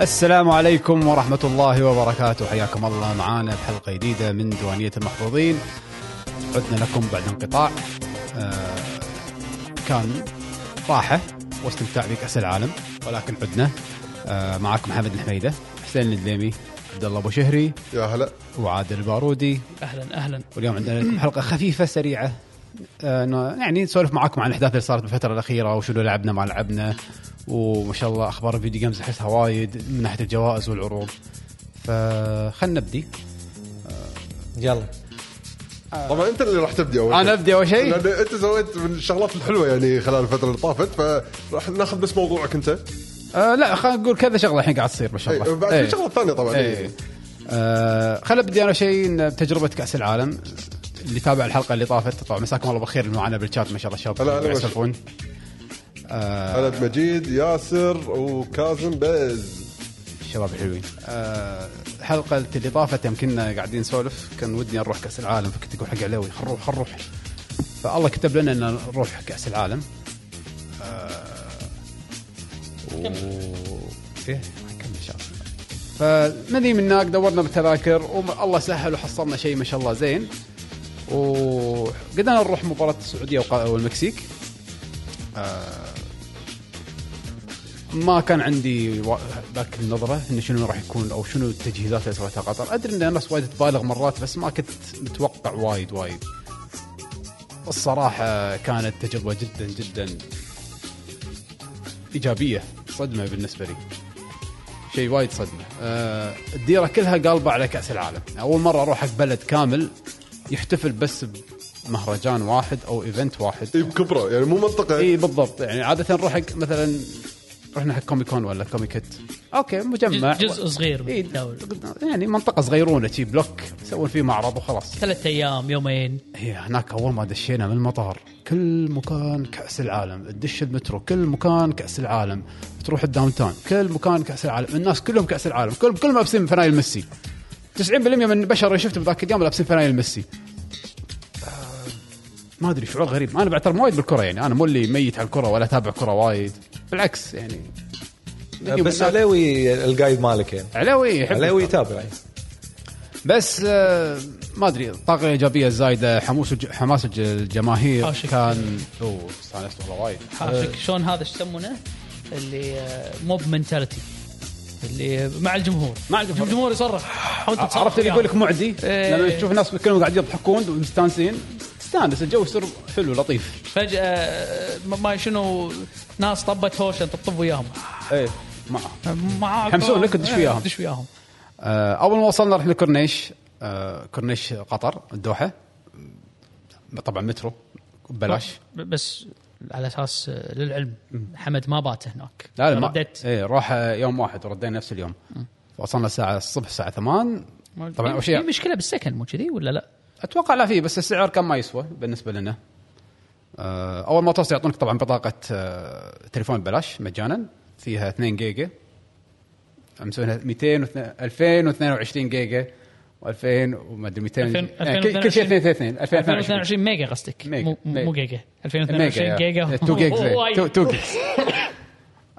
السلام عليكم ورحمة الله وبركاته. حياكم الله معانا بحلقة جديدة من ديوانية المحظوظين عدنا لكم بعد انقطاع. آه كان راحة واستمتاع بكأس العالم ولكن عدنا. آه معكم محمد الحميدة حسين الدليمي عبد الله أبو شهري. يا هلا. وعادل البارودي. أهلا أهلا. واليوم عندنا لكم حلقة خفيفة سريعة. آه، إنه يعني نسولف معاكم عن الأحداث اللي صارت بالفترة الأخيرة وشنو لعبنا ما لعبنا. وما شاء الله أخبار ال video games أحسها وايد من ناحية الجوائز والعروض. فخلنا نبدي. يلا. طبعا أنت اللي راح تبدي أول أنا. أبدي أول شيء؟ لأن أنت سويت من الشغلات الحلوة يعني خلال الفترة اللي طافت فراح ناخذ بس موضوعك أنت. آه لا خلينا نقول كذا شغلة الحين قاعد تصير ما شاء إيه، الله. بعد إيه. في شغلات ثانية طبعا. إيه. آه خلينا نبدي اول شيء بتجربة كأس العالم. اللي تابع الحلقة اللي طافت طبعا مساكم الله بالخير اللي معنا بالشات ما شاء الله هلا، قاعد يسولفون. خالد مجيد ياسر وكاظم بيز. الشباب الحلوين آه، الحلقة اللي طافت يوم كنا قاعدين نسولف كان ودي نروح كأس العالم فكنت أقول حق علاوي خل نروح خل نروح. فالله كتب لنا إن نروح كأس العالم. آه، و... إيه كمل ان شاء الله فمني من هناك دورنا بالتذاكر. والله سهل وحصلنا شيء ما شاء الله زين. وقدرنا نروح مباراة السعودية والمكسيك. ما كان عندي ذاك النظرة انه شنو راح يكون أو شنو التجهيزات اللي سوتها قطر، أدري إن الناس وايد تبالغ مرات بس ما كنت متوقع وايد وايد. الصراحة كانت تجربة جدا جدا. إيجابية، صدمة بالنسبة لي. شيء وايد صدمة. آه الديرة كلها قالبة على كأس العالم، أول مرة أروح حق بلد كامل يحتفل بس بمهرجان واحد أو event واحد. اي بكبرة يعني مو منطقة اي بالضبط يعني عادة نروح حق مثلا رحنا حق Comic Con ولا Comiket أوكي مجمع. جزء صغير من إيه الدولة يعني منطقة صغيرونة شي بلوك يسوون فيه معرض وخلاص. ثلاثة أيام يومين. هي هناك أول ما دشينا من المطار كل مكان كأس العالم. تدش المترو كل مكان كأس العالم. تروح ال downtown كل مكان كأس العالم. الناس كلهم كأس العالم. كل كلهم لابسين فنايل ميسي. 90% من البشر اللي شفته بذاك اليوم لابسين فنايل ميسي. آه، ما أدري شعور غريب. أنا بعترف وايد بالكرة يعني. أنا مو اللي ميت على الكرة ولا أتابع كرة وايد. بالعكس يعني. بس عليوي القايد مالك يعني علاوي يحب عليوي يتابع يعني. بس آه، ما أدري الطاقه الايجابيه الزايده حموس الج- حماس الج- الجماهير حاشك. كان أوه استانست والله وايد حاشك شلون هذا إيش يسمونه؟ اللي موب منتاليتي اللي مع الجمهور مع الجمهور. الجمهور يصرخ عرفت اللي يقول لك وياهم. معدي إيه. لما تشوف الناس كلهم قاعد يضحكون ومستانسين تستانس الجو يصير حلو لطيف فجأة آه، ما- ما شنو ناس طبت هوشه تطب وياهم إيه مع معاك يحمسون لك تدش وياهم. تدش وياهم. آه، أول ما وصلنا رحنا كورنيش آه، كورنيش قطر الدوحة. طبعا مترو ببلاش. بس على أساس آه، للعلم. حمد ما بات هناك. لا لا رديت. إيه راح يوم واحد وردينا نفس اليوم. وصلنا الساعة الصبح الساعة 8 طبعا أول في شيء مشكلة بالسكن مو كذي ولا لا؟ أتوقع لا فيه بس السعر كان ما يسوى بالنسبة لنا. آه، أول ما توصل يعطونك طبعا بطاقة آه، تليفون ببلاش مجانا. فيها 2 جيجا. مسوينها 200 و 2022 جيجا و2000 وما أدري 200 2000 يعني كل- كل شيء 222 2022 2022 ميجا قصدك. ميجا. مو ميجا. مو جيجا. 2022 ميجا جيجا. 2 جيجز. وايد. 2 جيجز.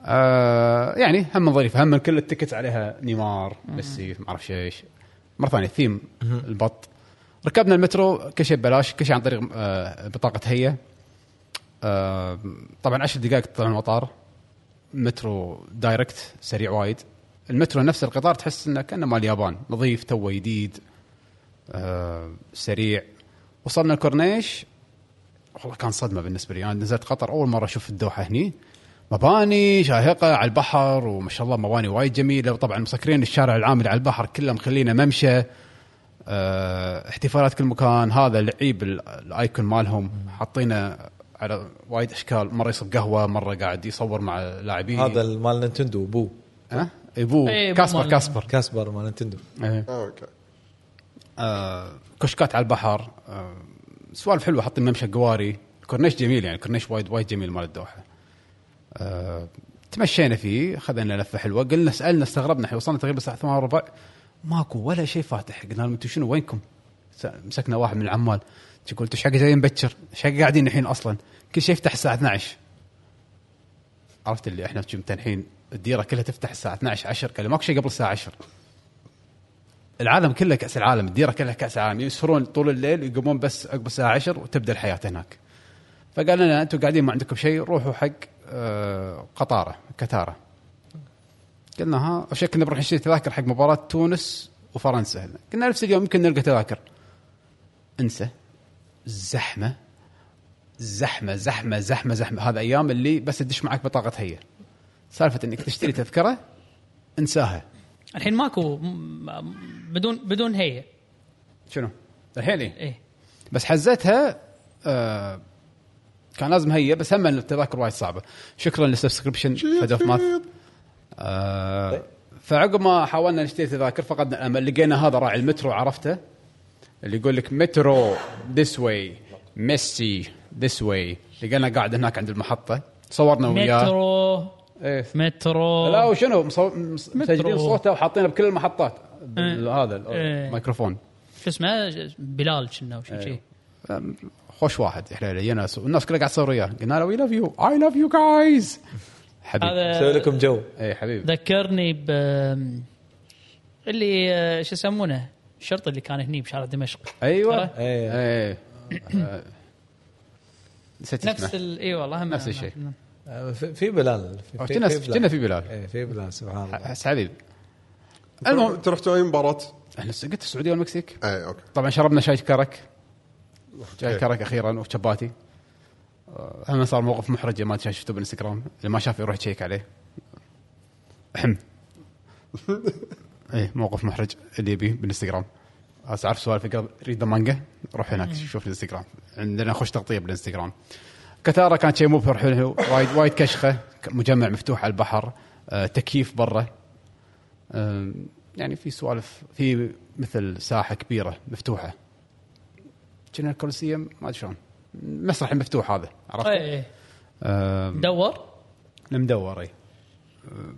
آه، يعني هم ظريفه هم كل ال ticket عليها نيمار ميسي ما أعرف إيش مرة ثانية ثيم البط. ركبنا المترو كل شيء ببلاش كل شيء عن طريق آه، بطاقة هي. آه، طبعا 10 دقائق تطلع من المطار. مترو direct سريع وايد. المترو نفس القطار تحس إنه كأنه مال اليابان نظيف توه جديد آه، سريع. وصلنا الكورنيش. والله كان صدمة بالنسبة لي. أنا نزلت قطر أول مرة أشوف الدوحة هني. مباني شاهقة على البحر وما شاء الله مباني وايد جميلة. وطبعا مسكرين الشارع العام اللي على البحر كله مخلينه ممشى. آه، احتفالات كل مكان. هذا لعيب ال- ال icon مالهم. حاطينه على وايد أشكال. مرة يصب قهوة مرة قاعد يصور مع لاعبين. هذا مال نينتندو بو ها؟ أبوه. إيه، أبو كاسبر مال- كاسبر. كاسبر مال نينتندو. إيه. آه، أوكي. آه، كشكات على البحر. آه، سوالف حلوة حاطين ممشى قواري الكورنيش جميل يعني الكورنيش وايد وايد جميل مال الدوحة. آه، تمشينا فيه اخذنا لفة حلوة قلنا سألنا استغربنا إحنا وصلنا تقريبا الساعة 8 وربع. ماكو ولا شيء فاتح. قلنا لهم أنتم شنو وينكم؟ مسكنا واحد من العمال. قلت إيش حق جايين مبكر؟ إيش حق قاعدين الحين أصلا؟ كل شيء يفتح الساعة 12 عرفت اللي إحنا كنت الحين الديرة كلها تفتح الساعة 12 10 قال لي ماكو شيء قبل الساعة 10 العالم كله كأس العالم. الديرة كلها كأس العالم. يسهرون طول الليل يقومون بس عقب الساعة 10 وتبدأ الحياة هناك. فقال لنا أنتم قاعدين ما عندكم شيء روحوا حق آه، قطارة كتارة. قلنا ها شيء كنا بنروح نشتري تذاكر حق مباراة تونس وفرنسا. قلنا نفس اليوم يمكن نلقى تذاكر. انسى. زحمة زحمة زحمة زحمة زحمة. هذا أيام اللي بس تدش معك بطاقة هي. سالفة إنك تشتري تذكرة انساها. الحين ماكو بدون بدون هي. شنو؟ الحين إيه. إيه. بس حزتها آه كان لازم هي بس هم التذاكر وايد صعبة. شكرا لل subscription فد أوف ماث. آه فعقب ما حاولنا نشتري تذاكر فقدنا الأمل. لقينا هذا راعي المترو عرفته؟ اللي يقول لك metro this way Messi this way لقينا قاعد هناك عند المحطة. صورنا وياه. مترو. إيه. مترو. لا وشنو مصو- مس- مسجلين. صوته وحاطينه بكل المحطات. بال- هذا إيه. الميكروفون. شو اسمه؟ بلال كنا وشي شي خوش واحد. إحنا لقينا الناس كلها قاعد تصور وياه. قلنا له we love you I love you جايز حبيبي. هذا لكم جو. اي حبيبي. ذكرني ب اللي آه، شو يسمونه؟ الشرطي اللي كان هني بشارع دمشق. أيوه. ترى؟ إيه. آه، نسيت نفس اسمه. ال اي والله هم نفس الشيء. آه، في في بلال. في- في- كنا في بلال. كنا في بلال. إيه في بلال سبحان الله. بس حبيبي المهم انت رحتوا أي مباراة؟ إحنا قلت السعودية والمكسيك. اي okay. طبعا شربنا شاي كرك. شاي كرك أخيرا وشباتي. آه، هم صار موقف محرج ما أدري شفته بالإنستغرام. اللي ما شافه يروح يشيك عليه. أحم. إيه موقف محرج اللي يبيه بالإنستغرام. بس عارف سوالف ريد مانجا روح هناك شوف الإنستغرام. عندنا خوش تغطية بالإنستغرام. كتارا كانت شيء مبهر حلو وايد وايد كشخة مجمع مفتوح على البحر آه، تكييف برا. آه، يعني في سوالف في مثل ساحة كبيرة مفتوحة. كنا الكولوسيوم ما أدري شلون. المسرح المفتوح هذا عرفت؟ إيه إيه. آه، دور المدور اي آه،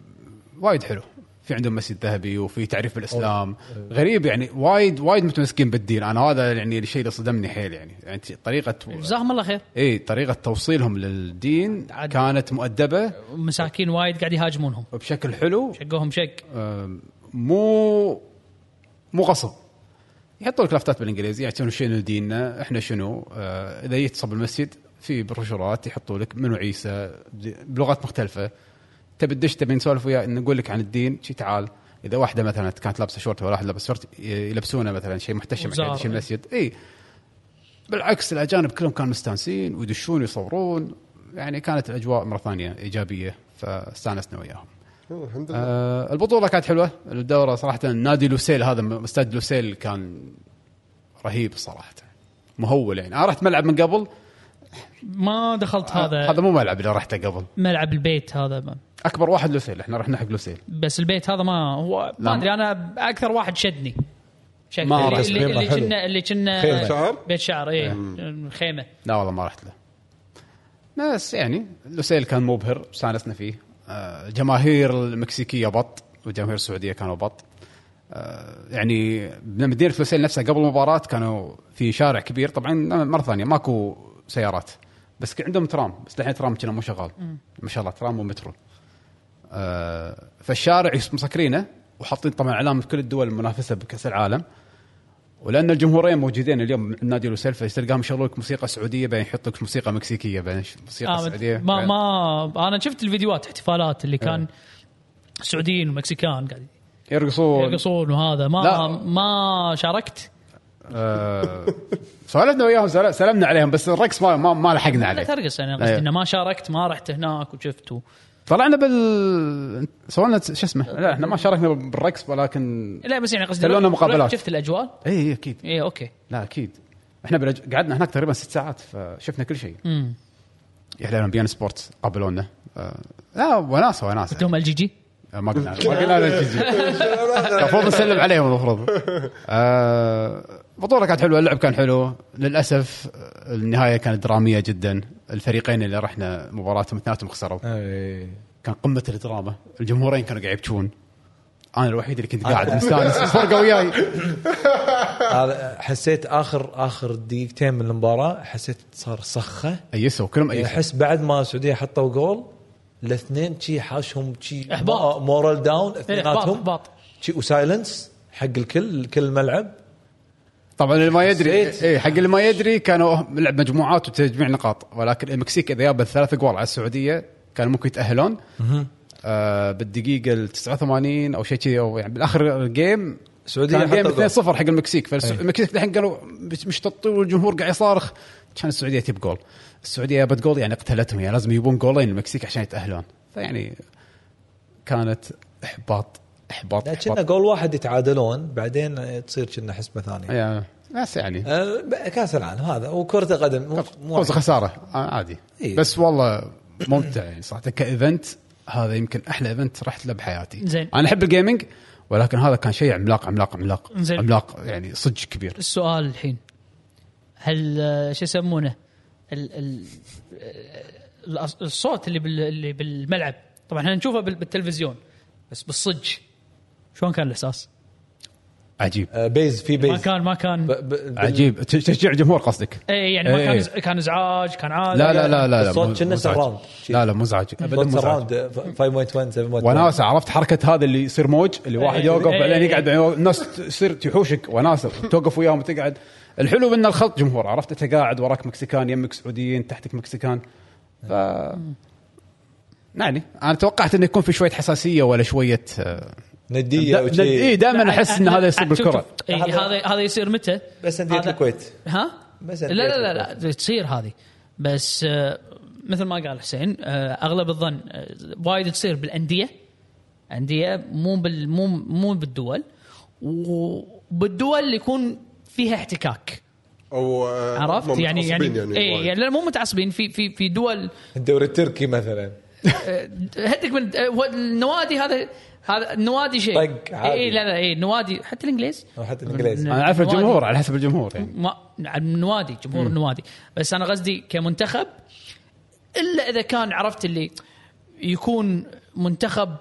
وايد حلو. في عندهم مسجد ذهبي وفي تعريف بالإسلام. غريب يعني وايد وايد متمسكين بالدين. أنا هذا يعني الشيء اللي صدمني حيل يعني. يعني طريقة جزاهم الله خير. اي طريقة توصيلهم للدين عاد- كانت مؤدبة. مساكين وايد قاعد يهاجمونهم. وبشكل حلو. شقوهم شق. مو مو غصب. يحطوا لك لافتات بالإنجليزي يعطون شنو ديننا إحنا شنو. آه إذا جيت تصب المسجد في بروشورات يحطوا لك منو عيسى بلغات مختلفة. تبي تدش تبي نسولف وياه نقول لك عن الدين شي تعال. إذا واحدة مثلا كانت لابسة شورت ولا واحد لابس شورت يلبسونه مثلا شيء محتشم. عشان يدش المسجد إي. بالعكس الأجانب كلهم كانوا مستانسين ويدشون ويصورون. يعني كانت الأجواء مرة ثانية إيجابية فاستانسنا وياهم. الحمد لله. آه البطولة كانت حلوة. الدورة صراحة نادي لوسيل هذا استاد لوسيل كان رهيب صراحة. مهول يعني. أنا رحت ملعب من قبل. ما دخلت هذا هذا. هذا مو ملعب اللي رحته قبل. ملعب البيت هذا. ما. أكبر واحد لوسيل إحنا رحنا حق لوسيل. بس البيت هذا ما هو. ما أدري أنا أكثر واحد شدني. شكل ما اللي, رحت. اللي. كنا اللي كنا. شعر؟ بيت شعر إيه. خيمة. لا والله ما رحت له. بس يعني لوسيل كان مبهر استانسنا فيه. آه الجماهير المكسيكية بط والجماهير السعودية كانوا بط. آه يعني مدينه لوسيل نفسها قبل المباراة كانوا في شارع كبير. طبعا مرة ثانية ماكو سيارات. بس عندهم ترام. بس الحين ترام كنا مو شغال. ما شاء الله ترام ومترو. فالشارع مسكرينه وحاطين طبعا علامه كل الدول المنافسة بكأس العالم. ولأن الجمهورين موجودين اليوم نادي لوسيل فتلقاهم يشغلوا لك موسيقى سعودية بعدين يحط لك موسيقى مكسيكية بعدين موسيقى آه سعودية. ما ما أنا شفت الفيديوهات احتفالات اللي كان سعوديين ومكسيكان قاعد يرقصون. يرقصون وهذا. ما لا. ما شاركت؟ آه سولفنا وياهم سل- سلمنا عليهم بس الرقص ما ما, ما لحقنا لا عليه. ترقص أنا قصدي أيوه. إنه ما شاركت ما رحت هناك وشفت. طلعنا بال سوينا شو اسمه؟ لا إحنا ما شاركنا بالرقص ولكن لا بس يعني قصدي رحت- مقابلات. شفت الأجواء؟ إي إي أكيد. إي okay. لا أكيد. إحنا بالأج... قعدنا هناك تقريبا ست ساعات فشفنا كل شيء. امم يحلى beIN Sport قابلونا. آه لا وناسة وناسة. هم ال GG؟ آه، ما قلنا ما قلنا له تجي. المفروض نسلم عليهم المفروض. آه البطوله كانت حلوة اللعب كان حلو. للأسف آه، النهاية كانت درامية جدا. الفريقين اللي رحنا مباراتهم اثنيناتهم خسروا. إيه. كان قمة الدراما الجمهورين كانوا قاعد يبكون. أنا الوحيد اللي كنت قاعد مستانس فرقة وياي. هذا حسيت آخر آخر دقيقتين من المباراة حسيت صار صخه ايسوا كلهم يعني ايسوا أحس بعد ما السعودية حطوا جول الاثنين شي حاشهم شي إحباط. مو- morale down إحباط اثنيناتهم. إحباط. شي و silence حق الكل كل الملعب طبعا اللي ما يدري. اي حق اللي ما يدري كانوا لعب مجموعات وتجميع نقاط. ولكن المكسيك إذا جابت ثلاث أجوال على السعودية كانوا ممكن يتأهلون. آه بالدقيقة ال 89 أو شيء كذي أو يعني بالآخر ال game السعودية كان جول. 2-0 حق المكسيك. فالمكسيك الحين قالوا مش مش تطول والجمهور قاعد يصارخ. كان السعودية تجيب جول. السعودية جابت جول يعني قتلتهم يعني لازم يجيبون جولين المكسيك عشان يتأهلون. فيعني كانت إحباط إحباط لا، كنا جول واحد يتعادلون بعدين تصير كنا حسبة ثانية. بس يعني. آه، كأس العالم هذا وكرة القدم مو- مو فوز خسارة آه، عادي. إيه. بس والله ممتع يعني صراحة. ك event هذا يمكن أحلى event رحت له بحياتي. زين. أنا أحب ال gaming ولكن هذا كان شيء عملاق عملاق عملاق. زين. عملاق يعني صدق كبير. السؤال الحين هل آه، شو يسمونه؟ ال ال آه، الصوت اللي بال اللي بالملعب. طبعا إحنا نشوفه بال- بالتلفزيون بس بالصج شلون كان الإحساس؟ عجيب آه، بيز في بيز ما كان ما كان ب- ب- عجيب ت- تشجيع الجمهور قصدك اي يعني ما إيه. كان إز- كان إزعاج كان عادي لا لا لا لا لا الصوت كنا مزعج. surround. لا لا مزعج ابدا مزعج surround 5.1 7.1 وناسه عرفت حركة هذا اللي يصير موج اللي واحد إيه. يوقف إيه. بعدين يقعد الناس تصير تحوشك وناسه توقف وياهم وتقعد الحلو إن الخلط جمهور عرفت أنت قاعد وراك مكسيكان يمك سعوديين تحتك مكسيكان ف يعني أنا توقعت إنه يكون في شوية حساسية ولا شوية آه، نديه دا- وشي. اي دائما أحس ان هذا يصير بالكرة. إيه، هذا هذا يصير متى؟ بس انديه هذا- الكويت. ها؟ بس لا لا لا لا تصير هذه. بس آه، مثل ما قال حسين آه، أغلب الظن آه، وايد تصير بالأندية. أندية مو بال مو مو بالدول. وبالدول اللي يكون فيها احتكاك. أو عرفت؟ يعني يعني, متعصبين يعني, وايد. يعني لا مو متعصبين في في في دول الدوري التركي مثلا. هدك من النوادي هذا هذا النوادي شيء. طق عادي. اي لا لا اي النوادي حتى الإنجليز. حتى الإنجليز. أنا أعرف. الجمهور على حسب الجمهور يعني. ما النوادي جمهور النوادي بس أنا قصدي كمنتخب إلا إذا كان عرفت اللي يكون منتخب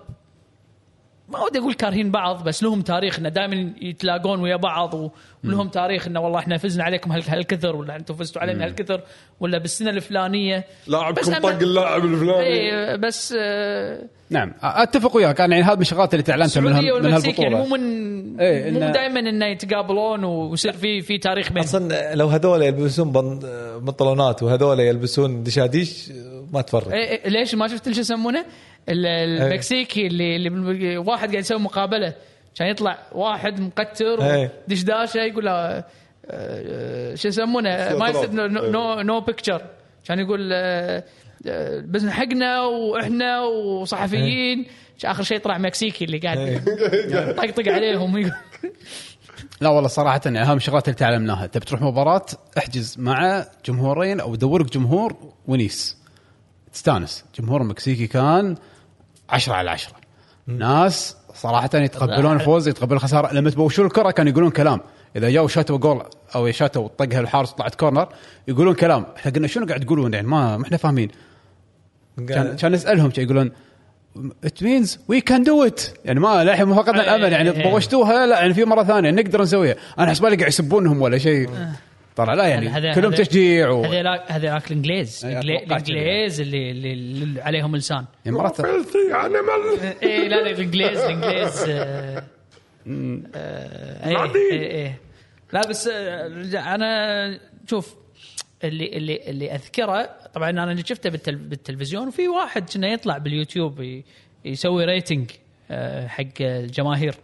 ما ودي أقول كارهين بعض بس لهم تاريخ إنه دائما يتلاقون ويا بعض ولهم تاريخ إنه والله إحنا فزنا عليكم هال- هالكثر ولا أنتم فزتوا علينا هالكثر ولا بالسنة الفلانية. لاعبكم طق اللاعب الفلاني؟ إيه بس آه، نعم أتفق وياك. أنا يعني هذا من الشغلات اللي تعلمتها من, هال- من والمكسيك يعني هالبطوله مو من إيه، مو إنه- دائما إنه يتقابلون ويصير في في تاريخ بينهم. أصلا لو هذول يلبسون بن- بنطلونات وهذول يلبسون دشاديش ما تفرق. إيه إيه ليش ما شفت شو يسمونه؟ ال- المكسيكي اللي, اللي واحد قاعد يسوي مقابلة. كان يطلع واحد مقتر إيه. دشداشة يقول له آه، شو يسمونه؟ ما يصير no, no, picture كان يقول آه، آه، بس حقنا وإحنا وصحفيين. آخر شيء طلع مكسيكي اللي قاعد طقطق عليهم. لا والله صراحة يعني أهم شغلات اللي تعلمناها. تبي تروح مباراة احجز مع جمهورين أو دورك جمهور ونيس. تستانس. جمهور المكسيكي كان عشرة على عشرة. ناس صراحة يتقبلون الفوز يتقبلون الخسارة لما تبوشون الكرة كانوا يقولون كلام. إذا جاوا شاتوا جول أو شاتوا طقها الحارس وطلعت كورنر يقولون كلام. إحنا قلنا شنو قاعد تقولون يعني ما ما إحنا فاهمين. كان كان نسألهم يقولون it means we can do it يعني ما للحين ما فقدنا الأمل. يعني إيه. طوشتوها لا يعني في مرة ثانية نقدر نسويها. أنا حسب بالي قاعد يسبونهم ولا شيء طلع. لا يعني هذا- كلهم هذا- تشجيع و... هذيلاك هذيلاك الانجليز. الإنجليز اللي, اللي, اللي عليهم لسان. يعني مرات اي إيه، لا لا الانجليز الإنجليز آه، آه، إيه إيه إيه. لا بس آه، أنا شوف اللي اللي اللي أذكره طبعا أنا اللي شفته بالتل بالتلفزيون وفي واحد كنا يطلع باليوتيوب يسوي rating حق الجماهير.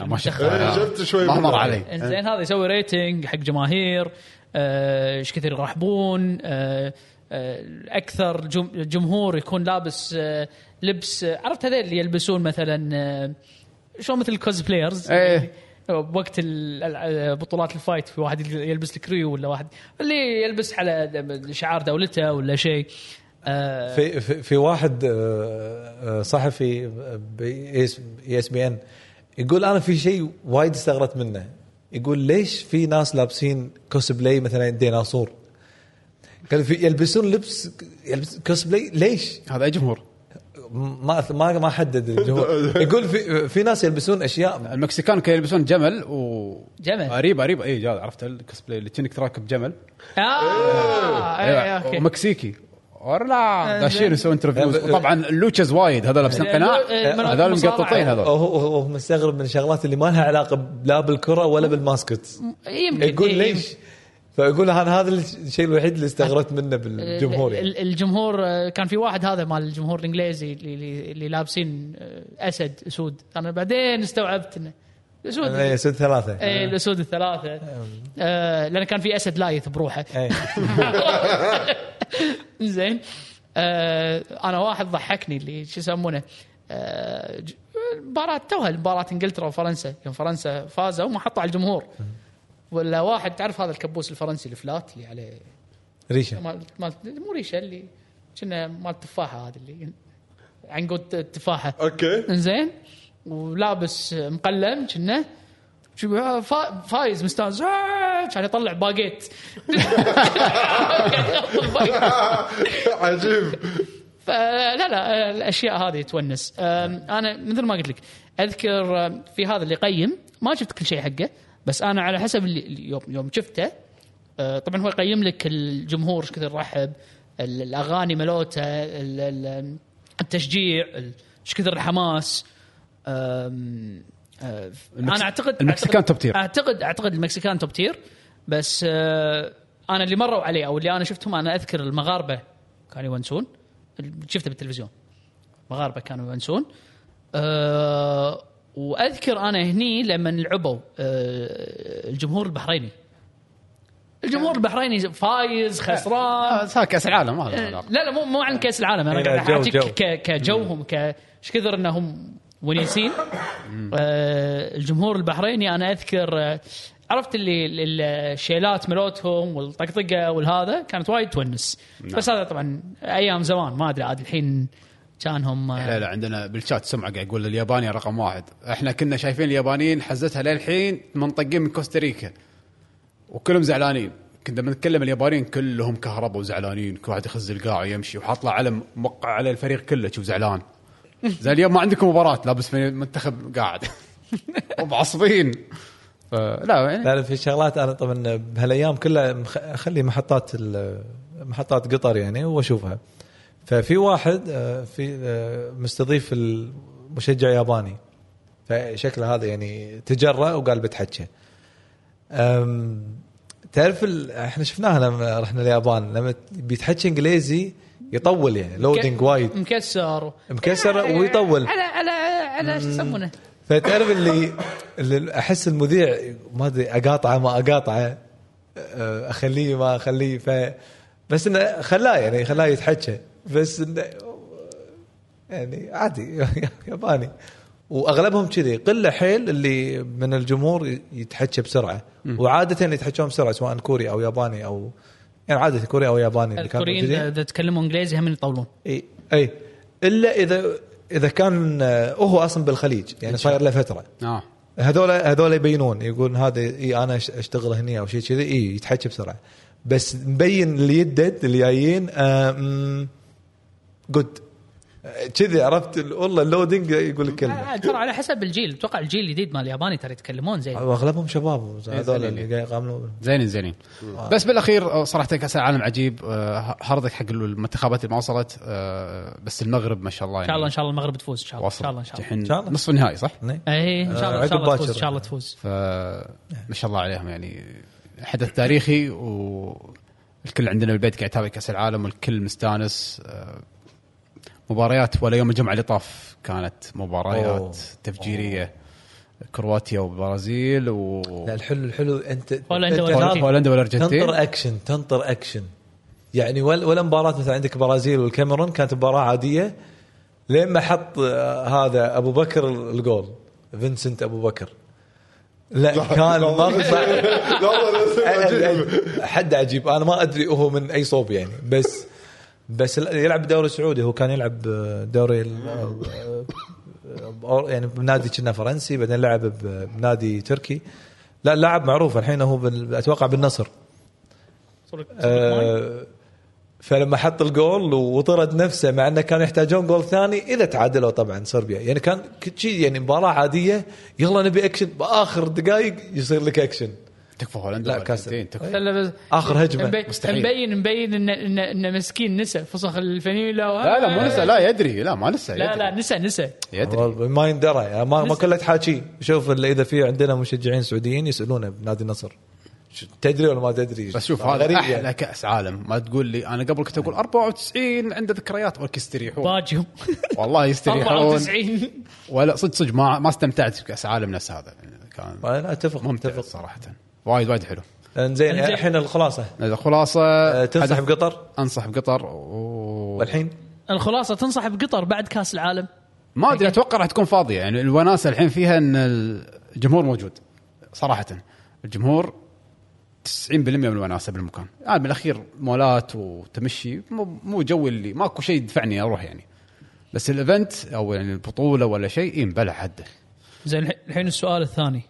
ما شفت إيه، شفت شوي ما مر. علي إنزين هذا يسوي rating حق جماهير آه، إيش كثر يرحبون آه، آه، أكثر جم- جمهور يكون لابس آه، لبس آه، عرفت هذول اللي يلبسون مثلا آه، شلون مثل ال cosplayers إيه. بوقت ال- ال- بطولات الفايت في واحد يلبس الكريو ولا واحد اللي يلبس على شعار دولته ولا شيء آه، في في, في واحد آه، آه، صحفي بـ ESPN يقول أنا في شيء وايد استغربت منه. يقول ليش في ناس لابسين كوسبلاي مثلا ديناصور قال في يلبسون لبس يلبس كوسبلاي ليش؟ هذا أي جمهور؟ ما ما ما حدد الجمهور. يقول في في ناس يلبسون اشياء المكسيكان كانوا يلبسون جمل و جمل. قريب قريب اي عرفت الكوسبلاي اللي كأنك تراكب جمل. آه أوكي. ومكسيكي ورلا داشين يسوون انترفيوز أه، وطبعا اللوتشز وايد هذول لابسين قناع أه، من- هذول. مقططين هذول هو مستغرب من الشغلات اللي ما لها علاقة لا بالكرة ولا بالماسكت. يمكن يقول إيه، ليش؟ فيقول أنا هذا الشيء الوحيد اللي استغربت منه بالجمهور يعني ال- ال- الجمهور آه، كان في واحد هذا مال الجمهور الإنجليزي اللي, اللي, اللي لابسين آه، أسد أسود. أنا بعدين استوعبت إنه الأسود إيه، سد ثلاثة. إيه الأسود الثلاثة. آه لأن كان في أسد لايث بروحه. إيه. زين. آه أنا واحد ضحكني اللي شو يسمونه؟ آه مباراة توها مباراة انجلترا وفرنسا. يوم فرنسا فازوا وما حطوا على الجمهور. ولا واحد تعرف هذا الكبوس الفرنسي الفلات اللي عليه؟ ريشة. مال مال مو ريشة اللي كنا مال التفاحة هذا اللي عنقود التفاحة. أوكي. انزين ولابس مقلم كنا. شو آه، فا- فايز مستانس. آه، كان يطلع باقيت. عجيب. فلا لا الأشياء هذه تونس. أنا مثل ما قلت لك أذكر في هذا اللي قيم ما شفت كل شيء حقه بس أنا على حسب اللي يوم شفته. أه، طبعا هو يقيم لك الجمهور إيش كثر رحب ال- الأغاني ملوتة ال- ال- التشجيع ال- إيش كثر الحماس المكس- أنا اعتقد المكسيكان أعتقد- top tier. اعتقد أعتقد المكسيكان top tier بس آه، أنا اللي مروا عليه أو اللي أنا شفتهم أنا أذكر المغاربة كانوا يونسون. شفته بالتلفزيون. مغاربة كانوا يونسون. أه وأذكر أنا هني لما لعبوا أه الجمهور البحريني. الجمهور البحريني فايز خسران. هذا كأس العالم لا لا مو مو عن كأس العالم أنا قاعد احكيك كجوهم ك إيش كثر إنهم ونيسين آه الجمهور البحريني أنا أذكر آه عرفت اللي الشيلات ملوتهم والطقطقة والهذا كانت وايد تونس. بس هذا طبعا أيام زمان ما أدري عاد الحين كانهم آه، لا لا عندنا بالشات سمعة قاعد يقول الياباني رقم واحد. إحنا كنا شايفين اليابانيين حزتها للحين منطقين من كوستاريكا. وكلهم زعلانين. كنا لما نتكلم اليابانيين كلهم كهرباء وزعلانين. كل واحد يخز القاع ويمشي وحاط له علم موقع على الفريق كله شوف زعلان. زي اليوم ما عندكم مباراة لابس في منتخب قاعد. ومعصبين فلا يعني. لا في شغلات أنا طبعا بهالأيام كلها أخلي محطات محطات قطر يعني وأشوفها. ففي واحد آه، في آه، مستضيف المشجع ياباني. فشكله هذا يعني تجرأ وقال بتحكى تعرف ال- إحنا شفناها لما رحنا اليابان لما بيتحكي إنجليزي يطول يعني لودنج وايد مكسر. مكسر ويطول. على على على شو يسمونه؟ فتعرف اللي, اللي أحس المذيع ما أدري أقاطعه ما أقاطعه أخليه ما أخليه ف بس إنه خلاه يعني خلاه يتحكى. بس إنه يعني عادي ياباني. وأغلبهم كذي قلة حيل اللي من الجمهور يتحكى بسرعة. وعادة يتحكون بسرعة سواء كوري أو ياباني أو يعني عادة كوري أو ياباني اللي كانوا الكوريين. اذا يتكلموا إنجليزي هم يطولون. إي إي. إلا اذا إذا كان آه، هو أصلا بالخليج يعني صاير له فترة. آه. هذول هذول يبينون يقول هذا إي أنا أشتغل هني أو شيء كذي إي يتحكى بسرعة. بس مبين اللي يدد اللي جايين جود كذي عرفت؟ ال- والله اللودنج يقول لك كلمة. آه، ترى على حسب الجيل. أتوقع الجيل الجديد مال الياباني ترى يتكلمون زين. واغلبهم شباب هذول اللي قاعد يقاملون. زينين زينين. بس بالأخير صراحة كاس العالم عجيب آه، هاردك حق المنتخبات اللي ما وصلت آه، بس المغرب ما شاء الله إن شاء الله إن شاء الله المغرب تفوز إن شاء الله إن شاء الله إن شاء الله. الحين إن شاء الله. نصف النهائي صح؟ اي إن شاء الله إن شاء الله تفوز. إن شاء الله تفوز. ف ما شاء الله عليهم يعني. حدث تاريخي والكل عندنا بالبيت قاعد يتابع كأس العالم والكل مستانس آه، مباريات ولا يوم الجمعة اللي طاف كانت مباريات أوه. تفجيرية. كرواتيا والبرازيل و لا الحلو الحلو انت هولندا أنت والأرجنتين. هولندا والارجنتين تنطر اكشن تنطر اكشن يعني ولا ولا مباراة مثلا عندك برازيل والكاميرون كانت مباراة عادية لين ما حط آه، هذا أبو بكر الجول. فينسنت أبو بكر. لا كان مقطع. حد عجيب. أنا ما أدري هو من أي صوب يعني. بس بس يلعب دوري سعودي هو كان يلعب دوري ال- أو- يعني بنادي كنا فرنسي بعدين لعب بنادي تركي. لا لاعب معروف الحين هو بال- أتوقع بالنصر. آه، فلما حط الجول وطرد نفسه مع إنه كانوا يحتاجون جول ثاني إذا تعادلوا طبعا صربيا. يعني كان شيء يعني مباراة عادية يلا نبي أكشن بآخر دقائق يصير لك أكشن. تكفى هولندا لا، كاس. تكفى. لا لا بس آخر هجمة. مبين- مستحيل. مبين مبين ان ان إن مسكين نسى. فسخ الفانيلا لا لا مو نسى. لا. يدري. لا ما نسى لا يدري. لا نسى نسى. يدري. ما يندرى. يعني ما ما كله تحاكي. شوف اللي إذا في عندنا مشجعين سعوديين يسالونه بنادي النصر تدري ولا ما تدري؟ بس شوف هذا غريب أحلى يعني. كأس عالم. ما تقول لي أنا قبل كنت أقول 94 عنده ذكريات ولك يستريحون باجهم. والله يستريحون. 94 ولا صدق صدق ما ما استمتعت بكأس عالم نفس هذا. كان أنا أتفق ممتع أتفق. صراحة. وايد وايد حلو. انزين إنزين. الحين الخلاصة. الخلاصه أه، تنصح حدث- بقطر؟ أنصح بقطر. و... والحين؟ الخلاصة تنصح بقطر بعد كأس العالم. ما أدري أتوقع راح تكون فاضية. يعني الوناسة الحين فيها إن الجمهور موجود صراحة. الجمهور 90% من الوناسة بالمكان. يعني بالاخير مولات وتمشي. مو مو جو اللي ماكو شيء يدفعني أروح يعني. بس ال event أو يعني البطولة ولا شيء اي مبلع حده زين الح- الحين السؤال الثاني.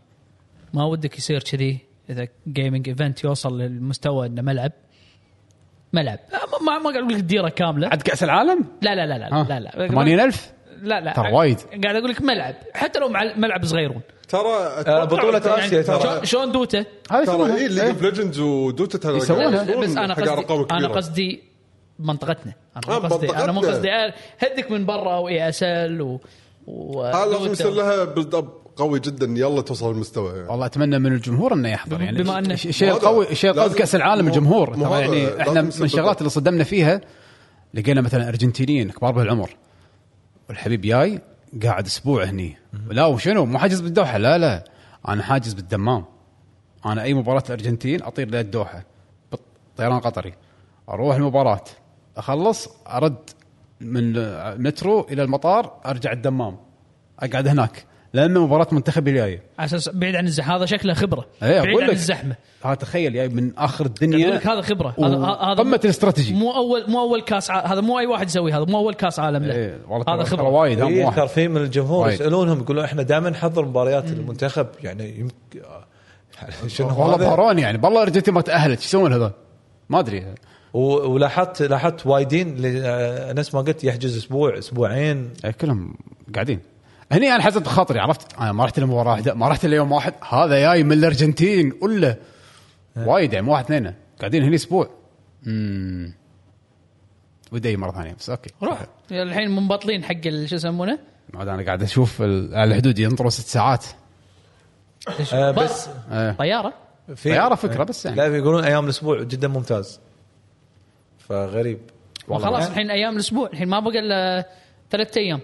ما ودك يصير كذي إذا gaming event يوصل للمستوى إنه ملعب ملعب آه، ما ما قاعد أقول لك ديره كاملة عاد كأس العالم لا لا لا لا ها لا لا 80000 لا لا ترى وايد. قاعد أقول لك ملعب حتى لو مع ملعب صغيرون ترى آه، بطولة أتوقع- آسيا ترى. شلون- Dota ترى. اي League of Legends و Dota ترى يسوونها. قاعد يوصلون بس أنا قصدي أنا. قصدي منطقتنا أنا آه، مو قصدي أنا مو. قصدي آه، هدك من برا و ESL و و هذا لازم. يصير لها build up قوي جدا يلا توصل المستوى. يعني. والله أتمنى من الجمهور إنه يحضر. يعني بما إنه- ش- الشيء هذا القوي الشيء القوي لازم- بكاس العالم الجمهور. ترى يعني إحنا من الشغلات. اللي صدمنا فيها لقينا مثلا أرجنتينيين كبار بالعمر والحبيب جاي قاعد أسبوع هني. لا وشنو؟ مو حاجز بالدوحة. لا لا. أنا حاجز بالدمام. أنا أي مباراة الارجنتين أطير للدوحه طيران قطري أروح المباراة. أخلص أرد من المترو إلى المطار أرجع الدمام. أقعد هناك. لأن مباراة منتخبي الجايه على أساس بعيد عن الزحمة هذا شكله خبرة. إيه بعيد أقول عن لك. الزحمة. ها تخيل جاي من آخر أقول الدنيا لك هذا خبرة. هذا هذا قمة الاستراتيجي. مو اول مو أول كاس ع... هذا مو أي واحد يسوي هذا مو أول كاس عالم له. إيه، والله هذا خبرة. وايد هم إيه، واحد. في من الجمهور وايد. يسألونهم يقولون إحنا دائما نحضر مباريات المنتخب يعني يمكن شنو والله هذا؟ بهرون يعني بالله الارجنتين ما تاهلت شو يسوون هذول؟ ما أدري. ولاحظت لاحظت وايدين آه، نفس ما قلت يحجز أسبوع أسبوعين. يعني كلهم قاعدين. هني أنا حزت بخاطري عرفت؟ أنا ما رحت الا مباراه واحدة ما رحت الا يوم واحد هذا جاي من الأرجنتين ولا؟ وايد يعني واحد اثنين قاعدين هني أسبوع. امم ودي مرة ثانية بس أوكي. روح. الحين منبطلين حق شو يسمونه؟ عاد أنا قاعد أشوف ال- على الحدود ينطروا ست ساعات. آه، بس إيه. طيارة؟ في طيارة فكرة بس يعني. لا يقولون أيام الأسبوع جدا ممتاز. فغريب. والله خلاص يعني. الحين أيام الأسبوع. الحين ما بقى إلا ثلاث أيام.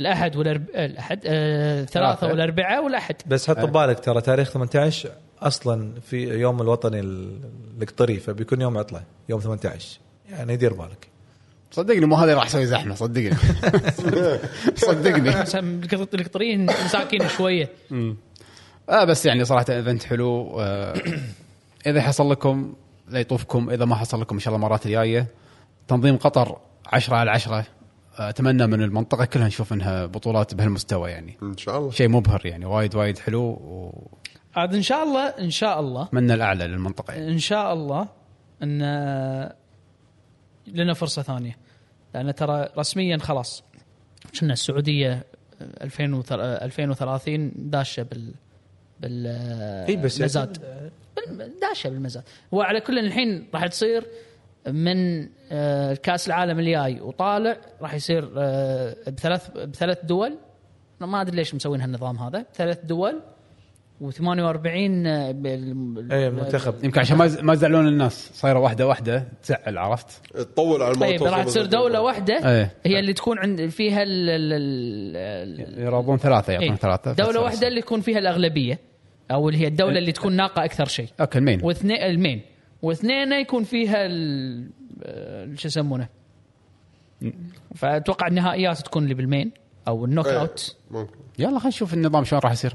الأحد والارب الأحد آه، ثلاثة. والاربعاء والأحد. بس حط ببالك ترى تاريخ 18 أصلا في يوم الوطني ال- القطري فبيكون يوم عطلة يوم 18 يعني دير بالك. صدقني مو هذا راح يسوي زحمة صدقني. صدقني. القطريين مساكين شوية. آه بس يعني صراحة event حلو. آه إذا حصل لكم لا يطوفكم إذا ما حصل لكم إن شاء الله المرات الجاية. تنظيم قطر 10 على 10 آه، أتمنى من المنطقة كلها نشوف إنها بطولات بهالمستوى يعني. إن شاء الله. شيء مبهر يعني وايد وايد حلو عاد إن شاء الله إن شاء الله. واتمنى الأعلى للمنطقة يعني. إن شاء الله إن لنا فرصة ثانية. لأن ترى رسميا خلاص كنا السعودية 2030 داشة بال بال إي بس مزاد بال- داشة بالمزاد. وعلى كل الحين راح تصير من آه، كأس العالم الجاي وطالع راح يصير آه، بثلاث بثلاث دول. أنا ما أدري ليش مسوين هالنظام هذا. ثلاث دول و48 بال اي منتخب. يمكن عشان ما يز- ما يزعلون الناس. صايرة واحدة واحدة تزعل عرفت؟ تطول على ما طيب راح تصير. دولة واحدة. إيه. هي اللي تكون عند فيها ال ال ال يرابون ثلاثة يعطون إيه. ثلاثة دولة واحدة اللي يكون فيها الأغلبية أو اللي هي الدولة اللي تكون ناقة أكثر شيء. أوكي المين. واثنين المين. واثنين يكون فيها ال- شو يسمونه؟ فأتوقع النهائيات تكون اللي بالمين أو النوك إيه، أوت. ممكن. يلا خلينا نشوف النظام شلون راح يصير.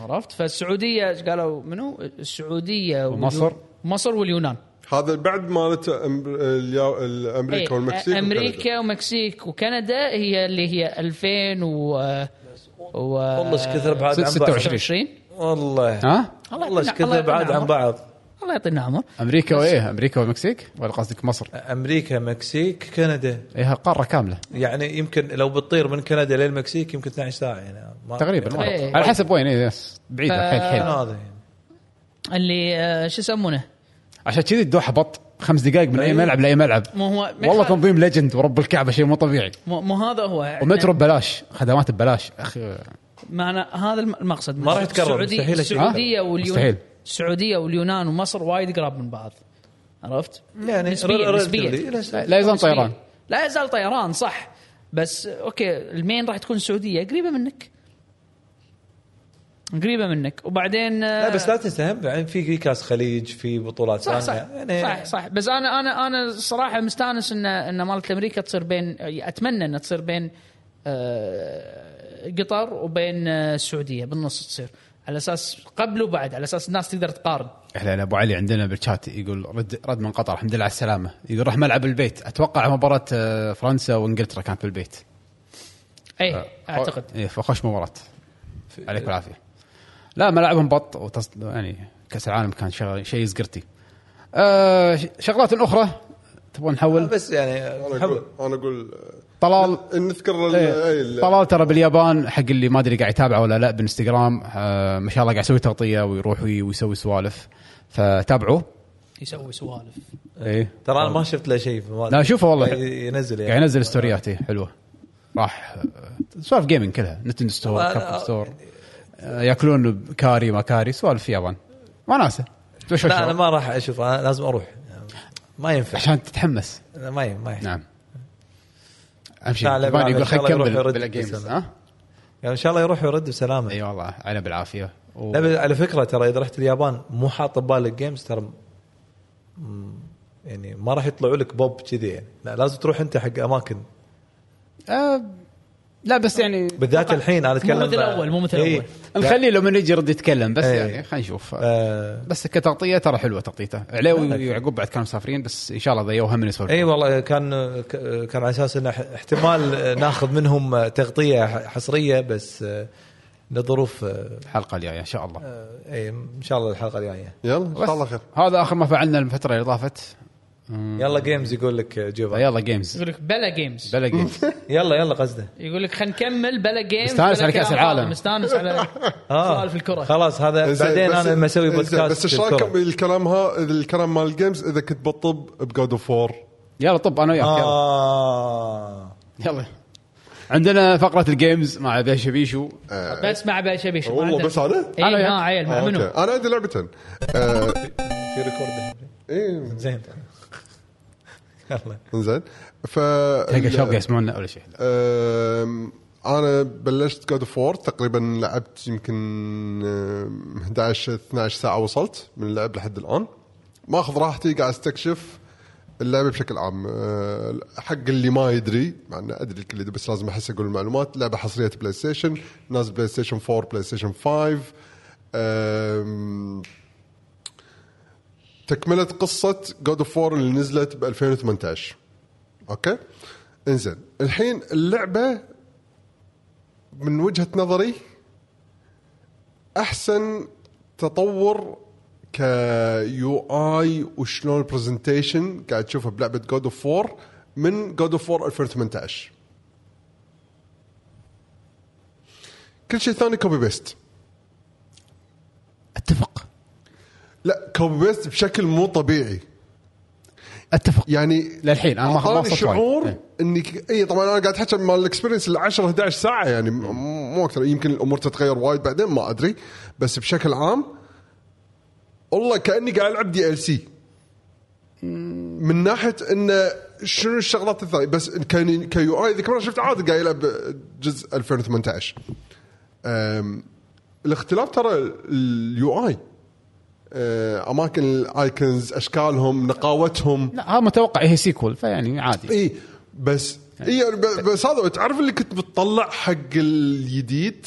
عرفت؟ فالسعودية قالوا؟ منو؟ السعودية ومصر. مصر واليونان. هذا بعد مالت أم- اليا- الأمريكا إيه، والمكسيك أمريكا ومكسيك وكندا هي اللي هي 2000 و والله إيش كثر بعاد عن بعض. 26. 26 والله. ها؟ الله والله إيش كثر بعاد يعطينا عن. بعض. الله يعطينا عمر أمريكا وإيه أمريكا والمكسيك ولا قصدك مصر؟ أمريكا مكسيك كندا إيه قارة كاملة يعني يمكن لو بتطير من كندا للمكسيك يمكن 12 ساعة يعني ما تقريبا ما إيه. على حسب وين إيه yes بعيدة ف- حيل حيل هذا يعني. اللي آه، شو يسمونه عشان كذي الدوحة بط خمس دقائق من أي أيوه. ملعب لأي ملعب مو هو والله تنظيم legend ورب الكعبة شيء مو طبيعي مو, مو هذا هو ومترو ببلاش خدمات ببلاش أخي معنى هذا الم- المقصد ما راح يتكرر، السعودية-. السعودية ها؟ واليونان مستحيل. السعوديه واليونان ومصر وايد قراب من بعض. عرفت؟ يعني نسبيا نسبيا. لا يزال. طيران. لا يزال طيران صح. بس okay ال main راح تكون السعوديه قريبة منك. قريبة منك. وبعدين لا بس لا تنسى هم يعني في في كاس خليج في بطولات صح صح. يعني صح صح. بس أنا أنا أنا الصراحه مستانس ان إن مالت أمريكا تصير بين أتمنى إنها تصير بين آه، قطر وبين آه، السعودية. بالنص تصير. على أساس قبل وبعد على أساس الناس تقدر تقارن. إحنا أبو علي عندنا بالشات يقول رد رد من قطر الحمد لله على السلامة. يقول راح ملعب البيت. أتوقع مباراة آه، فرنسا وإنجلترا كانت بالبيت اي أعتقد. إيه فخش مباراة. عليك بالعافيه لا ملاعبهم بط وتص... يعني كأس العالم كان شغل شيء زقرتي آه ش- شغلات أخرى تبغون نحول؟ بس يعني أنا أقول أنا أقول طلال نذكر ال- إيه. ال- طلال ترى باليابان حق اللي ما أدري قاعد يتابعه ولا لا بالانستغرام آه ما شاء الله قاعد يسوي تغطية ويروح وي- ويسوي سوالف. فتابعوه. يسوي سوالف. إيه. ترى أنا ما شفت له شيء. لا شوفه والله. ينزل يعني. قاعد ينزل ستوريات إيه، حلوة. راح آه، سوالف gaming كلها. Nintendo Store Capcom Store ياكلون كاري ما كاري سوالف في اليابان. وناسه لا أنا ما راح أشوف أنا لازم أروح. ما ينفع. عشان تتحمس. لا، ما ينفع ما ينفع. نعم. طبعاً بالعافية. يقول إن شاء خليك الله كمل يروح يرد بلا games بالسلامة. ها يعني إن شاء الله يروح ويرد بسلامه أي والله على بالعافية و... لا على فكرة ترى إذا رحت اليابان مو حاط ببالك games ترى يعني ما راح يطلعوا لك بوب كذي يعني لا لازم تروح أنت حق أماكن آه لا بس يعني بالذات الحين أنا أتكلم مو مثل الأول، مو مثل إيه. الأول. نخليه لما نجي يرد يتكلم بس إيه. يعني خلينا نشوف. آه. بس كتغطية ترى حلوة تغطيته عليوي ويعقوب بعد كانوا مسافرين بس إن شاء الله ضيوها من يسولف إي والله كان كان على أساس إنه احتمال ناخذ منهم تغطية حصرية بس آه، لظروف آه، الحلقة الجاية إن شاء الله. آه، إي إن شاء الله الحلقة الجاية. يلا إن شاء الله خير. هذا آخر ما فعلنا الفترة اللي طافت. يلا games يقول لك جوفا يلا games يقول لك بلا games بلا games يلا يلا قصده. يقول لك خلينا نكمل بلا games مستانس على كأس كلام العالم. مستانس على آه. سوالف الكرة. خلاص هذا بعدين أنا لما أسوي بودكاست بس إيش رايكم الكرة. بالكلام ها الكلام مال ال games إذا كنت بطب ب God of War يلا طب أنا وياك يلا. آه. يلا. عندنا فقرة ال games مع بيشو. بيشو بس مع باشا بيش ما والله بس أنا؟ اي وياك. ما عيل مع آه، منو؟ أنا عندي لعبتين. آه، في record. إيه. زين. يلا. إنزين. ف تلقى شباب يسمعونا ولا شيء. أنا بلشت God of War تقريبا لعبت يمكن أم، 11 12 ساعة وصلت من اللعب لحد الآن. ماخذ راحتي قاعد أستكشف اللعبة بشكل عام. أه، حق اللي ما يدري مع إنه أدري الكل بس لازم أحس أقول المعلومات. لعبة حصرية PlayStation نازل PlayStation 4 PlayStation 5 أم، تكملة قصة God of War اللي نزلت ب 2018 أوكي؟ إنزين. الحين اللعبة من وجهة نظري أحسن تطور UI وشلون ال presentation قاعد تشوفه بلعبة God of War من God of War 2018 كل شيء ثاني copy paste أتفق. لا copy paste بشكل مو طبيعي. أتفق. يعني للحين أنا ما وايد. شعور إيه. اني اي طبعا أنا قاعد احكي مال ال experience ال 10 11 ساعة يعني مو أكثر. يمكن الأمور تتغير وايد بعدين ما أدري. بس بشكل عام والله كأني قاعد ألعب DLC من ناحية انه شنو الشغلات الثانية؟ بس كان UI ذيك مره شفت عادي قاعد يلعب جزء 2018 أم، الاختلاف ترى ال UI. أماكن ال icons أشكالهم نقاوتهم لا هذا متوقع هي sequel فيعني عادي اي بس اي يعني ب- بس هذا تعرف اللي كنت بتطلع حق الجديد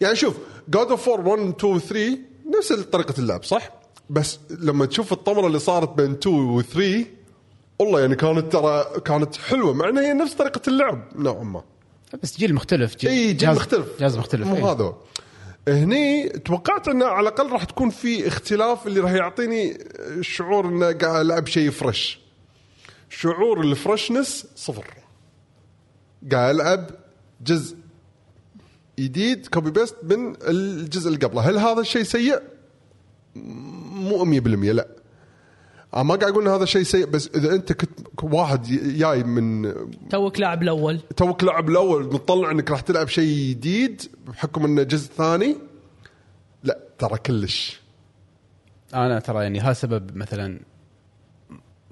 يعني شوف God of War 1 2 3 نفس طريقة اللعب صح؟ بس لما تشوف الطمرة اللي صارت بين 2 و 3 والله يعني كانت ترى كانت حلوة مع إنها هي نفس طريقة اللعب نوعا ما بس جيل مختلف جيل اي جيل جهاز- مختلف جهاز مختلف مو إيه. هذا. هني توقعت انه على الأقل راح تكون في اختلاف اللي راح يعطيني شعور أنه قاعد العب شيء fresh شعور ال freshness صفر. قاعد العب جزء جديد copy paste من الجزء اللي قبله. هل هذا الشيء سيء؟ مو 100% لا. ما قاعد أقول إن هذا شيء سيء بس إذا أنت كنت واحد جاي من توك لاعب الأول. توك لعب الأول مطلع إنك راح تلعب شيء جديد بحكم إنه جزء ثاني؟ لا ترى كلش. أنا ترى يعني هذا سبب مثلا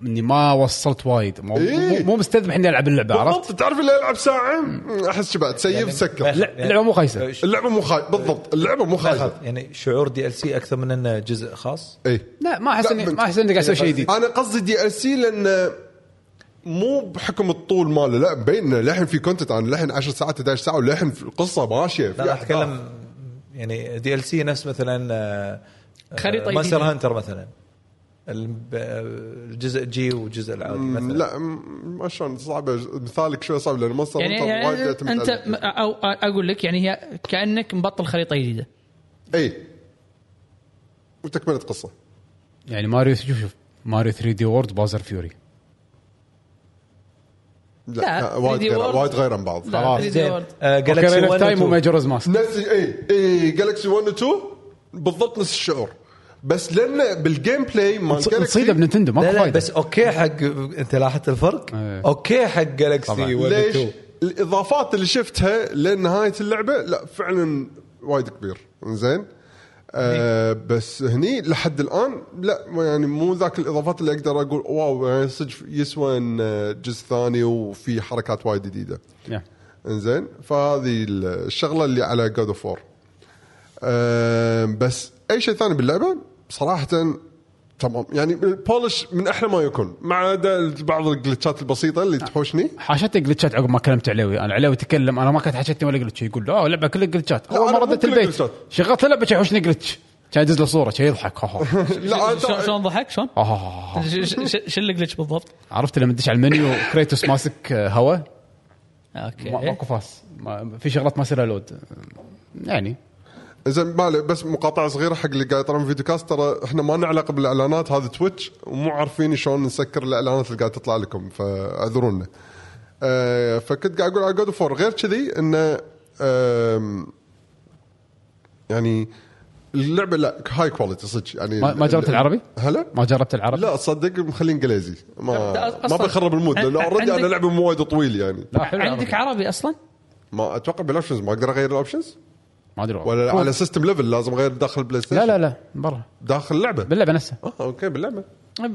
إني ما وصلت وايد. مو, إيه. مو- مستذبح إني ألعب اللعبة عرفت؟ بالضبط تعرف اللي يلعب ساعة؟ أحس شباب تسيف يعني- سكر. يعني- اللعبة مو خايسة. اللعبة مو خايس بالضبط. اللعبة مو خايسة يعني شعور DLC أكثر من إنه جزء خاص؟ اي لا ما أحس اني. ما أحس إني قاعد أسوي شيء جديد. أنا قصدي DLC لأن مو بحكم الطول ماله. لا مبين للحين في content أنا للحين 10 ساعات 11 ساعة وللحين في القصة ماشية. في لا. أتكلم يعني DLC نفس مثلا آه، خريطة Monster جديدة. Hunter مثلا. الجزء G والجزء العادي مثلا. لا ما شلون صعبة. مثالك شوي صعب لأن Monster يعني, وايد يعني أنت أو أقول لك يعني هي كأنك مبطل خريطة جديدة. إي. وتكملة قصة. يعني ماريو شوف شوف. ماريو 3 دي وورد بازر فيوري لا, لا، لا وايد 3D غير. وايد غير عن بعض. لا، خلاص. 3D زين. جالكسي أوكي 1 تايم و 2 وماجورز ماسك نفس إي إي جالكسي 1 و 2 بالضبط نفس الشعور. بس لأن بالجيم بلاي مال نصيده جالكسي بنتندو لا ماكو لا فايدة بس أوكي حق أنت لاحظت الفرق؟ إيه. okay حق Galaxy طبعاً. 1 و ليش 2 الإضافات اللي شفتها لنهاية اللعبة لا فعلا وايد كبير زين آه بس هني لحد الآن لا ما يعني مو ذاك الإضافات اللي أقدر أقول wow يعني صدق يسوى إن آه، جزء ثاني وفي حركات وايد جديدة. إنزين فهذه الشغلة اللي على God of War بس أي شيء ثاني باللعبة صراحة تمام. يعني ال polish من أحلى ما يكون ما عدا بعض الجلتشات البسيطة اللي تحوشني. حاشتني جلتشات عقب ما كلمت علاوي أنا علاوي تكلم أنا ما كانت حاشتني ولا glitch. يقول آه اللعبه كلها جلتشات. لا، أول ما ردت البيت. شغلت اللعبة شي يحوشني glitch. كان يدز له صورة شي يضحك. ها ها. لا شلون ضحك؟ شلون؟ شو اللي glitch بالضبط؟ عرفت لما تدش على ال menu Kratos ماسك هوا ما- okay ماكو فاس. في شغلات ما يصير load. يعني زين ما عليه، بس مقاطعة صغيرة حق اللي قاعد يطلعون video cast ترى إحنا ما لنا علاقه بالإعلانات هذا Twitch ومو عارفين شلون نسكر الإعلانات اللي قاعد تطلع لكم فاعذرونا. آه فكنت قاعد أقول على God of War غير كذي انه يعني اللعبة لا high quality صدق يعني ما- ما جربت العربي؟ هلا؟ ما جربت العربي؟ لا تصدق مخليه إنجليزي ما أصلاً ما بيخرب ال mood لأنه already أنا لعبة مو وايد طويل يعني لا حلو عندك. عربي أصلا؟ ما أتوقع بال options ما أقدر أغير ال options ما أدري ولا فوق. على system level لازم أغير داخل ال PlayStation لا لا لا برا. داخل اللعبة؟ باللعبة نفسها. آه okay باللعبة.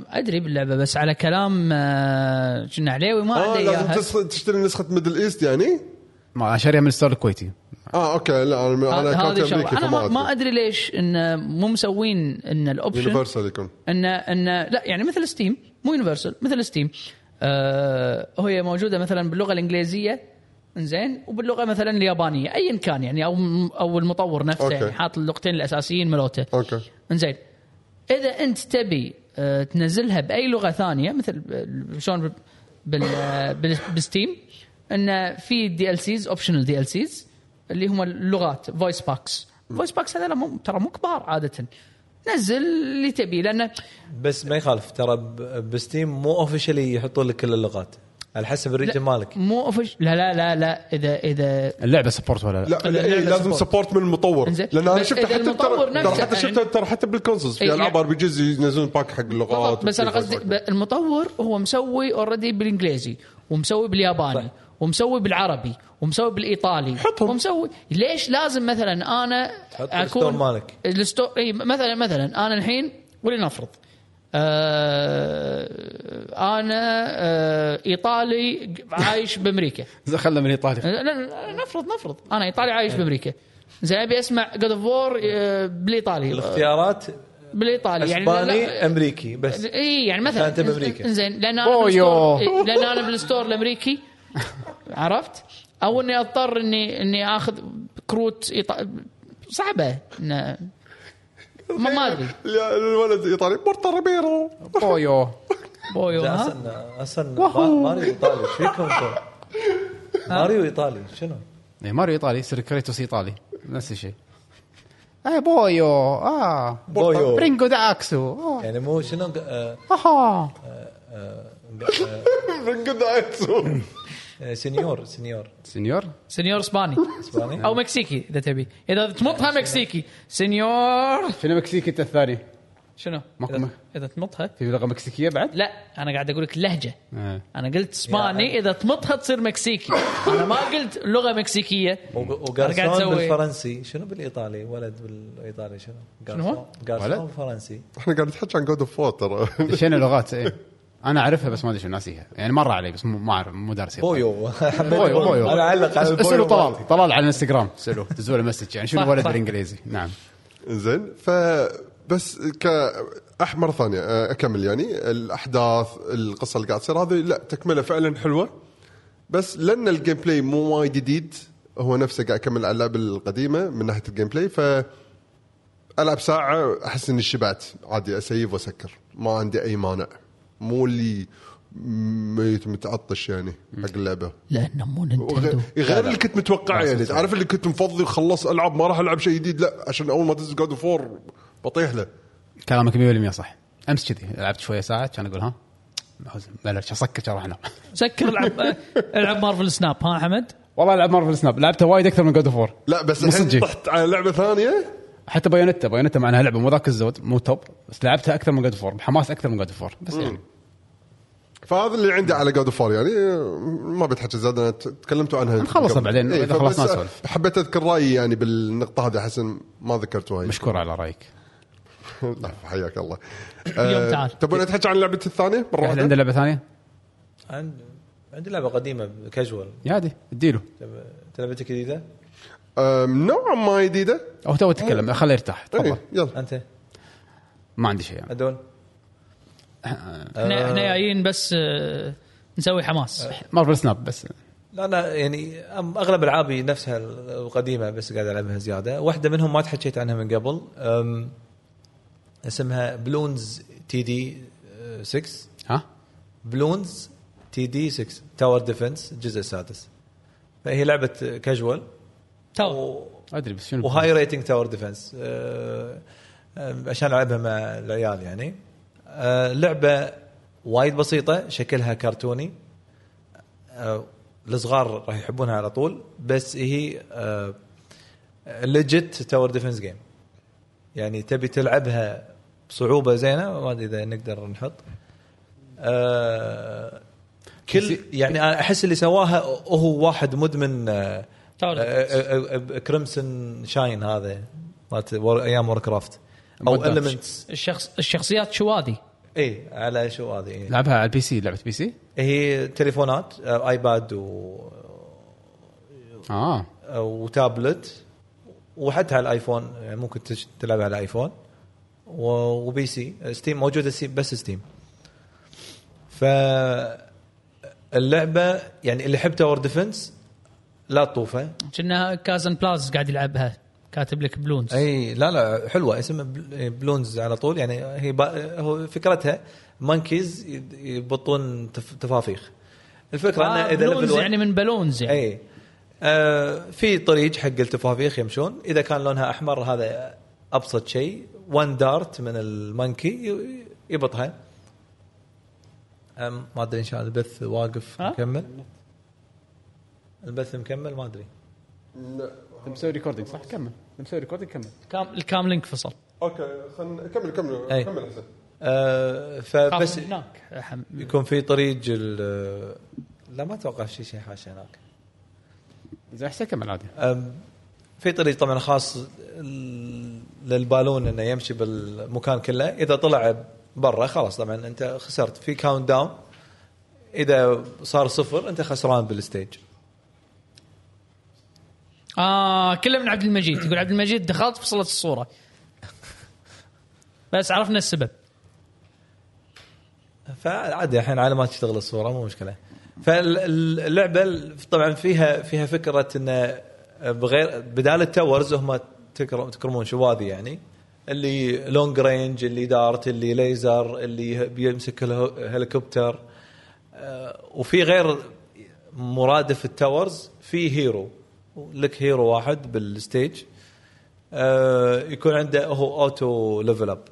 أدري باللعبة بس على كلام آه، كنا عليوي ما عنده لازم اياها تس- تشتري نسخة Middle East يعني؟ ما شاريها من ال store الكويتي. آه okay لا أنا أنا كنت أمريكي أنا ما, ما أدري ليش إن مو مسوين إن ال option universal يكون. ان ان لا يعني مثل Steam مو universal مثل Steam آه هي موجودة مثلا باللغة الإنجليزية إنزين وباللغة مثلا اليابانية ايا كان يعني أو أو المطور نفسه okay. يعني حاط اللغتين الأساسيين ملوته. okay. إنزين. إذا أنت تبي آه، تنزلها بأي لغة ثانية مثل شلون بال- بال بال- ب Steam انه في دي ال سيز اوبشنال دي ال سيز اللي هم اللغات voice packs voice packs هذول مو ترى مو كبار عاده. نزل اللي تبي لأنه بس ما يخالف ترى ب Steam مو officially يحطون لك كل اللغات. على حسب ال region مالك مو offici- لا لا لا لا إذا إذا اللعبة support ولا لا لا, لا، إيه لا، لازم. support من المطور. لأن أنا شفت حتى المطور ترى حتى شفت يعني- ترى حتى بال consoles في إيه، ألعاب RPGs ينزلون pack حق اللغات بس أنا قصدي المطور هو مسوي already بالإنجليزي ومسوي بالياباني. ومسوي بالعربي ومسوي بالإيطالي حطهم. ومسوي ليش لازم مثلا أنا ال store مالك. ال store اي مثلا مثلا أنا الحين ولنفرض آه أنا آه إيطالي عايش بأمريكا. خلنا من إيطاليا. نفرض نفرض. أنا إيطالي عايش بأمريكا. زين أبي أسمع God of War بالإيطالي. الاختيارات؟ بالإيطالي يعني أسباني لا- أمريكي بس. اي يعني مثلا أنت بأمريكا. زين لأن أنا. بال store إيه، لأن أنا بال store الأمريكي. عرفت؟ أو إني أضطر إني إني آخذ كروت إيط... صعبة. ما ما ادري الولد إيطالي. بورتا ريبيرو بويو. ها؟ أصلا أصلا ما- ماريو إيطالي. إيش فيكم؟ ماريو إيطالي. شنو؟ إيه، ماريو إيطالي. يصير كريتوس إيطالي. نفس الشيء. اي بويو. آه. بويو. برينجو داكسو. آه. يعني مو شنو؟ آه، آه. رنقد عيسو. آه، سنيور سنيور سنيور سنيور اسباني اسباني أو مكسيكي اذا تبي اذا تمطها مكسيكي سنيور شنو مكسيكي انت الثاني؟ شنو؟ ماكو اذا, تمطها في لغه مكسيكيه بعد؟ لا أنا قاعد أقول لك لهجه آه. أنا قلت اسباني اذا تمطها تصير مكسيكي أنا ما قلت لغه مكسيكيه وقارسون بالفرنسي شنو بالايطالي ولد بالايطالي شنو؟ شنو هو؟ قارسون ولد؟ بالفرنسي إحنا قاعد نتحكي عن God of War ترى دشينا لغات إيه أنا أعرفها بس ما أدري شو ناسيها يعني مر علي بس مو- ما أعرف مو دارسها بويو. بويو بويو أنا أعلق على اسألوا طلال. طلال على الانستغرام. اسألوا. دزوا له مسج يعني شنو صح، ولد صح. بالانجليزي نعم. زين ف بس ك مرة ثانية أه، أكمل يعني. الأحداث القصة اللي قاعد تصير هذه لا تكملة فعلا حلوة. بس لأن ال gameplay مو وايد جديد هو نفسه قاعد يكمل على اللعبة القديمة من ناحية ال gameplay ف ألعب ساعة أحس إني شبعت. عادي اسيف وأسكر. ما عندي أي مانع. مو اللي ميت متعطش يعني حق اللعبة. لأنه مو Nintendo. غير اللي كنت متوقعه يعني. تعرف اللي كنت مفضي خلص العب ما راح ألعب شيء جديد؟ لا عشان أول ما تنزل God of War بطيح له. كلامك 100% صح. أمس كذي لعبت شوية ساعات كان أقول ها بلش اسكر راح أنام؟ سكر العب العب Marvel Snap ها حمد والله ألعب Marvel Snap لعبتها وايد أكثر من God of War لا بس الحين. طحت على لعبة ثانية. حتى Bayonetta Bayonetta معناها لعبة مو ذاك الزود مو top بس لعبتها أكثر من God of War بحماس أكثر من God of War بس يعني فهذا اللي عندي على God of War يعني ما بتحكي زاد أنا تكلمتوا عنها نخلصها. بعدين، إيه، إذا فبس خلصنا نسولف. حبيت أذكر رأيي يعني بالنقطة هذه أحس إن ما ذكرتوها. مشكور على رأيك لا، حياك الله اليوم تعال. تبون نتحكي عن لعبه الثانية مره احد واحدة عنده لعبة ثانية؟ عند- عندي لعبة قديمة كاجوال يادي اديله انت لعبتك جديدة؟ نوعا ما جديدة. أو تو تتكلم. خليه يرتاح. تفضل. إيه، يلا. أنت؟ ما عندي شيء. يعني. ادول إحنا إحنا جايين بس آه، نسوي حماس. Marvel Snap بس. لا أنا يعني أم- أغلب العابي نفسها القديمة بس قاعد ألعبها زيادة. واحدة منهم ما تحكيت عنها من قبل. أم، اسمها Bloons TD 6 ها؟ Bloons TD 6 tower defense الجزء السادس. فهي لعبة كاجوال تو أدري بس شنو و high rating tower defense عشان ألعبها مع العيال يعني. آه، لعبة وايد بسيطة شكلها كرتوني. آه، الصغار راح يحبونها على طول بس هي legit tower defense game يعني تبي تلعبها بصعوبة زينة ما ادري إذا نقدر نحط. آه، كل يعني أنا أحس اللي سواها هو واحد مدمن آه، آه، كريمسون شاين هذا مالت أيام وور كرافت أو. المنتس الشخص الشخصيات شوادي اي إيه، على شو هذه إيه. لعبها على البي سي لعبة بي سي؟ هي تليفونات ايباد و آه. وتابلت. وحتى على ال iPhone يعني ممكن تش- تلعب على ال iPhone و- و PC Steam موجودة Steam بس ستيم ف اللعبة يعني اللي يحب tower defense لا تطوفه كنا كازن بلاز قاعد يلعبها كاتب لك Bloons. أي لا لا حلوة اسمها Bl- Bloons على طول يعني هي با هو فكرتها monkeys يبطون تف- تفافيخ الفكرة آه إنه إذا Bloons level 1 يعني من balloons يعني. أي. آه في طريق حق التفافيخ يمشون. إذا كان لونها أحمر هذا أبسط شيء. one dart من ال monkey ي- يبطها. ما أدري إن شاء الله البث واقف ها؟ البث مكمل؟ ما أدري. انت مسوي recording صح كمل. انت مسوي recording كمل. cam ال Cam Link فصل. أوكي خلينا كمل كمل. أي. كمل أحسن. آه بس فبس هناك يكون في طريق ال- لا ما أتوقع في شيء حاش هناك. زين أحسن كمل عادي. في طريق طبعا خاص ال- للبالون إنه يمشي بالمكان كله. إذا طلع برا خلاص طبعا أنت خسرت. في count down إذا صار صفر أنت خسران بال stage آه كله من عبد المجيد. يقول عبد المجيد دخلت فصلت الصورة. بس عرفنا السبب. فعادي الحين على ما تشتغل الصورة مو مشكلة. فاللعبة طبعا فيها فيها فكرة انه بغير بدال ال towers هم تكر- تكرمون شواذي يعني. اللي long range اللي dart اللي ليزر اللي بيمسك الهو- هليكوبتر آه، وفي غير مرادف ال towers في hero لك hero واحد بال stage. آه، يكون عنده هو auto level up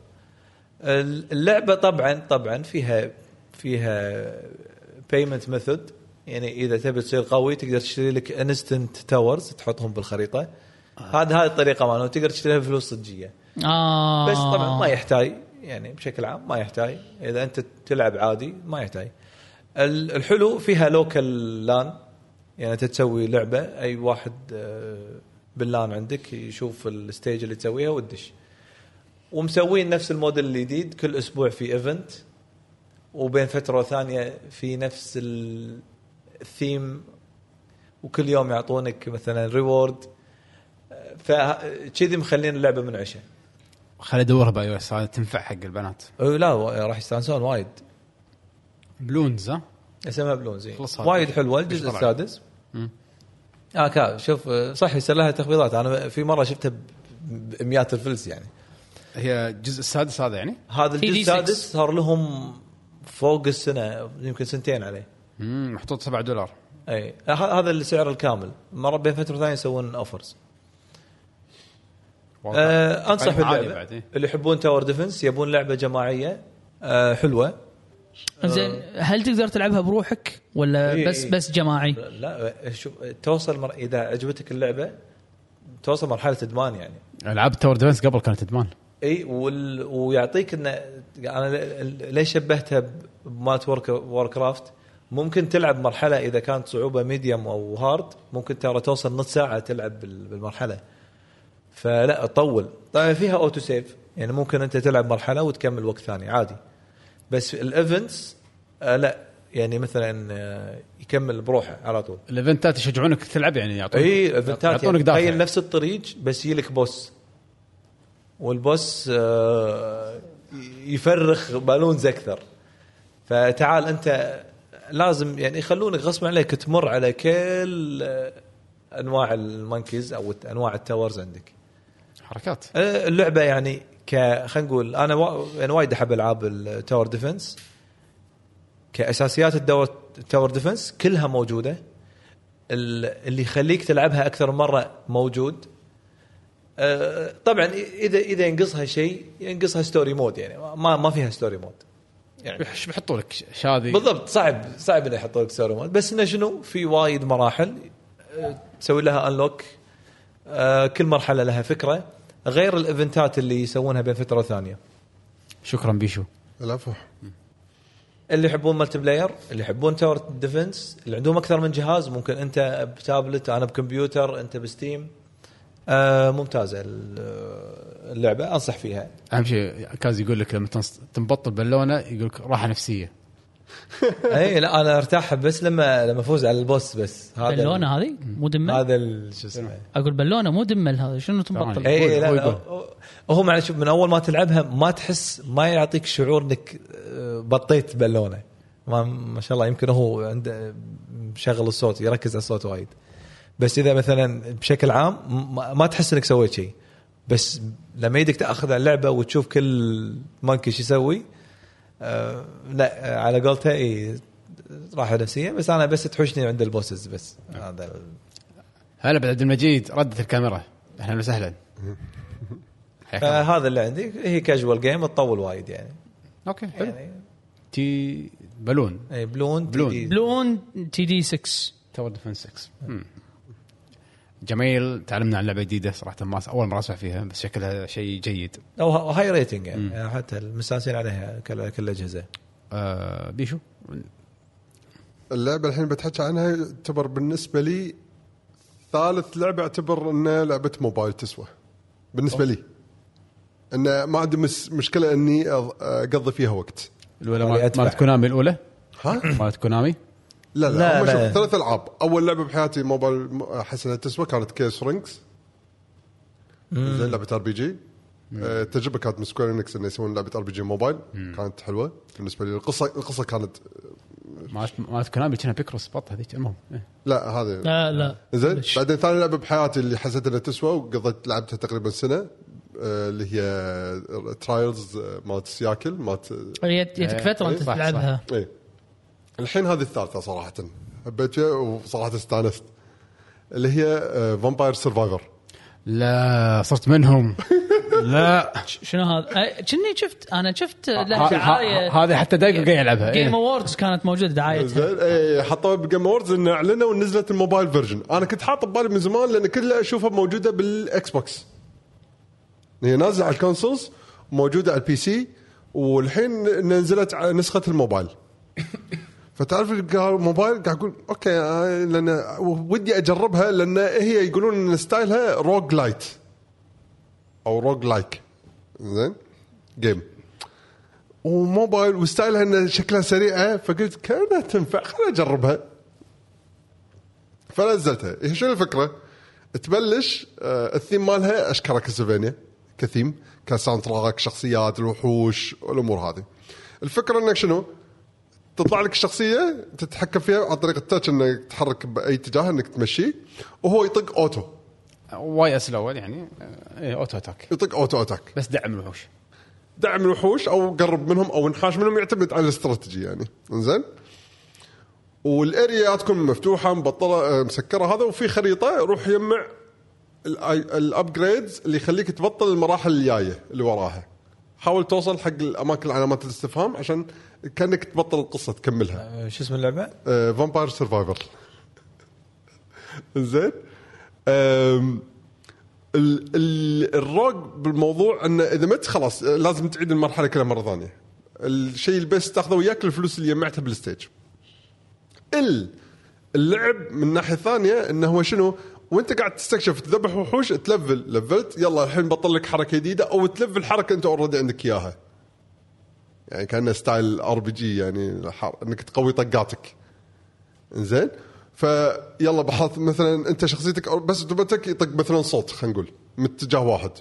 اللعبة طبعا طبعا فيها فيها payment method يعني إذا تبي تصير قوي تقدر تشتري لك instant towers تحطهم بالخريطة. هذا هذه الطريقة مالته تقدر تشتريها بفلوس صجية. آه. بس طبعا ما يحتاج. يعني بشكل عام ما يحتاج. إذا أنت تلعب عادي ما يحتاج. ال- الحلو فيها local LAN يعني انت تسوي لعبة أي واحد آه، بال LAN عندك يشوف ال stage اللي تسويها وتدش ومسوين نفس الموديل الجديد كل أسبوع في event وبين فترة وثانيه في نفس ال- الثيم وكل يوم يعطونك مثلا reward فكذي مخلين اللعبة منعشة. خلي ادورها ب iOS تنفع حق البنات. أه، لا راح يستانسون وايد. Bloons ها؟ اسمها. خلص هذا. وايد حلوة الجزء. السادس. آه كا شوف آه، صح يصير لها تخفيضات. أنا في مرة شفتها بمئات الفلس يعني. هي الجزء السادس هذا يعني؟ هذا الجزء D 6. السادس صار لهم فوق السنة يمكن سنتين عليه. امم محطوط 7 دولار. إي. ه- هذا السعر الكامل. مرة بين فترة ثانية يسوون offers آه أنصح باللعبة. إيه. اللي يحبون tower defense يبون لعبة جماعية. آه حلوة. زين هل تقدر تلعبها بروحك ولا إيه، بس إيه. بس جماعي؟ لا شوف توصل مر... إذا عجبتك اللعبة توصل مرحلة إدمان يعني. ألعاب tower defense قبل كانت إدمان. إي وال... ويعطيك إنه أنا ليش شبهتها بمات ورك Warcraft ممكن تلعب مرحلة إذا كانت صعوبة medium أو hard ممكن ترى توصل نص ساعة تلعب بال- بالمرحلة. فلا تطول. طبعا فيها auto save يعني ممكن أنت تلعب مرحلة وتكمل وقت ثاني عادي. بس ال events آه لا. يعني مثلا آه يكمل بروحه على طول. ال event ات يشجعونك تلعب يعني يعطونك اي event ات يعطونك يعني. دافع تخيل نفس الطريق بس يجيلك boss. وال boss آه، يفرخ balloons أكثر. فتعال أنت لازم يعني يخلونك غصب عليك تمر على كل آه، أنواع ال monkeys أو أنواع ال towers عندك. حركات. اللعبة يعني ك خلينا نقول أنا وا... يعني وايد أحب ألعاب ال tower defense كأساسيات الدور ال tower defense كلها موجودة. ال- اللي يخليك تلعبها أكثر من مرة موجود. آه، طبعا إذا إذا ينقصها شيء ينقصها story mode يعني. ما ما فيها story mode يعني إيش بيحطوا لك شاذي. بالضبط صعب صعب إنه يحطوا لك story mode بس إنه شنو؟ في وايد مراحل. آه، تسوي لها unlock كل مرحلة لها فكرة. غير الإيفنتات اللي يسوونها بين فترة وثانية. شكرا بيشو. العفو. اللي يحبون multiplayer اللي يحبون tower defense اللي عندهم أكثر من جهاز ممكن أنت بتابلت أنا بكمبيوتر أنت ب Steam. آه ممتازة ال- اللعبة أنصح فيها. أهم شيء كاز يقول لك لما تنص- تنبط البالونه يقول لك راحة نفسية. اي لا أنا أرتاح بس لما لما أفوز على البوس بس. هذا بالونة هذه؟ مو دمل هذا ال- شو اسمه؟ أقول بالونة مو دمل هذا. شنو تنبطل. اي لا هو لا معنى شوف من أول ما تلعبها ما تحس ما يعطيك شعور إنك آه، بطيت بالونة. ما, ما شاء الله يمكن هو عنده مشغل الصوت يركز على الصوت وايد. بس إذا مثلا بشكل عام ما, ما تحس إنك سويت شيء. بس لما يدك تأخذ على اللعبة وتشوف كل monkey شو يسوي آه لا آه، على قولته اي راحه نفسيه بس أنا بس تحوشني عند ال bosses بس. هذا ال- هلا بعد عبد المجيد ردت الكاميرا. أهلا وسهلا. فهذا اللي عندي هي casual game تطول وايد يعني. okay حلو. يعني تي بالون اي بلون بلون. تي- Bloons TD 6 tower defense 6 مم. جميل. تعلمنا عن لعبة جديدة صراحة ما أول مرة أسمع فيها بس شكلها شيء جيد. أو high rating يعني, يعني حتى المستانسين عليها كل كل الاجهزه آه بيشو؟ اللعبة الحين بتحكي عنها تعتبر بالنسبة لي ثالث لعبة اعتبر إنها لعبة موبايل تسوى. بالنسبة لي. انه ما عندي مس مشكلة إني أقضي فيها وقت. الأولى. مالت كونامي الأولى؟ ها؟ مالت كونامي لا لا, لا، لا. شوف ثلاث ألعاب. أول لعبة بحياتي موبايل احس انها تسوى كانت Chaos Rings زين لعبة RPG آه، التجربه كانت من Square Enix إنه يسوون لعبة RPG موبايل. كانت حلوة بالنسبة لي. القصة القصة كانت مالت مالت كونامي كانها بيكروس بط هذيك المهم إيه. لا هذه. لا لا. زين بعدين ثاني لعبة بحياتي اللي حسيت إنها تسوى وقضيت لعبتها تقريبا سنة آه، اللي هي Trials مالت سياكل مالت هي جتك فتره أنت. تلعبها؟ إيه. الحين هذه الثالثة صراحة. حبيت فيها وصراحة استانست. اللي هي Vampire Survivor لا صرت منهم. لا. شنو هذا؟ كني شفت أنا شفت له دعاية. هذه حتى دايجو قاعد يلعبها. game إيه. awards كانت موجودة دعايتها زين إيه حطوها ب Game Awards انه أعلنوا ونزلت ال mobile version أنا كنت حاط ببالي من زمان لأن كلها أشوفها موجودة بال Xbox هي نازلة على ال consoles موجودة على ال PC والحين نزلت على نسخة الموبايل. فتعرف قال موبايل قاعد أقول okay آه، لأن ودي أجربها لأن هي يقولون إن ستايلها roguelite أو roguelike زين؟ game وموبايل وستايلها إن شكلها سريعة فقلت كانها تنفع خليني أجربها. فنزلتها. هي شو الفكرة؟ تبلش آه الثيم مالها اشكال كاسلفينيا ك theme ك soundtrack شخصيات الوحوش الأمور هذه. الفكرة إنك شنو؟ تطلع لك الشخصية تتحكم فيها عن طريق ال touch إنك تحرك بأي اتجاه إنك تمشيه وهو يطق auto. Ys الأول يعني إيه auto attack. يطق auto attack. بس دعم الوحوش. دعم الوحوش أو قرب منهم أو انحاش منهم يعتمد على الاستراتيجي يعني. إنزين. وال area تكون مفتوحة مبطلة آه، مسكرة هذا وفي خريطة روح يجمع ال upgrades اللي يخليك تبطل المراحل الجاية اللي وراها. حاول توصل حق الأماكن علامات الاستفهام عشان كأنك تبطل القصة تكملها. آه، شو اسم اللعبة؟ Vampire Survivor زين. ال rogue بالموضوع إنه إذا مت خلاص آه، لازم تعيد المرحلة كلها مرة ثانية. الشيء اللي بس تاخذه وياك الفلوس اللي جمعتها بال stage. ال اللعب من ناحية ثانية إنه هو شنو؟ وأنت قاعد تستكشف تذبح وحوش تلفل. لفلت يلا الحين بطل لك حركة جديدة أو تلفل حركة أنت already عندك إياها. يعني كأنه style RPG يعني إنك تقوي طقاتك. زين فيلا بحط مثلا أنت شخصيتك بس دبتك يطق مثلا صوت خلينا نقول من اتجاه واحد.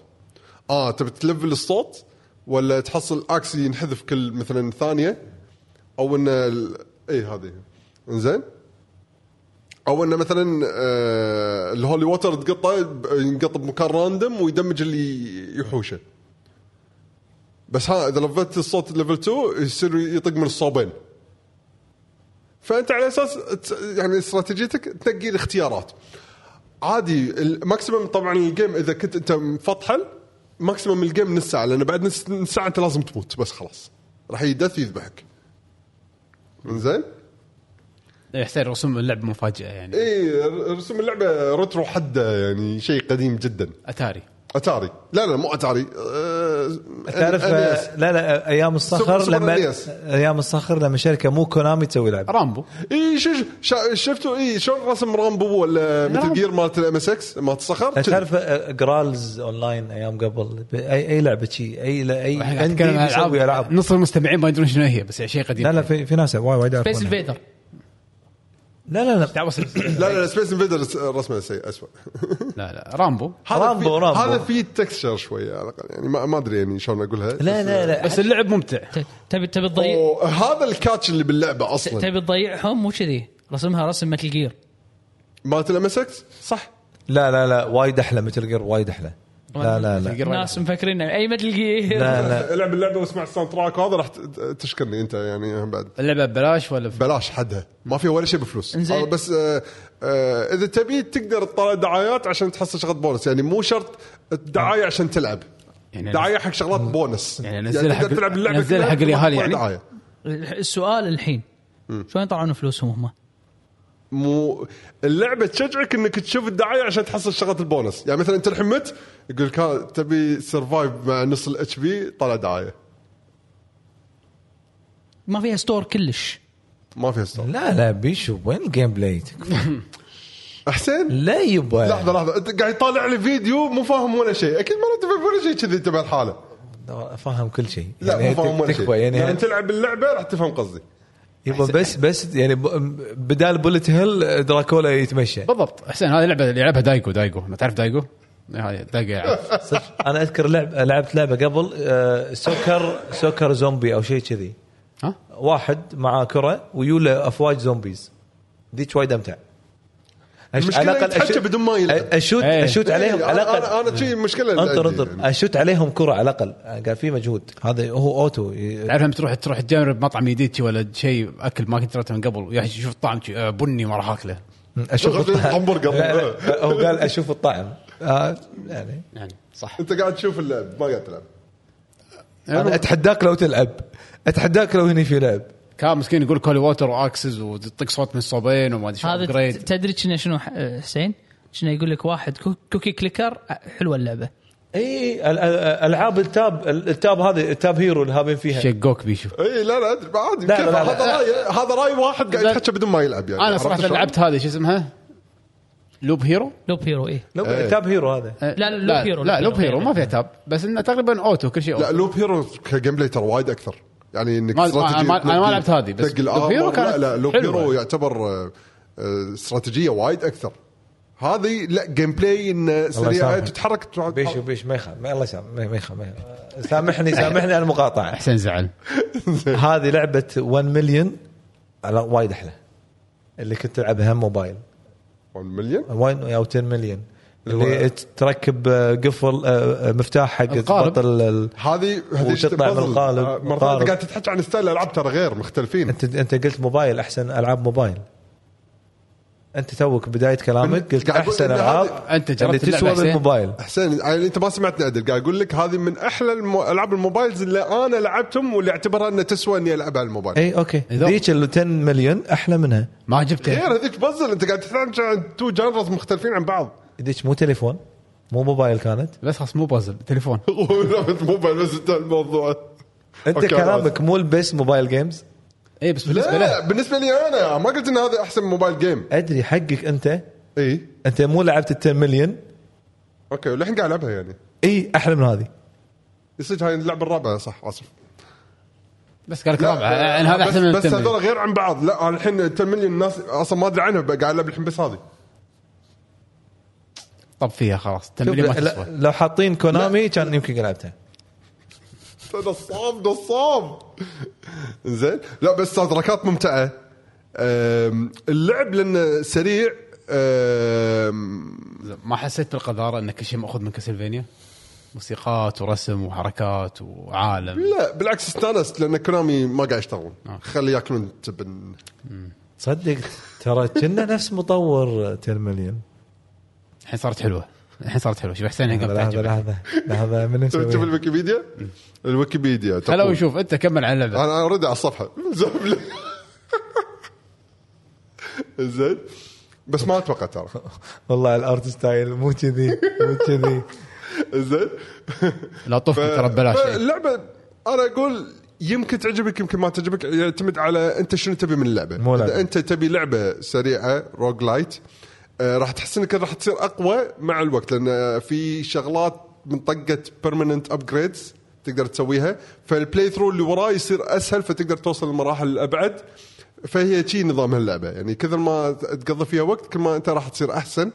آه تبي تلفل الصوت ولا تحصل axe ينحذف كل مثلا ثانية؟ أو إنه ال... اي هذه. زين أو إنه مثلا آه ال holy water تقطه ينقط بمكان random ويدمج اللي يحوشه. بس ها إذا لفلت الصوت level 2 يصير يطق من الصوبين. فأنت على أساس يعني استراتيجيتك تنقي الاختيارات. عادي ال maximum طبعا ال game إذا كنت أنت مفطحل maximum ال game نص ساعة لأن بعد نص ساعة أنت لازم تموت بس خلاص. راح Death يذبحك. زين إيه، حسين رسوم اللعب مفاجأة يعني. اي رسم اللعبة retro حدة يعني شيء قديم جدا. أتاري. أتاري. لا لا مو أتاري. أه تعرف. آه، لا لا أيام الصخر super- لما. أيام الصخر لما شركة مو كونامي تسوي لعبة. رامبو. إي شو شا- شفتوا إي شلون رسم رامبو؟ ولا مثل جير مالت الام اس إكس مالت الصخر. تعرف جرالز اونلاين أيام قبل؟ أي أي لعبة شي أي أي قاعد عندي ألعاب. نص المستمعين ما يدرون شنو هي بس شيء قديم. لا لا في في ناس وايد وايد سبيس. انفيدر لا لا لا. سلسلة. لا لا لا سبيس انفيدر رسمه سيء اسوء لا لا رامبو. رامبو، رامبو. هذا في تكستشر شوية على الأقل يعني ما, ما أدري يعني شلون أقولها. لا لا لا. بس اللعب ممتع. تبي تبي تضيع؟ هذا ال catch اللي باللعبة أصلا. تبي تضيعهم؟ مو كذي. رسمها رسم Metal Gear مالت ال MSX صح. لا لا لا. وايد أحلى Metal Gear وايد أحلى. لا لا لا. الناس مفكرين أي Metal Gear لا لا. العب اللعبة واسمع ال soundtrack هذا راح تشكرني أنت يعني بعد. اللعبة ببلاش ولا في بلاش حدها. ما فيها ولا شيء بفلوس. هذا بس آه آه إذا تبي تقدر تطلع دعايات عشان تحصل شغلات بونس. يعني مو شرط الدعاية عشان تلعب. يعني دعاية حق شغلات بونس. يعني نزلها تقدر حق- تلعب اللعبة نزلها كلها حق اليهال يعني؟ دعاية. السؤال الحين شلون يطلعون فلوسهم هم؟ مو اللعبة تشجعك إنك تشوف الدعاية عشان تحصل شغلات البونس يعني مثلا أنت الحين مت يقول لك تبي survive مع نص ال HP طلع دعاية. ما فيها store كلش. ما فيها store لا لا بيشو وين ال gameplay حسين لا يبا. لحظة لحظة. أنت قاعد يطالع لي فيديو مو فاهم ولا شيء. أكيد ما تفهم ولا شيء كذي انت بهالحاله فاهم كل شيء. لا يعني مو فاهم ولا تكفى شيء. يعني يعني تلعب اللعبة راح تفهم قصدي. يبا بس بس يعني ب- بدال bullet hell دراكولا يتمشى. بالضبط. حسين هذه لعبة اللي يلعبها دايجو دايجو. ما تعرف دايجو؟ هذه دايجو أنا أذكر لعب لعبت لعبة قبل آه، soccer soccer zombie أو شيء كذي. ها؟ واحد معاه كرة ويوله أفواج zombies. ذيك وايد أمتع. أش- المشكلة يتحكى أ shoot- بدون ما يلعب. أ shoot إيه. أ shoot عليهم إيه، على أنا الأقل. أنا شيء مشكلة أنطر أنطر. يعني. أ shoot عليهم كرة على الأقل. قال في مجهود. هذا هو auto. تعرف لما تروح تروح تجرب مطعم جديد شي ولا شيء أكل ما كنت جربته من قبل ويا شوف الطعم آه، بني ما راح أكله. أشوف الطعم. همبرجر. هو قال أشوف الطعم. آه يعني. يعني صح. أنت قاعد تشوف اللعب ما قاعد تلعب. أنا أتحداك لو تلعب. أتحداك لو هني في لعب. كان مسكين يقول كولي ووتر وأكسس وتطق صوت من الصوبين وما أدري شو هذا upgrade. تدري كنا شنو آه، حسين؟ كنا يقول لك واحد كو- كوكي كليكر آه، حلوة اللعبة إي ال- ال- ألعاب التاب التاب هذه التاب هيرو اللي هابين فيها شقوك بيشو إي لا لا أدري، عادي لا، كيف لا، لا، هذا لا. راي هذا راي واحد قاعد لا. يتحكى بدون ما يلعب يعني أنا عرفت صراحة شلون؟ لعبت هذه شو اسمها؟ لوب هيرو؟ لوب هيرو إيه لو إيه. تاب هيرو هذا آه، لا، لوب لا هيرو، لا لوب لوب هيرو هيرو. ما فيها تاب بس إنه تقريبا أوتو كل شيء لا أوتو لوب هيرو كجيم بلاي ترى وايد أكثر يعني إنك ما- استراتيجي ما- لعبت هذه، بس تدق لوب هيرو الآرمر. لا لا لوب حلوة. هيرو يعتبر آه، آه، استراتيجية وايد أكثر. هذه لا جيم بلاي إن سريعه يسامحك. تتحرك تتع- بيشو بيش ما يخاف ما الله يسامح ما يخاف ما يخاف. سامحني سامحني على المقاطعة. حسين زعل. هذه لعبة 1 مليون على وايد أحلى. اللي كنت تلعبها هم موبايل. 1 مليون 1 أو 10 مليون اللي اللي تركب آه، قفل آه، آه، مفتاح حق القالب. تبطل ال- هذه هذه وتطلع من. القالب. مرات. قاعد تتحكي عن style الالعاب ترى غير مختلفين أنت أنت قلت موبايل أحسن ألعاب موبايل أنت توك بداية كلامك قلت أحسن ألعاب جربت اللي تسوى؟ بالموبايل حسين يعني أنت ما سمعتني عدل قاعد أقول لك هذه من أحلى. ألعاب ال mobiles اللي أنا لعبتهم واللي أعتبرها إنها تسوى إني ألعبها على الموبايل اي okay إذا- ذيك ال 10 مليون أحلى منها ما جبته غير هذيك بازل أنت قاعد تتحكي عن two genres مختلفين عن بعض ذيك مو تليفون؟ مو موبايل كانت؟ بس خلاص مو بازل تليفون. لعبه موبايل بس انتهى الموضوع. أنت كلامك مو ال best mobile games اي بس بالنسبة لا له. بالنسبة لي أنا ما قلت إن هذا أحسن mobile game أدري حقك أنت. إي. أنت مو لعبت ال 10 مليون okay والحين قاعد ألعبها يعني. إي أحلى من هذه. يصير هاي اللعبة الرابعة صح آسف. بس قال لك رابعه يعني هذا بس, أحسن من بس. هذول غير عن بعض. لا أنا الحين 10 مليون الناس أصلا ما أدري عنها قاعد ألعب الحين بس هذه. طب فيها خلاص. تمرين ما تسوى. لو حاطين كونامي كان يمكن لعبتها نصاب نصاب زين. لا بس تدركات ممتعة. أم، اللعب لأنه سريع. أم، ما حسيت بالقذارة إن كل شيء مأخوذ من Castlevania؟ موسيقات ورسم وحركات وعالم. لا بالعكس استانست لأن Konami ما قاعد يشتغلون. آه. خلي ياكلون تبن. تصدق ترى كنا نفس مطور 10 مليون الحين صارت حلوة. الحين صارت حلوة. شوف حسين لحظة. لحظة لحظة. من تشوف نسوي الويكيبيديا. الويكيبيديا تقول- يشوف انت كمل على اللعبة. أنا already على الصفحة. زين. بس ما أتوقع ترى. والله ال art style مو كذي مو كذي. زين. لا طف ترى ببلاش. اللعبة أنا أقول يمكن تعجبك يمكن ما تعجبك. يعتمد على أنت شنو تبي من اللعبة. مو لعبة. إذا أنت تبي لعبة سريعة roguelite راح تحس إنك راح تصير أقوى مع الوقت لأن آه، في شغلات من طقة permanent upgrades تقدر تسويها فال playthrough اللي وراه يصير أسهل فتقدر توصل للمراحل الأبعد فهي شي نظام هاللعبة يعني كثر ما تقضي فيها وقت كل ما أنت راح تصير أحسن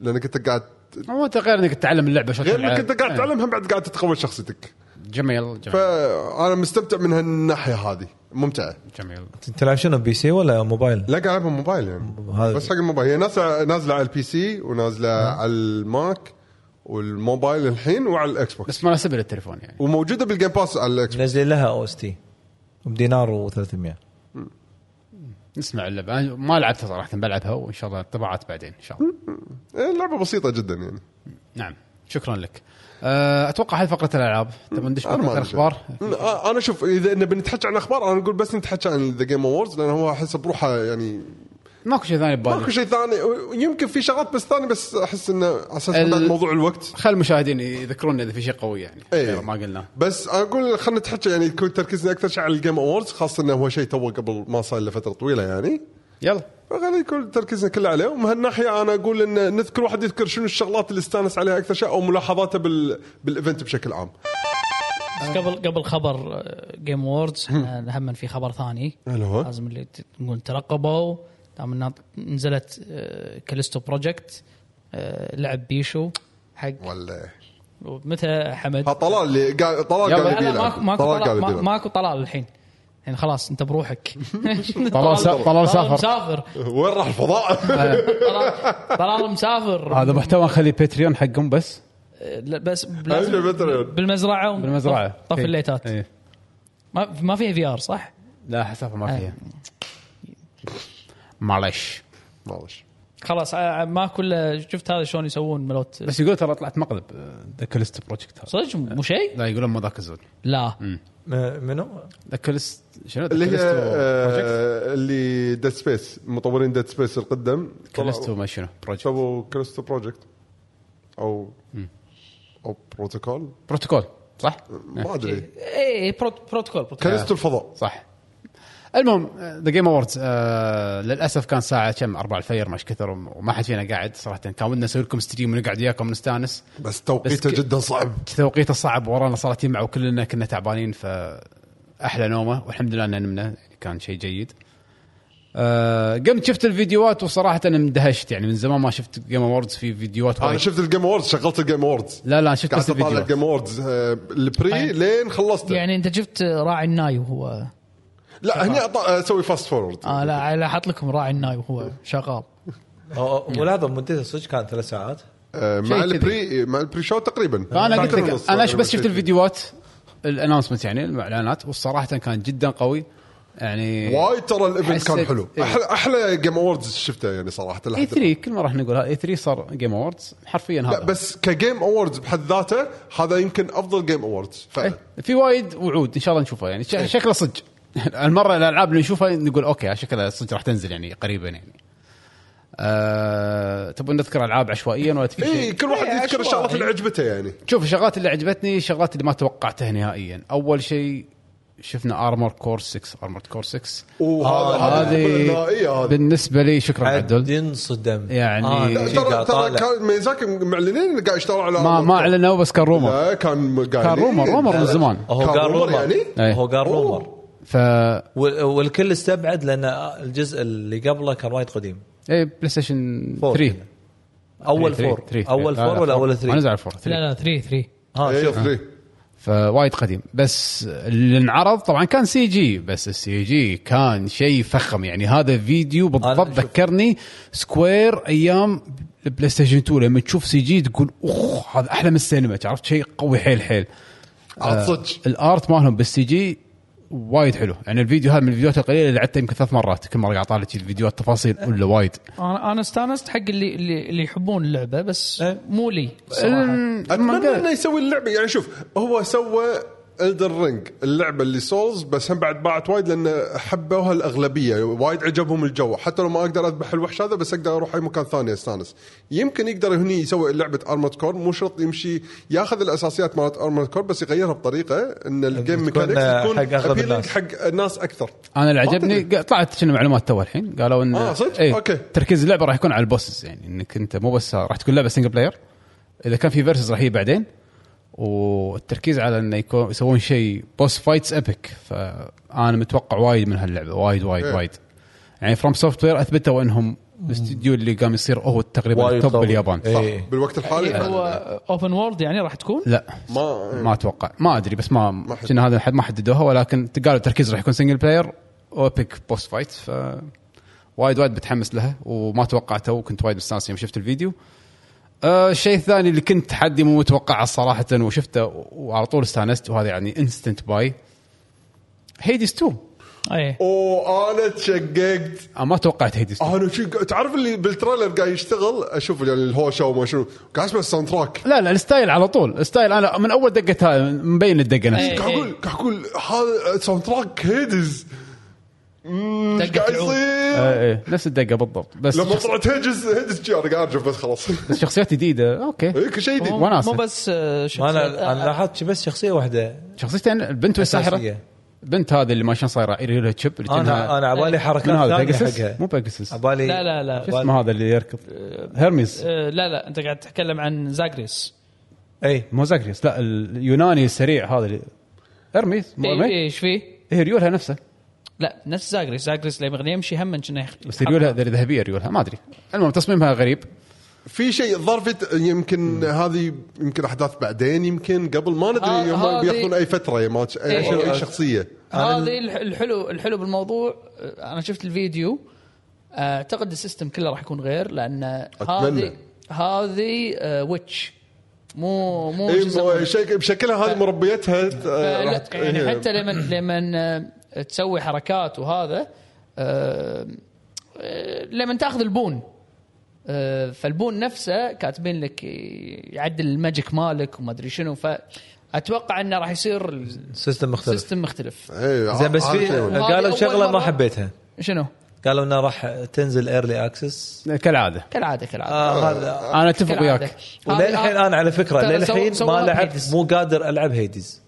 لأنك أنت قاعد مو أنت غير إنك تتعلم اللعبة شلون غير إنك. أنت قاعد إيه. تتعلم هم بعد قاعد تتقوى شخصيتك جميل جميل. فأنا مستمتع من هالناحية هذه. ممتعة. جميل. تلعب شنو PC ولا موبايل؟ لا قاعد العبها موبايل يعني. هذا- بس حق الموبايل. هي نازله نازلة على ال PC ونازلة على ال Mac والموبايل الحين وعلى ال Xbox. بس مناسبه للتليفون يعني. وموجودة بال Game Pass على ال Xbox. منزلين لها OST بدينار و300 نسمع اللعبة. أنا ما لعبتها صراحة بلعبها وإن شاء الله طبعات بعدين إن شاء الله. إيه، اللعبة بسيطة جدا يعني. نعم. شكرا لك. أه، أتوقع هاي فقرة الألعاب؟ تبغى ندش فقرة. الأخبار؟ آه، أنا شوف إذا بنتحكى عن أخبار أنا أقول بس نتحكى عن The Game Awards لأن هو أحس بروحه يعني ماكو شيء ثاني ماكو ببالي شيء ثاني. يمكن في شغلات بس ثانية بس أحس إنه على أساس ال- موضوع الوقت. خل المشاهدين يذكرونا إذا في شيء قوي يعني. غير ما قلنا. بس أقول خلينا نتحكى يعني يكون تركيزنا أكثر شيء على ال Game Awards خاصة إنه هو شيء تو قبل ما صار له فترة طويلة يعني. يلا. فخلي يكون تركيزنا كله عليه ومن هالناحية أنا أقول إن نذكر واحد يذكر شنو الشغلات اللي استانس عليها أكثر شيء أو ملاحظاته بال بال event بشكل عام. بس قبل قبل خبر Game Awards إحنا هم. في خبر ثاني. اللي هو. لازم اللي ت- نقول ترقبوا. دام نزلت آه، Callisto Project آه، لعب بيشو حق ولا متى حمد؟ طلال اللي قاعد طلال. قاعد يبي يلعب. ماكو ماكو طلال طلال الحين. يعني خلاص انت بروحك طلال سا- طلال سافر. مسافر وين راح الفضاء؟ طلال- طلال مسافر هذا محتوى نخليه Patreon حقهم بس لا، بس Patreon. بالمزرعة بالمزرعة طف إيه. الليتات إيه. ما ما فيها VR صح؟ لا حسافة ما آه. فيها معلش معلش خلاص آه، ما كله شفت هذا شلون يسوون ملوت؟ بس يقول ترى طلعت مقلب ذا Callisto Project هذا صدق؟ مو شيء؟ لا يقولون مو ذاك الزود. لا. م- منو؟ ذا كلست شنو؟ اللي هي آه، اللي Dead Space مطورين Dead Space القدم. كاليستو ما شنو Project سووا Callisto Project أو أو Protocol Protocol صح؟ ما أدري. اي إيه، Proto- Protocol Protocol. Callisto الفضاء. صح. المهم The Game Awards للأسف كان ساعة كم؟ 4 الفجر مش كثر وما حد فينا قاعد صراحة. كان ودنا نسوي لكم stream ونقعد وياكم نستانس بس توقيته جدا صعب. توقيته صعب. ورانا صارت يجمع وكلنا كنا تعبانين فأحلى نومة. والحمد لله ان نمنا. كان شيء جيد. آه قمت شفت الفيديوهات وصراحة أنا اندهشت. يعني من زمان ما شفت Game Awards في فيديوهات أنا. شفت ال Game Awards شغلت ال Game Awards لا لا شفت قاعد أطالع الفيديوهات. ال Game Awards آه، ال pre لين خلصته. يعني أنت جبت راعي الناي وهو لا هني أط- أسوي fast forward آه لا لا أحط لكم راعي الناي وهو شغال. أو- ولهذا مدته صدق كانت ثلاث ساعات؟ آه، مع ال pre مع ال pre-show تقريبا. فانا قلت لك أنا بس شفت. الفيديوهات ال announcement يعني الإعلانات والصراحة كان جدا قوي. يعني وايد ترى ال event كان حلو. إيه. أحلى أحلى جيم اووردز شفته يعني صراحة اي لحد 3 كل مره إحنا نقول اي 3 صار Game Awards حرفيا هذا. لا بس ك Game Awards بحد ذاته هذا يمكن أفضل Game Awards فعلا. إيه، في وايد وعود إن شاء الله نشوفها يعني. ش- شكله صدق. المرة الألعاب اللي نشوفها نقول okay شكلها صدق راح تنزل يعني قريبا يعني. أه... تبون نذكر ألعاب عشوائيا ولا تفي اي؟ كل واحد إيه، يذكر. الشغلات اللي عجبته يعني. شوف الشغلات اللي عجبتني الشغلات اللي ما توقعتها نهائيا. أول شيء شفنا Armored Core 6 Armored Core 6 وهذا هذا هذه بالنسبة لي شكرا عدل ينصدم يعني- آه ترى ترى. كان ميازاكي معلنين انه قاعد يشتغل على ما ما أعلنوا بس كان rumor كان قايلين كان rumor rumor من زمان. هو قال rumor يعني؟ هو قال. rumor ف وال- والكل استبعد لأن الجزء اللي قبله كان وايد قديم. إيه بلاي ستيشن فور 3 كذا. أول three- four three. أول لا، لا، four ولا أول ما three؟ نزل على four 3 لا لا 3 3 ها إيه شوف. three فوايد قديم. بس اللي انعرض طبعا كان سي جي بس السي جي كان شيء فخم. يعني هذا فيديو بالضبط ذكرني Square أيام ال PlayStation 2 لما تشوف CG تقول اوه هذا أحلى من السينما. عرفت شيء قوي حيل حيل. عاد صدق. ال art مالهم بال CG وايد حلو. يعني الفيديو هذا من الفيديوهات القليلة اللي لعبتها يمكن ثلاث مرات. كل مرة قاعد طالع شي الفيديوهات تفاصيل ولا وايد. أنا أنا استانست حق اللي اللي, اللي يحبون اللعبة بس إيه. مو لي صراحة. أتمنى إنه يسوي اللعبة. يعني شوف هو سوى Elden Ring اللعبة اللي Souls بس هم بعد باعت وايد لأن حبوها الأغلبية. وايد عجبهم الجو. حتى لو ما أقدر أذبح الوحش هذا بس أقدر أروح أي مكان ثاني أستانس. يمكن يقدر هني يسوي لعبة Armored Core مو شرط يمشي ياخذ الأساسيات مالت Armored Core بس يغيرها بطريقة إن ال game mechanics تكون حق الناس. حق الناس أكثر. أنا اللي عجبني طلعت شنو معلومات تو الحين. قالوا إن آه، صدق؟ إيه okay. تركيز اللعبة راح يكون على ال bosses يعني إنك أنت مو بس راح تكون لعبة single player إذا كان في versus راح يجي بعدين. والتركيز على إنه يكون يسوون شيء. boss fights epic فأنا متوقع وايد من هاللعبة. وايد وايد إيه. وايد. يعني FromSoftware أثبتوا إنهم الاستديو اللي قام يصير هو تقريبا ال top. باليابان. إيه. بالوقت الحالي إيه، هو. open world يعني راح تكون؟ لا. ما ما أتوقع. ما أدري بس ما كنا هذا ما حددوها. ولكن قالوا التركيز راح يكون single player epic boss fight ف وايد وايد متحمس لها. وما توقعته وكنت وايد مستانس يوم شفت الفيديو. آه الشيء الثاني اللي كنت تحدي مو متوقعه صراحة وشفته وعلى طول استانست وهذا يعني instant buy Hades 2 أي. وأنا تشققت. أنا ما توقعت Hades 2 أنا شو تعرف اللي بال trailer قاعد يشتغل؟ أشوف يعني الهوشة وما شنو. قاعد أسمع ال soundtrack لا لا الستايل على طول. الستايل أنا من أول دقة هاي مبين الدقة نفسها. قاعد أقول قاعد أقول هذا soundtrack Hades مم، إيش قاعد. يصير؟ آه إيه. نفس الدقة بالضبط. بس لما شخص- طلعت Hades Hades جي أنا قاعد ارجف بس خلاص. بس شخصيات جديدة. okay. إيه، كل شيء جديد. مو, بس آه، شخصيات أنا أنا لاحظت بس شخصية واحدة. شخصيتين البنت والساحره البنت هذه اللي ما شلون صايرة يري لها اللي أنا أنا عبالي من حركات هذا ثانية حقها. مو بيجاسس عبالي لا لا لا. شو اسمه هذا اللي يركض؟ هيرميز آه، لا لا أنت قاعد تتكلم عن زاغريس. اي مو زاكريس لا اليوناني السريع هذا اللي هيرميز إيه، هيرمي؟ إيش فيه؟ هي ريولها نفسه. لا نفس زاغريس زاغريس لما يمشي هم كنا يخ- بس ريولها ذهبيه ريولها ما أدري المهم تصميمها غريب في شيء الظاهر في يمكن هذه يمكن أحداث بعدين يمكن قبل ما ندري هم بياخذون أي فترة يا ما اي. أي شخصية هذه الح- الحلو الحلو بالموضوع آه، أنا شفت الفيديو آه، أعتقد ال system كله راح يكون غير لأن. هذه هذه آه، witch مو مو إيه، شو يسمونه. شك- بشكلها هذه مربيتها آه، يعني. حتى لما لما آه، تسوي حركات وهذا آه، آه، لما تاخذ ال boon آه، فالبون نفسه كاتبين لك يعدل ال magic مالك وما أدري شنو فأتوقع إنه راح يصير system مختلف. ال system مختلف. اي زين بس في قالوا شغلة ما حبيتها. شنو؟ قالوا إنه راح تنزل early access كالعادة. كالعادة كالعادة. آه هذا أنا أتفق. وياك. وللحين أنا على فكرة للحين ما لعبت. مو قادر ألعب Hades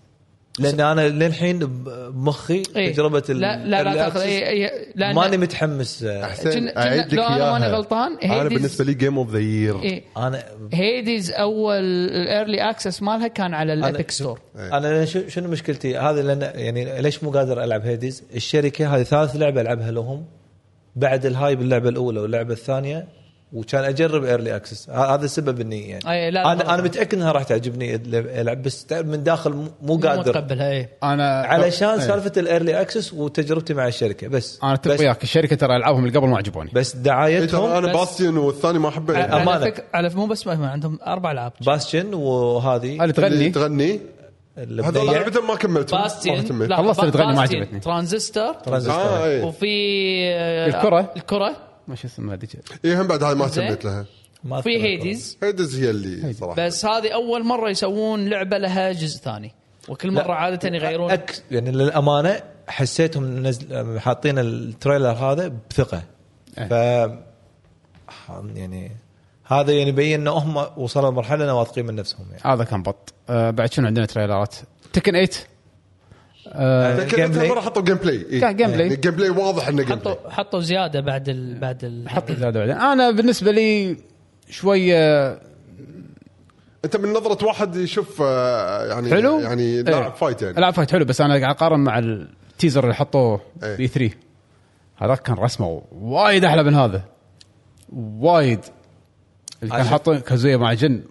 لأن أنا للحين بمخي إيه. تجربة لا لا لا تاخذ إيه إيه لأن ماني متحمس. حسين كنا- أعيد لك لو أنا ماني غلطان، أنا Hades- بالنسبة لي game of the year إيه. أنا Hades أول ال early access مالها كان على ال Epic Store أنا شو- شنو مشكلتي؟ هذه لأن يعني ليش مو قادر ألعب Hades الشركة هذه ثالث لعبة ألعبها لهم بعد الهاي باللعبه الأولى واللعبة الثانية. وكان أجرب early access هذا السبب إني يعني. أي لا، أنا. أنا متأكد إنها راح تعجبني العب بس من داخل مو- قادر. متقبلها إيه. أنا علشان إيه. سالفة ال early access وتجربتي مع الشركة بس. أنا أتفق وياك الشركة ترى ألعابهم اللي قبل ما عجبوني. بس إيه، دعايتهم ترى أنا Bastion والثاني ما على, أمانة. على فكرة على مو بس ما عندهم أربع ألعاب. باستشن وهذه. اللي اللي تغني. تغني اللي هذول بديع. ابدا ما كملتهم ما باستين اهتميت. لا خلصت اللي تغني ما عجبتني. ترانزستور آه اي وفي آه، الكرة. الكرة. ما شو اسمها هذيك اي هم بعد هاي ما زين. اهتميت لها. ما أذكر هيديز هيدز هي اللي صراحة. بس هذه أول مرة يسوون لعبة لها جزء ثاني وكل لا. مره عاده يغيرون. أك... يعني للأمانة حسيتهم نزل... حاطين التريلر هذا بثقة. إيه. ف يعني هذا يعني يبين إنه هم وصلوا لمرحلة انه واثقين من نفسهم يعني. هذا كان بط. آه بعد شنو عندنا trailer ات؟ Tekken 8 آه لكن gameplay. مره حطوا gameplay إيه. كان gameplay. يعني gameplay واضح إنه gameplay حطوا حطوا زيادة بعد ال بعد ال حط زيادة بعدين. أنا بالنسبة لي شوية أنت من نظرة واحد يشوف آه، يعني حلو؟ يعني لاعب fight يعني. لاعب fight حلو بس أنا قاعد أقارن مع ال teaser اللي حطوه إيه. بي 3 هذاك كان رسمه وايد أحلى من هذا. وايد. اللي كان حاطه كازويا مع جن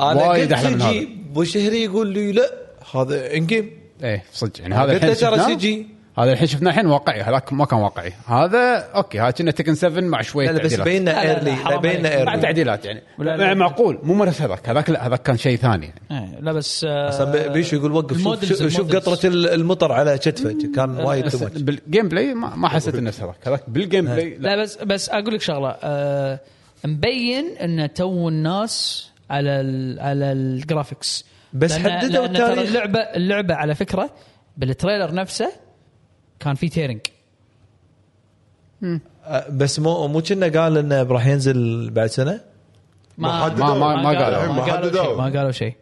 أنا وايد أحلى من هذا. سي وشهري يقول لي لا هذا ان جيم إيه صدق. يعني هذا الحين شفناه. هذا الحين شفناه الحين واقعي. هذاك ما كان واقعي. هذا أوكي هذا كنا تكن 7 مع شوية لا لا بس. بيننا لا، ايرلي بيننا عليك. مع ايرلي تعديلات يعني. لا، لا. معقول. مو نفس هذاك. هذاك لا هذاك كان شيء ثاني يعني. إيه، لا بس آه، بيشو يقول وقف شوف, شوف. قطرة المطر على كتفه كان وايد. بال gameplay ما, ما حسيت نفس هذاك هذاك بال gameplay لا. لا بس بس أقول لك شغلة. آه مبين ان تو الناس على ال على ال graphics بس لأن- حددوا التاريخ. اللعبه اللعبة على فكرة بال trailer نفسه كان في tearing أه، بس مو مو كنا قال انه راح ينزل بعد سنة؟ ما. ما- ما- ما قالوا. ما قالوا ما قالوا شيء.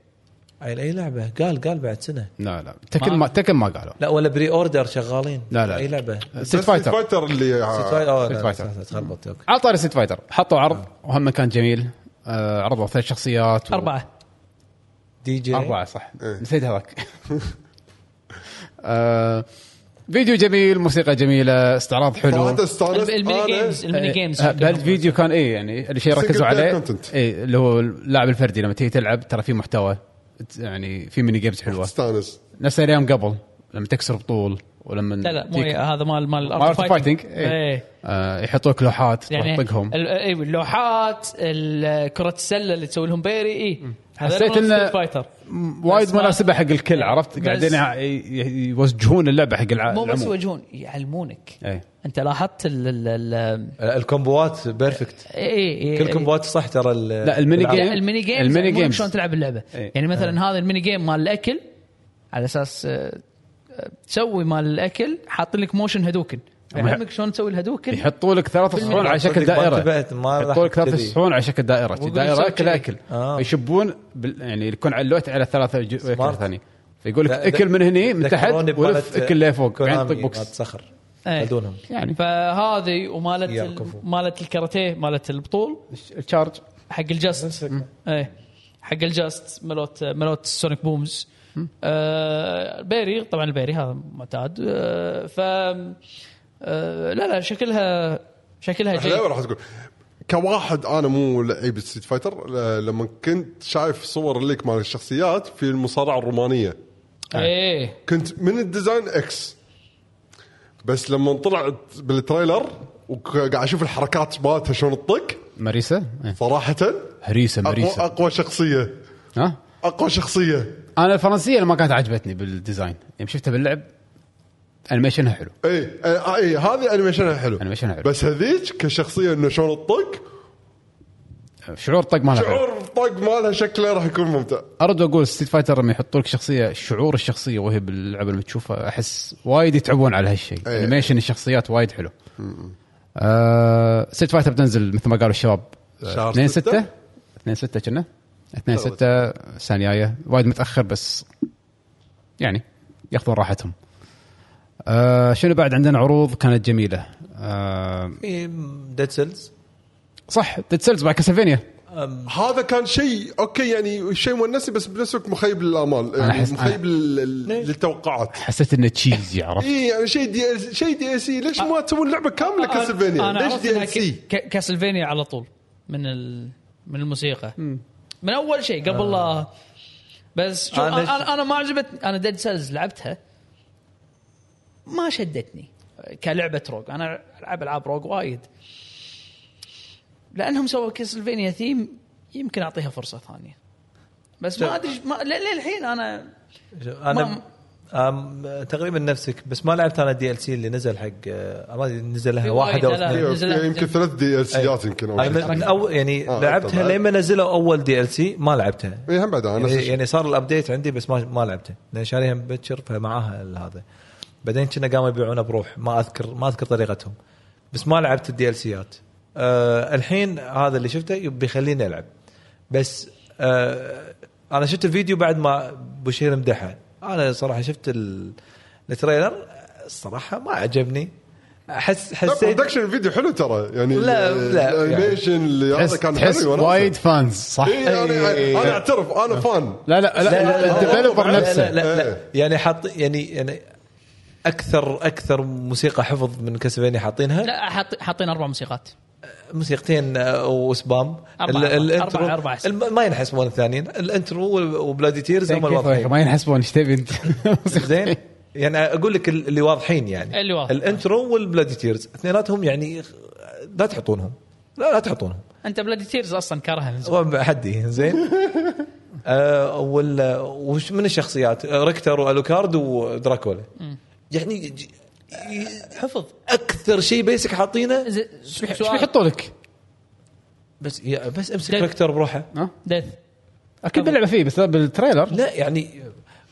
اي أي لعبة. قال قال بعد سنة. لا لا. Tekken ما Tekken ما قالوا. لا ولا pre order شغالين. لا، لا. أي لعبة. Street Fighter Fighter اللي Street Fighter تخربط على طاري Street Fighter حطوا عرض وهم كان جميل. آه عرضوا ثلاث شخصيات. أربعة. Dee Jay؟ أربعة صح. إيه. نسيت هذاك. آه فيديو جميل موسيقى جميلة استعراض حلو. ال mini games ال mini games بهالفيديو كان إيه يعني اللي شيء Single ركزوا عليه. إيه اللي هو اللاعب الفردي لما تيجي تلعب ترى في محتوى. يعني في mini games حلوة. استانس نفس الأيام قبل لما تكسر بطول ولما لا لا مو هذا مال مال of fighting إيه. آه يحطوا لك لوحات يعني تطقهم. أيوه اللوحات ال- كرة السلة اللي تسوي لهم parry اي حسيت م- وايد مناسبه حق الكل عرفت؟ بس- قاعدين يوجهون اللعبة حق الع- مو بس يوجهون يعلمونك. إيه. أنت لاحظت ال ال ال ال combo ات perfect اي اي كل combo ات صح ترى ال- لا، ال mini. game- ال mini games ال mini games. شلون تلعب اللعبة. إيه. يعني مثلا هذا ال mini game مال الأكل على أساس آه، آه، تسوي مال الأكل حاطين لك motion Hadouken. يعلمك شلون تسوي ال Hadouken يحطوا لك ثلاث صحون على شكل دائرة. يحطوا لك ثلاث. صحون على شكل دائرة. دائرة اكل. أكل. آه. يشبون بال يعني يكون علوت على ثلاثة أكل. ثانية فيقول لك أكل من هني من تحت ولف أكل لفوق بعدين طق بوكس. صخر. إيه. يعني. فهذه ومالت. مالت الكاراتيه مالت البطول. الشارج. حق الجاست. إيه. حق الجاست ملوت ملوت سونيك بومز. آه بيري طبعا البيري هذا معتاد. آه ف آه لا لا شكلها شكلها جيد. راح تقول. كواحد أنا مو لعيب ستريت فايتر ل- لما كنت شايف صور الليك مال الشخصيات في المصارعة الرومانية. إيه. كنت من ال design إكس بس لما طلعت بال trailer وقاعد أشوف الحركات مالتها شلون تطق Marisa؟ إيه. صراحة هريسة اقوى Marisa. أقوى شخصية. ها؟ أقوى شخصية. أنا الفرنسية اللي ما كانت عجبتني بال design. يوم شفتها باللعب animation ها حلو. اي اي هذه animation ها حلو. animation ها حلو. بس هذيك كشخصية إنه شلون تطق شعور طق مالها. شعور طق مالها شكله راح يكون ممتع. أرد وأقول Street Fighter لما يحطوا لك شخصية شعور الشخصية وهي باللعبة اللي تشوفها أحس وايد يتعبون على هالشيء. animation الشخصيات وايد حلو. آه Street Fighter بتنزل مثل ما قالوا الشباب شهر 2 ستة؟ 6 2 6 كنا؟ 2 6 السنة الجايه وايد متأخر بس يعني يأخذون راحتهم. آه شنو بعد عندنا عروض كانت جميلة. آه في Dead Cells صح Dead Cells بعد Castlevania هذا كان شيء أوكي يعني شيء مونسي بس بنفس الوقت مخيب للأمال يعني مخيب لل- للتوقعات. حسيت إنه cheesy عرفت؟ اي يعني شيء دي شيء دي سي ليش ما تسوون لعبة كاملة Castlevania أنا ليش DLC ك- Castlevania على طول من ال... من الموسيقى. من أول شيء قبل لا. بس شوف أنا- أنا أنا, أنا ما عجبت أنا Dead Cells لعبتها ما شدتني كلعبة rogue. أنا ألعب ألعاب rogue وايد. لأنهم سووا Castlevania theme يمكن أعطيها فرصة ثانية. بس ما أدري ما للحين أنا أنا um تقريبا نفسك بس ما لعبت أنا ال DLC اللي نزل حق آه، ما أدري نزل لها واحد أو. اثنين. يمكن ثلاث DLC ات يمكن أو أنا شيء. من, من أول يعني آه، لعبتها أنت لين ما نزلوا أول DLC ما لعبتها. اي هم بعد أنا يعني. يعني صار ال update عندي بس ما ما لعبته لأن شاريها مبكر فمعاها هذا. بعدين كنا قاموا يبيعونه بروح. ما اذكر ما أذكر طريقتهم. بس ما لعبت ال DLC ات آه الحين هذا اللي شفته بيخليني ألعب. بس آه أنا شفت الفيديو بعد ما بشير مدحه أنا صراحة شفت ال- ال trailer الصراحه ما عجبني. احس لا حسيت production الفيديو حلو ترى. يعني لا، لا، ال animation اللي هذا كان تحس حلو. وايد fans صح؟ إي، أنا أنا أعترف أنا fan لا لا لا, لا ال developer لا، نفسه. لا, لا, لا. إيه. يعني حاط يعني يعني أكثر أكثر موسيقى حفظ من Castlevania حاطينها؟ لا حاط- حاطين أربع موسيقات. موسيقتين آه، وسبام. أربعة- ال- أربعة. ال intro أربعة- أربعة ما ينحسبون الثانيين. ال intro و Bloody Tears هم كيف الواضحين. ما ينحسبون إيش تبي أنت؟ زين. يعني أقول لك ال- اللي واضحين يعني. اللي واضح. ال intro وال Bloody Tears اثنيناتهم يعني لا تحطونهم. لا لا تحطونهم. أنت Bloody Tears أصلا كرهها من زمان. هو حدي زين. آه وال وش من الشخصيات؟ Richter و Alucard ودراكولا. يعني حفظ. أكثر شيء basic حاطينه؟ إيش بيحطوا لك؟ بس يا بس امسك ريكتر بروحه. ها؟ Death أكيد بلعبه فيه بس بال trailer. لا يعني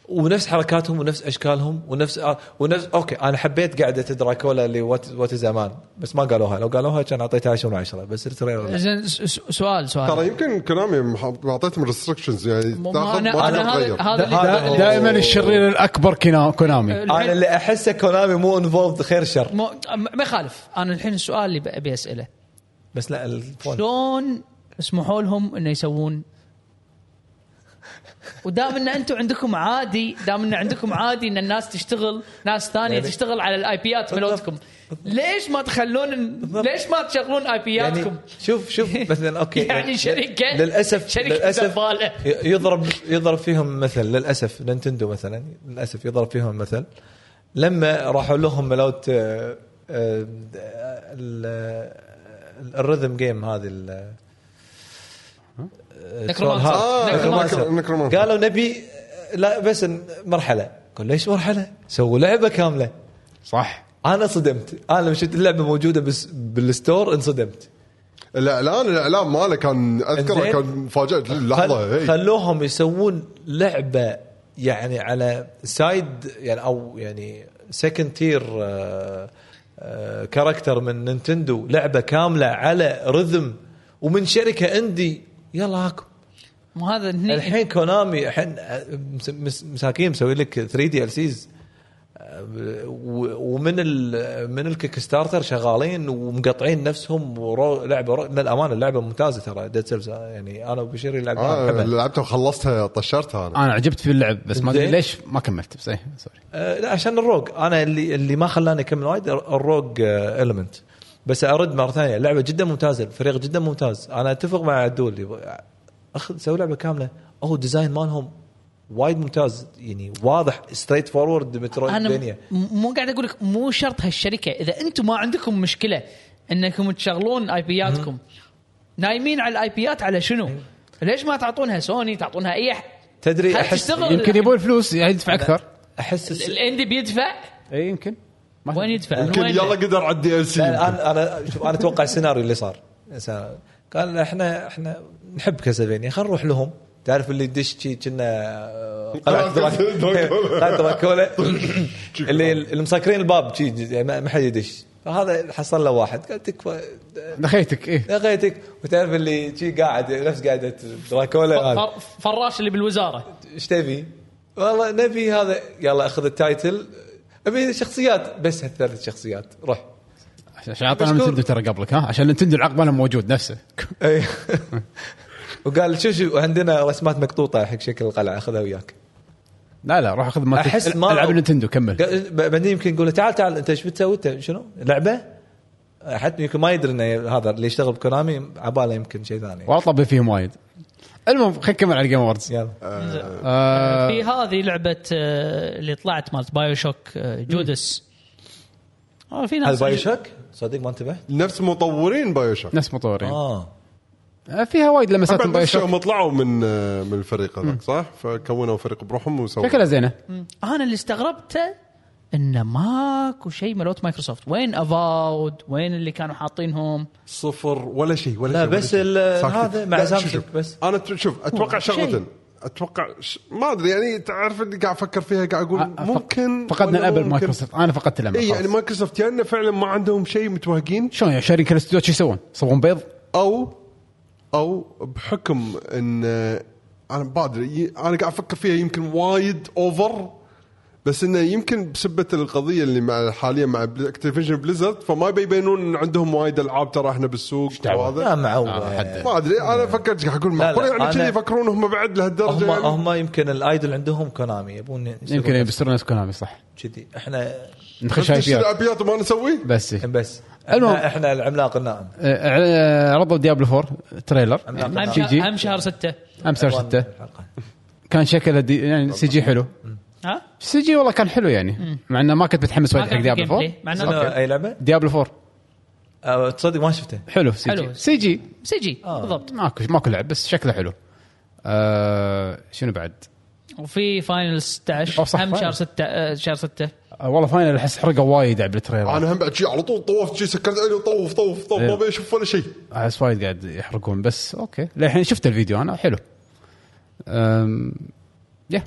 ونفس حركاتهم ونفس أشكالهم ونفس آه ونفس أوكي أنا حبيت قعده دراكولا اللي what what زمان بس ما قالوها. لو قالوها كان أعطيتها 10 من 10 بس ال trailer. زين سؤال سؤال. ترى يمكن Konami مح- معطيتهم restrictions يعني تاخذ أنا هذا دائما الشرير الأكبر Konami. أنا اللي احسه Konami مو involved خير شر. ما يخالف. أنا الحين السؤال اللي أبي أسأله. بس لا شلون سمحوا لهم إنه يسوون ودام إن أنتم عندكم عادي دام إن عندكم عادي إن الناس تشتغل ناس ثانية يعني- تشتغل على ال IP ات. ملوتكم ليش ما تخلون. ليش ما تشغلون IP اتكم يعني شوف شوف مثلا أوكي يعني شركه للاسف شركة للأسف يضرب يضرب فيهم مثل للأسف Nintendo مثلا للأسف يضرب فيهم مثل لما راحوا لهم ملوت ال- ال rhythm game هذه NecroDancer. ها، NecroDancer. NecroDancer. قالوا نبي لا بس مرحلة قال ليش مرحلة؟ سووا لعبة كاملة صح أنا صدمت أنا لما شفت اللعبة موجودة بس بال store انصدمت الاعلان الاعلان ماله كان اذكره. كان مفاجاه لحظة خل... هي خلوهم يسوون لعبة يعني على side يعني أو يعني second tier character من Nintendo لعبة كاملة على rhythm ومن شركة indie يلا هاكم مو هذا هني الحين Konami الحين مس- مس- مساكين مسوي لك 3 DLCs ومن ال من ال Kickstarter شغالين ومقطعين نفسهم ورو لعبة رو للأمانة اللعبة ممتازة ترى. Dead Cells يعني أنا وبشير لعبها آه. لعبتها وخلصتها طشرتها أنا. أنا عجبت في اللعب بس ما أدري. ليش ما كملت. بس sorry آه، لا عشان ال rogue. أنا اللي اللي ما خلاني أكمل وايد ال rogue element بس أرد مرة ثانية. اللعبه جدا ممتازة الفريق جدا ممتاز. أنا أتفق مع عدول. اخذ سوي لعبة كاملة. أو design مالهم وايد ممتاز. يعني واضح straightforward أنا Metroidvania مو قاعد أقول لك مو شرط هالشركة. إذا أنتم ما عندكم مشكلة إنكم تشغلون IP اتكم نايمين على ال IP ات على شنو؟ ليش ما تعطونها سوني تعطونها أي أح- تدري أحس. يمكن يبون فلوس يعني يدفع أكثر. أحس ال indie بيدفع؟ اي يمكن. وين يدفع؟ يمكن؟ يلا قدر على ال DLC أنا أنا شوف أنا أتوقع السيناريو اللي صار. قال إحنا إحنا نحب Castlevania خلينا نروح لهم. تعرف اللي يدش شي كنا آه، قلعة دراك- دراكولا. اللي اللي مسكرين الباب شي يعني ما ما حد يدش. فهذا حصل له واحد. قال تكفى دخيتك إيه. لقيتك وتعرف اللي شي قاعد نفس قلعة دراكولا. فراش اللي بالوزارة. إيش تبي؟ والله نبي هذا يلا أخذ ال title. أبي شخصيات بس هالثلاث شخصيات. روح. عشان أعطينا مشكور. نتندو ترى قبلك ها؟ عشان Nintendo العقبة موجود نفسه. وقال شو شو عندنا رسمات مقطوطة حق شكل القلعة خذها وياك. لا لا روح خذ ما أحس ما- العب Nintendo كمل. بعدين يمكن يقول تعال تعال أنت إيش بتسوي؟ أنت شنو؟ لعبة؟ حتى يمكن ما يدري إنه هذا اللي يشتغل ب Konami عبالة يمكن شيء ثاني. والله طبي فيهم وايد. المهم خلينا نكمل على ال Game Awards يلا. آه في هذه لعبة آه، اللي طلعت مالت BioShock آه، Judas آه، في ناس هذا BioShock صدق ما انتبه نفس مطورين بايو شوك نفس مطورين. آه. آه فيها وايد لمسات من BioShock هم طلعوا من آه، من الفريق هذاك صح؟ فكونوا فريق بروحهم وسووا. شكلها زينة. أنا اللي استغربته انه ماكو شيء ملوت مايكروسوفت وين Avowed وين اللي كانوا حاطينهم صفر ولا شيء ولا لا شيء ولا بس. هذا مع لا، سامسونج. بس. أنا شوف أتوقع شيء. شغلتين أتوقع ش... ما أدري يعني تعرف اللي قاعد أفكر فيها قاعد أقول آه، فق- ممكن فقدنا ممكن. مايكروسوفت أنا فقدت الامل اي يعني. مايكروسوفت يا انه فعلا ما عندهم شيء متوهقين شلون يعني شارين كل الاستوديوهات شو يسوون؟ يصبون بيض؟ أو أو بحكم إن أنا ما أدري أنا قاعد أفكر فيها يمكن وايد over بس إنه يمكن بسبة القضية اللي مع حاليا مع Activision Blizzard فما بيبينون إن عندهم وايد ألعاب ترى إحنا بالسوق؟ وهذا لا معود آه،. ما أدري أنا فكرت قاعد أقول معقول. يعني كذي يفكرون هم بعد لهالدرجة هم يعني؟ هم يمكن ال idol عندهم كونامي يبون يمكن نفس. يبصيرون نفس كونامي صح. كذي. إحنا نخش IP ات وما نسوي؟ بس. بس. المهم. إحنا, العملاق النائم عرضوا Diablo 4 trailer اهم جي شهر, جي. أهم شهر ستة. امس شهر 6 الحلقة. كان شكله دي يعني CG حلو. ها؟ CG والله كان حلو يعني. مع إنه ما كنت متحمس ما وايد حق Diablo game 4 play مع إنه أي لعبة؟ Diablo 4 آه، تصدق ما شفته. حلو C حلو. G CG CG آه. بالضبط. ماكو ماكو لعب بس شكله حلو. آه شنو بعد؟ وفي Final 16 أو صح، هم شهر Final. 6 آه، شهر 6 آه والله Final أحس حرقوا وايد على بال trailer أنا هم بعد شي على طول طوفت شي سكرت عيني وطوف طوف طوف ما إيه. ابي أشوف ولا شيء أحس وايد قاعد يحرقون بس أوكي. للحين شفت الفيديو أنا حلو. أم... يا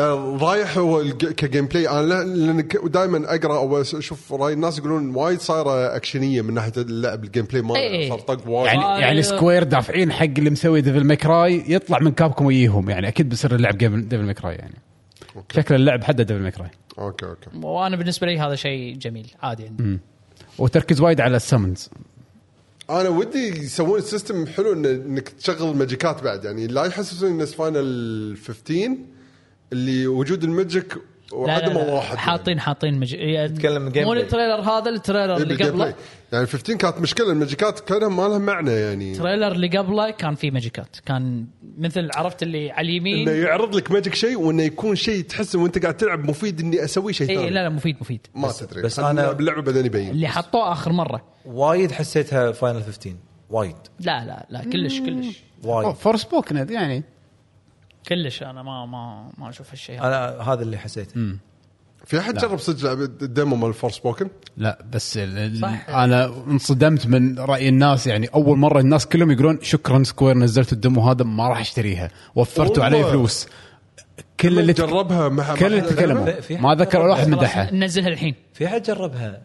رايح هو الج- ك gameplay أنا لا- لأن دائما أقرأ أو أشوف راي الناس يقولون وايد صايرة أكشنية من ناحية اللعب ال gameplay ما إيه. صار طق وايد. يعني آه، يعني أيوه. Square دافعين حق اللي مسوي Devil May Cry يطلع من Capcom ويجيهم. يعني أكيد بيصير اللعب game Devil May Cry يعني. شكل اللعب حده Devil May Cry أوكي أوكي. وأنا بالنسبة لي هذا شيء جميل عادي عندي وتركيز وايد على ال summons أنا ودي يسوون ال system حلو إنك تشغل ماجيكات بعد. يعني لا يحسسون الناس Final 15 اللي وجود ال magic لا وعدم لا لا واحد. حاطين حاطين مج... يعني تتكلم game مو. ال trailer هذا ال trailer يعني. اللي قبله. يعني 15 كانت مشكلة الماجيكات كانها ما لها معنى يعني. ال trailer اللي قبله كان فيه ماجيكات كان مثل عرفت اللي على إنه اليمين يعرض لك magic شيء وإنه يكون شيء تحس وأنت قاعد تلعب مفيد إني أسوي شيء اي ثاني. لا لا مفيد مفيد. ما تدري. بس خلينا أنا- نلعب اللعبه بعدين يبين. اللي حطوه آخر مرة. وايد حسيتها Final 15 وايد. لا لا لا كلش كلش. وايد. Forspoken يعني. كلش أنا ما ما ما أشوف هالشيء. هذا أنا هذا اللي حسيته. في أحد جرب صدق ال demo مال Forspoken لا بس صح. أنا انصدمت من رأي الناس يعني أول مرة الناس كلهم يقولون شكرا Square نزلت ال demo هذا ما راح أشتريها. وفرتوا. علي فلوس. كل اللي جربها مع كل اللي تكلموا ما ذكر ولا واحد مدحها ننزلها الحين. في حد جربها؟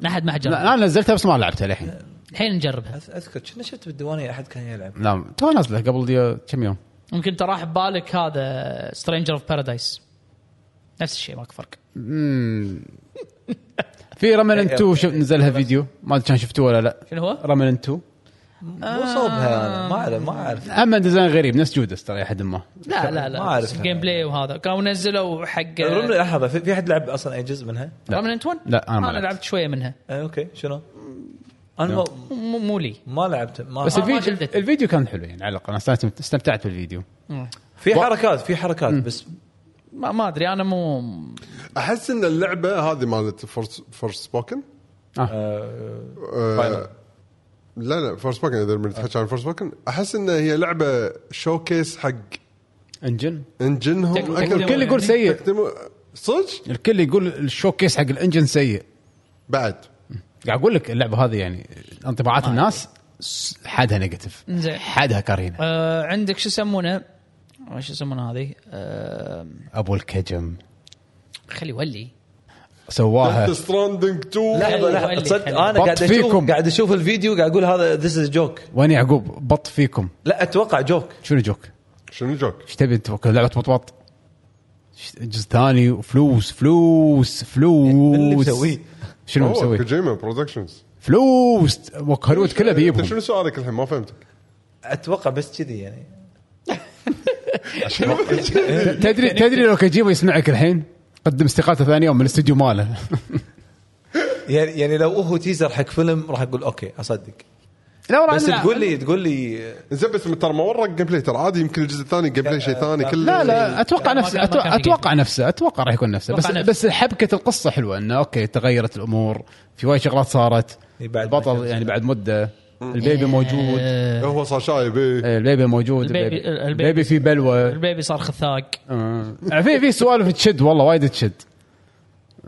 ما حد ما حد جرب لا أنا نزلتها بس ما لعبتها للحين. الحين نجربها. أذكر كنا شفت بالديوانية أحد كان يلعب. لا تو نازلة قبل كم يوم؟ ممكن تراح ببالك هذا Stranger of Paradise نفس الشيء ماكو فرق. في Remnant 2 شوف نزلها فيديو؟ ما أدري كان شفتوه ولا لا. شنو هو؟ Remnant 2 مو صوبها أنا ما أعرف ما أعرف. أما design غريب نفس Judas ترى حد ما. لا لا لا. ما أعرف. ال gameplay وهذا. كانوا نزلوا حق Remnant لحظة في في حد لعب أصلا اي جزء منها؟ لا. Remnant 1 لا، أنا ما أنا لعبت. لعبت شوية منها. آه أوكي. شنو؟ أنا ما, مو مو لي. ما لعبت ما بس ما الفيديو شدتني. الفيديو كان حلو يعني على الأقل. أنا استمتعت- بالفيديو. في حركات في حركات بس ما, ما أدري. أنا مو أحس إن اللعبة هذه مالت Forspoken آه. Final. لا لا Forspoken اذا بنتحكي عن Forspoken أحس إن هي لعبة showcase حق engine engine هم الكل يقول سيء. صدق؟ الكل يقول ال showcase حق ال engine سيء. بعد. قاعد أقول لك اللعبة هذه يعني انطباعات الناس حدها negative زين. حدها كارهينها آه عندك شو يسمونه؟ شو يسمونه هذه؟ آه أبو الكجم. خلي ولي. سواها. Stranding 2 لحظة لحظة تصدق. أنا بط قاعد أشوف فيكم. قاعد أشوف الفيديو قاعد أقول هذا this is joke وين يعقوب؟ بط فيكم. لا أتوقع joke شنو joke؟ شنو joke؟ إيش تبي أنت؟ لعبة بطبط؟ ش- جزء ثاني وفلوس فلوس فلوس من اللي مسويه؟ شنو مسوي؟ Kojima Productions فلوس وك هوليوود كله أنت بيجيبهم شنو سؤالك الحين؟ ما فهمتك. أتوقع بس كذي يعني. تدري تدري لو كوجيما يسمعك الحين؟ قدم استقالته ثاني يوم من الاستوديو ماله. يعني يعني لو هو teaser حق فيلم راح أقول أوكي أصدق. لا والله بس. تقول لي تقول لي زين بس ترى ما ورك gameplay ترى عادي يمكن الجزء الثاني gameplay شيء ثاني كله لا لا أتوقع نفسه أتوقع, أتوقع نفسه أتوقع راح يكون نفسه بس نفسه. بس حبكة القصة حلوة إنه okay تغيرت الأمور في وايد شغلات صارت إي بعد البطل يعني بعد مدة ال baby موجود آه هو صار شايب إيه. إيه، البيبي موجود البيبي- البيبي, البيبي- في بلوى ال baby صار خثاق آه. في في سوالف تشد والله وايد تشد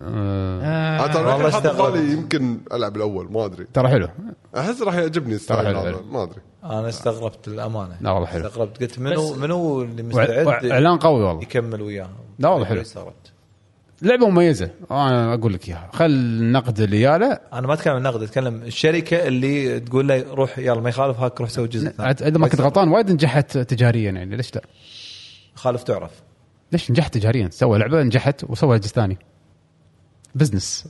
آه. ترى والله الحين حاط استغربت. بالي يمكن ألعب الأول ما أدري. ترى حلو. أحس راح يعجبني ال style حلو، هذا. ما أدري. أنا استغربت الامانه لا والله حلو. استغربت. قلت منو منو اللي مستعد إعلان قوي والله. يكمل وياهم؟ لا والله حلو. استغربت لعبة مميزة. أنا أقول لك إياها. خل النقد اللي ياله أنا ما أتكلم عن النقد أتكلم الشركة اللي تقول له روح يلا ما يخالف هاك روح سوي جزء ثاني. إذا ما كنت غلطان وايد نجحت تجاريا يعني. ليش لا؟ خالف تعرف. ليش نجحت تجاريا؟ سوى لعبة نجحت وسوى جزء ثاني. business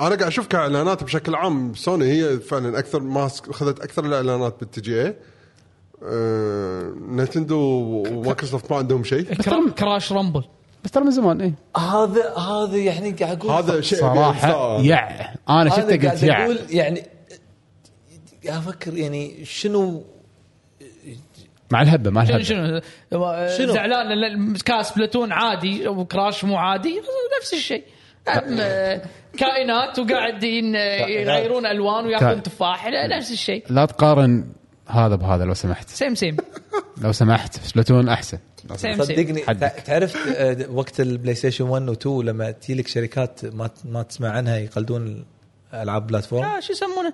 أنا قاعد أشوف كإعلانات بشكل عام. سوني هي فعلا أكثر ما أخذت أكثر الإعلانات بال TGA آه، Nintendo و Microsoft ما عندهم شيء. كرا- كراش رامبل بس ترى من زمان إيه. هذا هذا يعني قاعد أقول هذا شيء صراحة يع. أنا شفته قلت قاعد يع. أقول يعني قاعد أفكر يعني شنو مع الهبة مع شنو؟ الهبه شنو شنو؟ زعلان كاس بلاتون عادي وكراش مو عادي نفس الشيء. آه، كائنات وقاعدين آه، يغيرون ألوان ويأكلون تفاح لا، نفس الشيء. لا تقارن هذا بهذا لو سمحت. same same. لو سمحت Splatoon أحسن. سيم صدقني تعرف آه، وقت ال PlayStation 1 و 2 لما تجي لك شركات ما ما تسمع عنها يقلدون العاب platform؟ آه، شو يسمونه؟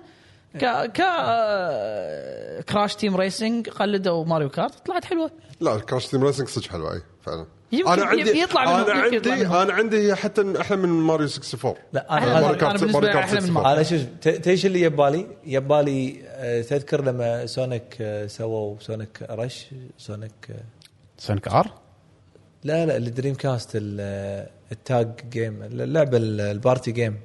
كا كا آه، Crash Team Racing قلدوا Mario Kart طلعت حلوة. لا Crash Team Racing صدق حلوة أي فعلا. يمكن- أنا عندي يطلع منهم- أنا عندي منهم. أنا عندي هي حتى أحلى من ماريو 64 لا أحلى- أنا Mario Kart- بالنسبة ماريو لي أحلى من 64. ماريو أنا شوف تيش اللي يبالي؟ يبالي آه، تذكر لما سونيك آه، سووا سونيك رش سونيك سونيك ار لا لا الدريم كاست ال- التاج جيم اللعبة ال- البارتي جيم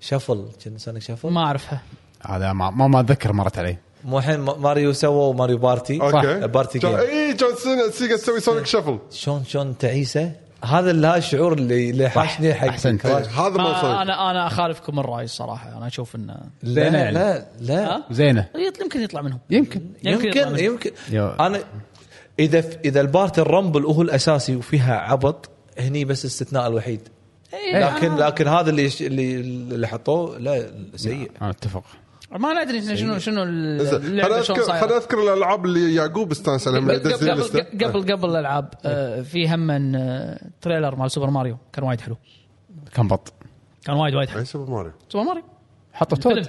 شفل كان سونيك شفل ما أعرفها. هذا ما ما, أتذكر مرت علي. مو الحين ما- ماريو سووا ماريو بارتي. أوكي. بارتي كان- جيم. اي كان سينا- سيجا تسوي سونيك شفل شلون شلون تعيسه؟ هذا اللي هذا الشعور اللي اللي حاشني حق. كراش. هذا ما ما صار أنا أنا أخالفكم الرأي الصراحه أنا أشوف إنه لا يعني. لا لا. ها؟ زينة. يمكن يطلع منهم. يمكن. يمكن يمكن منهم. يمكن. أنا إذا إذا ال part ال Rumble هو الأساسي وفيها عبط هني بس الاستثناء الوحيد. إيه، لكن آه. لكن هذا اللي اللي اللي حطوه لا سيء. أنا أتفق. ما ندري إحنا شنو شنو زين اللعبة خليني شلون اذكر خليني صايرة. اذكر الألعاب اللي يعقوب استانس لي قبل. قبل قبل قبل الألعاب آه، في هم آه، trailer مال Super Mario كان وايد حلو. كم بط. كان وايد وايد حلو. أي Super Mario؟ Super Mario. حطوا Toad.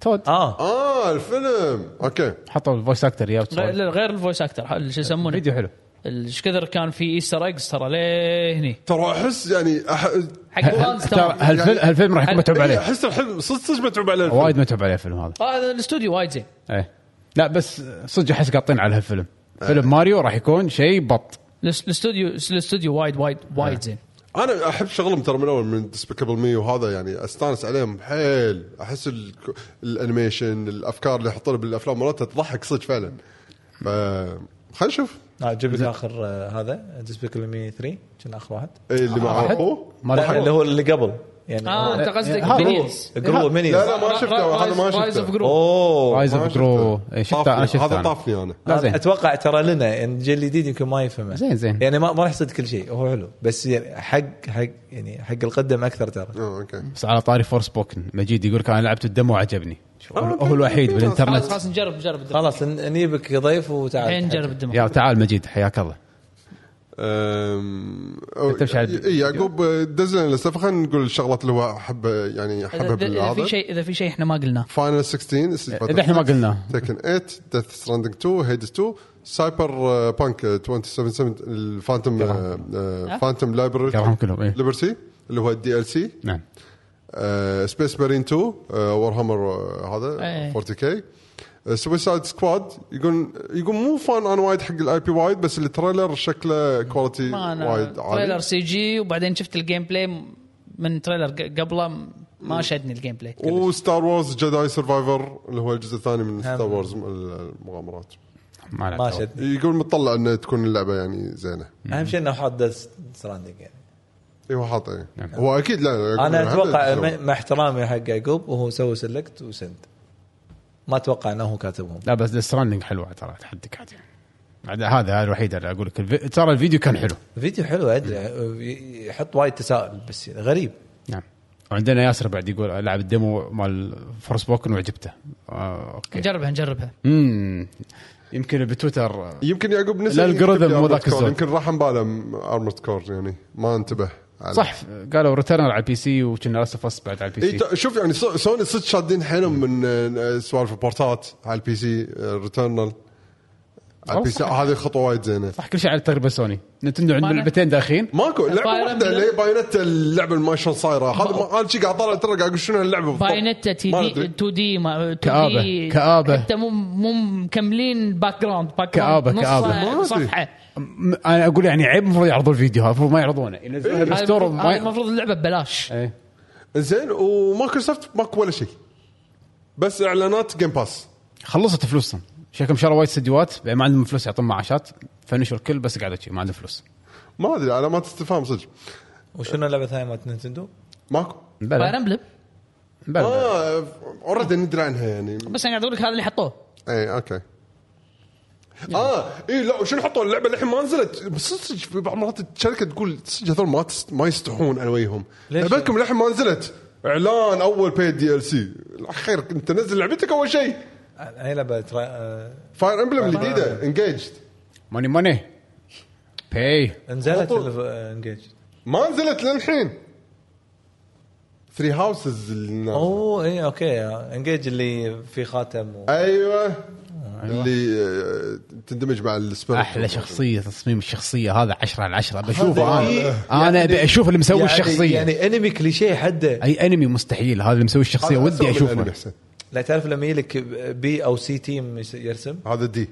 Toad. آه. آه الفيلم. okay. حطوا ال voice actor يا لا، غير ال voice actor شو يسمونه. فيديو حلو. إيش كثر كان في Easter eggs ترى ليه هني ترى أحس يعني أح... حق ال fans ترى هالفيلم هالفيلم راح يكون هل- متعوب إيه، عليه؟ أحس الحلم صدق صدق متعوب عليه الفيلم. وايد متعوب عليه الفيلم هذا. هذا الاستوديو وايد زين. إيه. لا بس صدق أحس قاطين على هالفيلم. فيلم ماريو راح يكون شيء بط. الاس- الاستوديو الاستوديو وايد وايد وايد زين. أنا أحب شغلهم ترى من أول من Despicable Me وهذا يعني أستانس عليهم حيل. أحس ال- ال animation الأفكار اللي يحطونها بالأفلام مراتها تضحك صدق فعلا. ف خلينا نشوف. آه، جيب لك اخر آه، هذا Despicable Me 3 كان اخر واحد. اللي مع؟ اخوه ما لا راح اللي هو اللي قبل. يعني آه أنت قصدك Minions Gru Minions. لا لا ما شفته هذا ما Rise of شفته Gru أوه. رايز ما اوف جرو شفته. شفته أنا. شفته هذا. طافني أنا. لا زين. أتوقع ترى لنا يعني الجيل الجديد يمكن ما يفهمه. زين زين. يعني ما ما راح يصير كل شيء. هو حلو. بس يعني حق حق يعني حق القدم أكثر ترى. آه okay. بس على طاري Forspoken مجيد يقول لك أنا لعبت ال demo وعجبني. آه، هو الوحيد بالإنترنت. خلاص نجرب نجرب خلاص نجيبك ضيف وتعال. الحين نجرب ال demo. يا تعال مجيد حياك الله. تمشي على اي يعقوب دز لنا لسه فخلينا نقول الشغلات اللي هو حبه يعني إذا حبه إذا في شيء إذا في شيء إحنا ما قلناه. Final 16 إذا إحنا ما قلناه. Tekken 8 Death Stranding 2 Hades 2 Cyberpunk 2077 ال Phantom Phantom Liberty كلهم Liberty اللي هو ال DLC نعم. Space Marine 2 Warhammer هذا إيه. 40 K Suicide Squad يقول يقول مو fan أنا وايد حق ال IP وايد بس ال trailer شكله quality ما أنا وايد تريلر عالي سي جي وبعدين شفت ال gameplay من trailer قبله ما شدني ال gameplay و Star Wars Jedi Survivor اللي هو الجزء الثاني من Star Wars المغامرات. ما ما لعبت شد يقول مطلع إنه تكون اللعبة يعني زينة. أهم شيء إنه حاط Death Stranding يعني. اي هو حاطه. إيه. نعم. هو أكيد لا أنا أتوقع مع احترامي حق يعقوب وهو سوى select و send. ما أتوقع أنه هو كاتبهم. لا بس Stranding حلوة ترى اتحدك عادي عاد هذا هذا الوحيد اللي أقول لك. الفي... ترى الفيديو كان حلو. الفيديو حلو أدري. يحط وايد تساؤل بس غريب. نعم. وعندنا ياسر بعد يقول لعب الديمو مال Forspoken وعجبته. آه، okay. نجربها نجربها. امم يمكن بتويتر يمكن يعقوب نسى لي مو ذاك. الزود. يمكن راح عن باله Armored Core يعني ما انتبه. صح قالوا Returnal على ال PC وكنا Last of بعد على ال PC شوف يعني سو- سوني صدق شادين حيلهم من آه، سوالف البورتات على ال PC Returnal على ال PC صح. هذه خطوة وايد زينة صح كل شيء على تقريبا Sony Nintendo عنده لعبتين داخلين ماكو لعبة واحدة. اللي هي Bayonetta اللعبة اللي ما شلون صايرة هذا ما- هذا شيء قاعد طالع ترى قاعد أقول شنو هاللعبة بالضبط. ما دي أدري. 2 دي ما 2 كآبة، دي كآبة. حتى مو مو مكملين باك جراوند باك أدري. نص صفحه أنا أقول يعني عيب المفروض يعرضوا الفيديو هذا المفروض ما يعرضونه ينزلونها هذا بالستور المفروض اللعبة ببلاش إيه. زين ومايكروسوفت ماكو ولا شيء بس إعلانات جيم باس خلصت فلوسهم شكلهم شروا وايد استديوهات بعدين ما عندهم فلوس يعطون معاشات. فنشوا الكل بس قاعدوا شي ما عندهم فلوس. ما أدري علامات استفهام صدق. وشنو اللعبة الثانية مالت Nintendo؟ ماكو. Fire Emblem بلى آه already ندري عنها يعني. بس أنا قاعد أقول لك هذا اللي حطوه. اي okay. آه اي لا وشنو حطوا اللعبة للحين ما نزلت. بس صدق في بعض المرات الشركة تقول صدق هذول ما تست... ما يستحون على وجههم ليش؟ لعبتكم للحين ما نزلت. إعلان أول بيد DLC خير أنت نزل لعبتك أول شيء. اي لعبه. آه، Fire Emblem الجديدة Engaged money money. bye نزلت. Engage ما نزلت للحين. Three Houses الناس. أوه اي okay. Engage اللي في خاتم و... أيوه. اللي آه، تندمج مع ال spirit أحلى شخصية تصميم الشخصية هذا 10 على 10 بشوفه هذا- أنا. أنا أبي أشوف اللي مسوي يعني الشخصية. يعني anime cliché حده. أي انمي مستحيل. هذا اللي مسوي الشخصية ودي أشوفه. لا تعرف لما يجيك بي أو سي تيم يرسم؟ هذا دي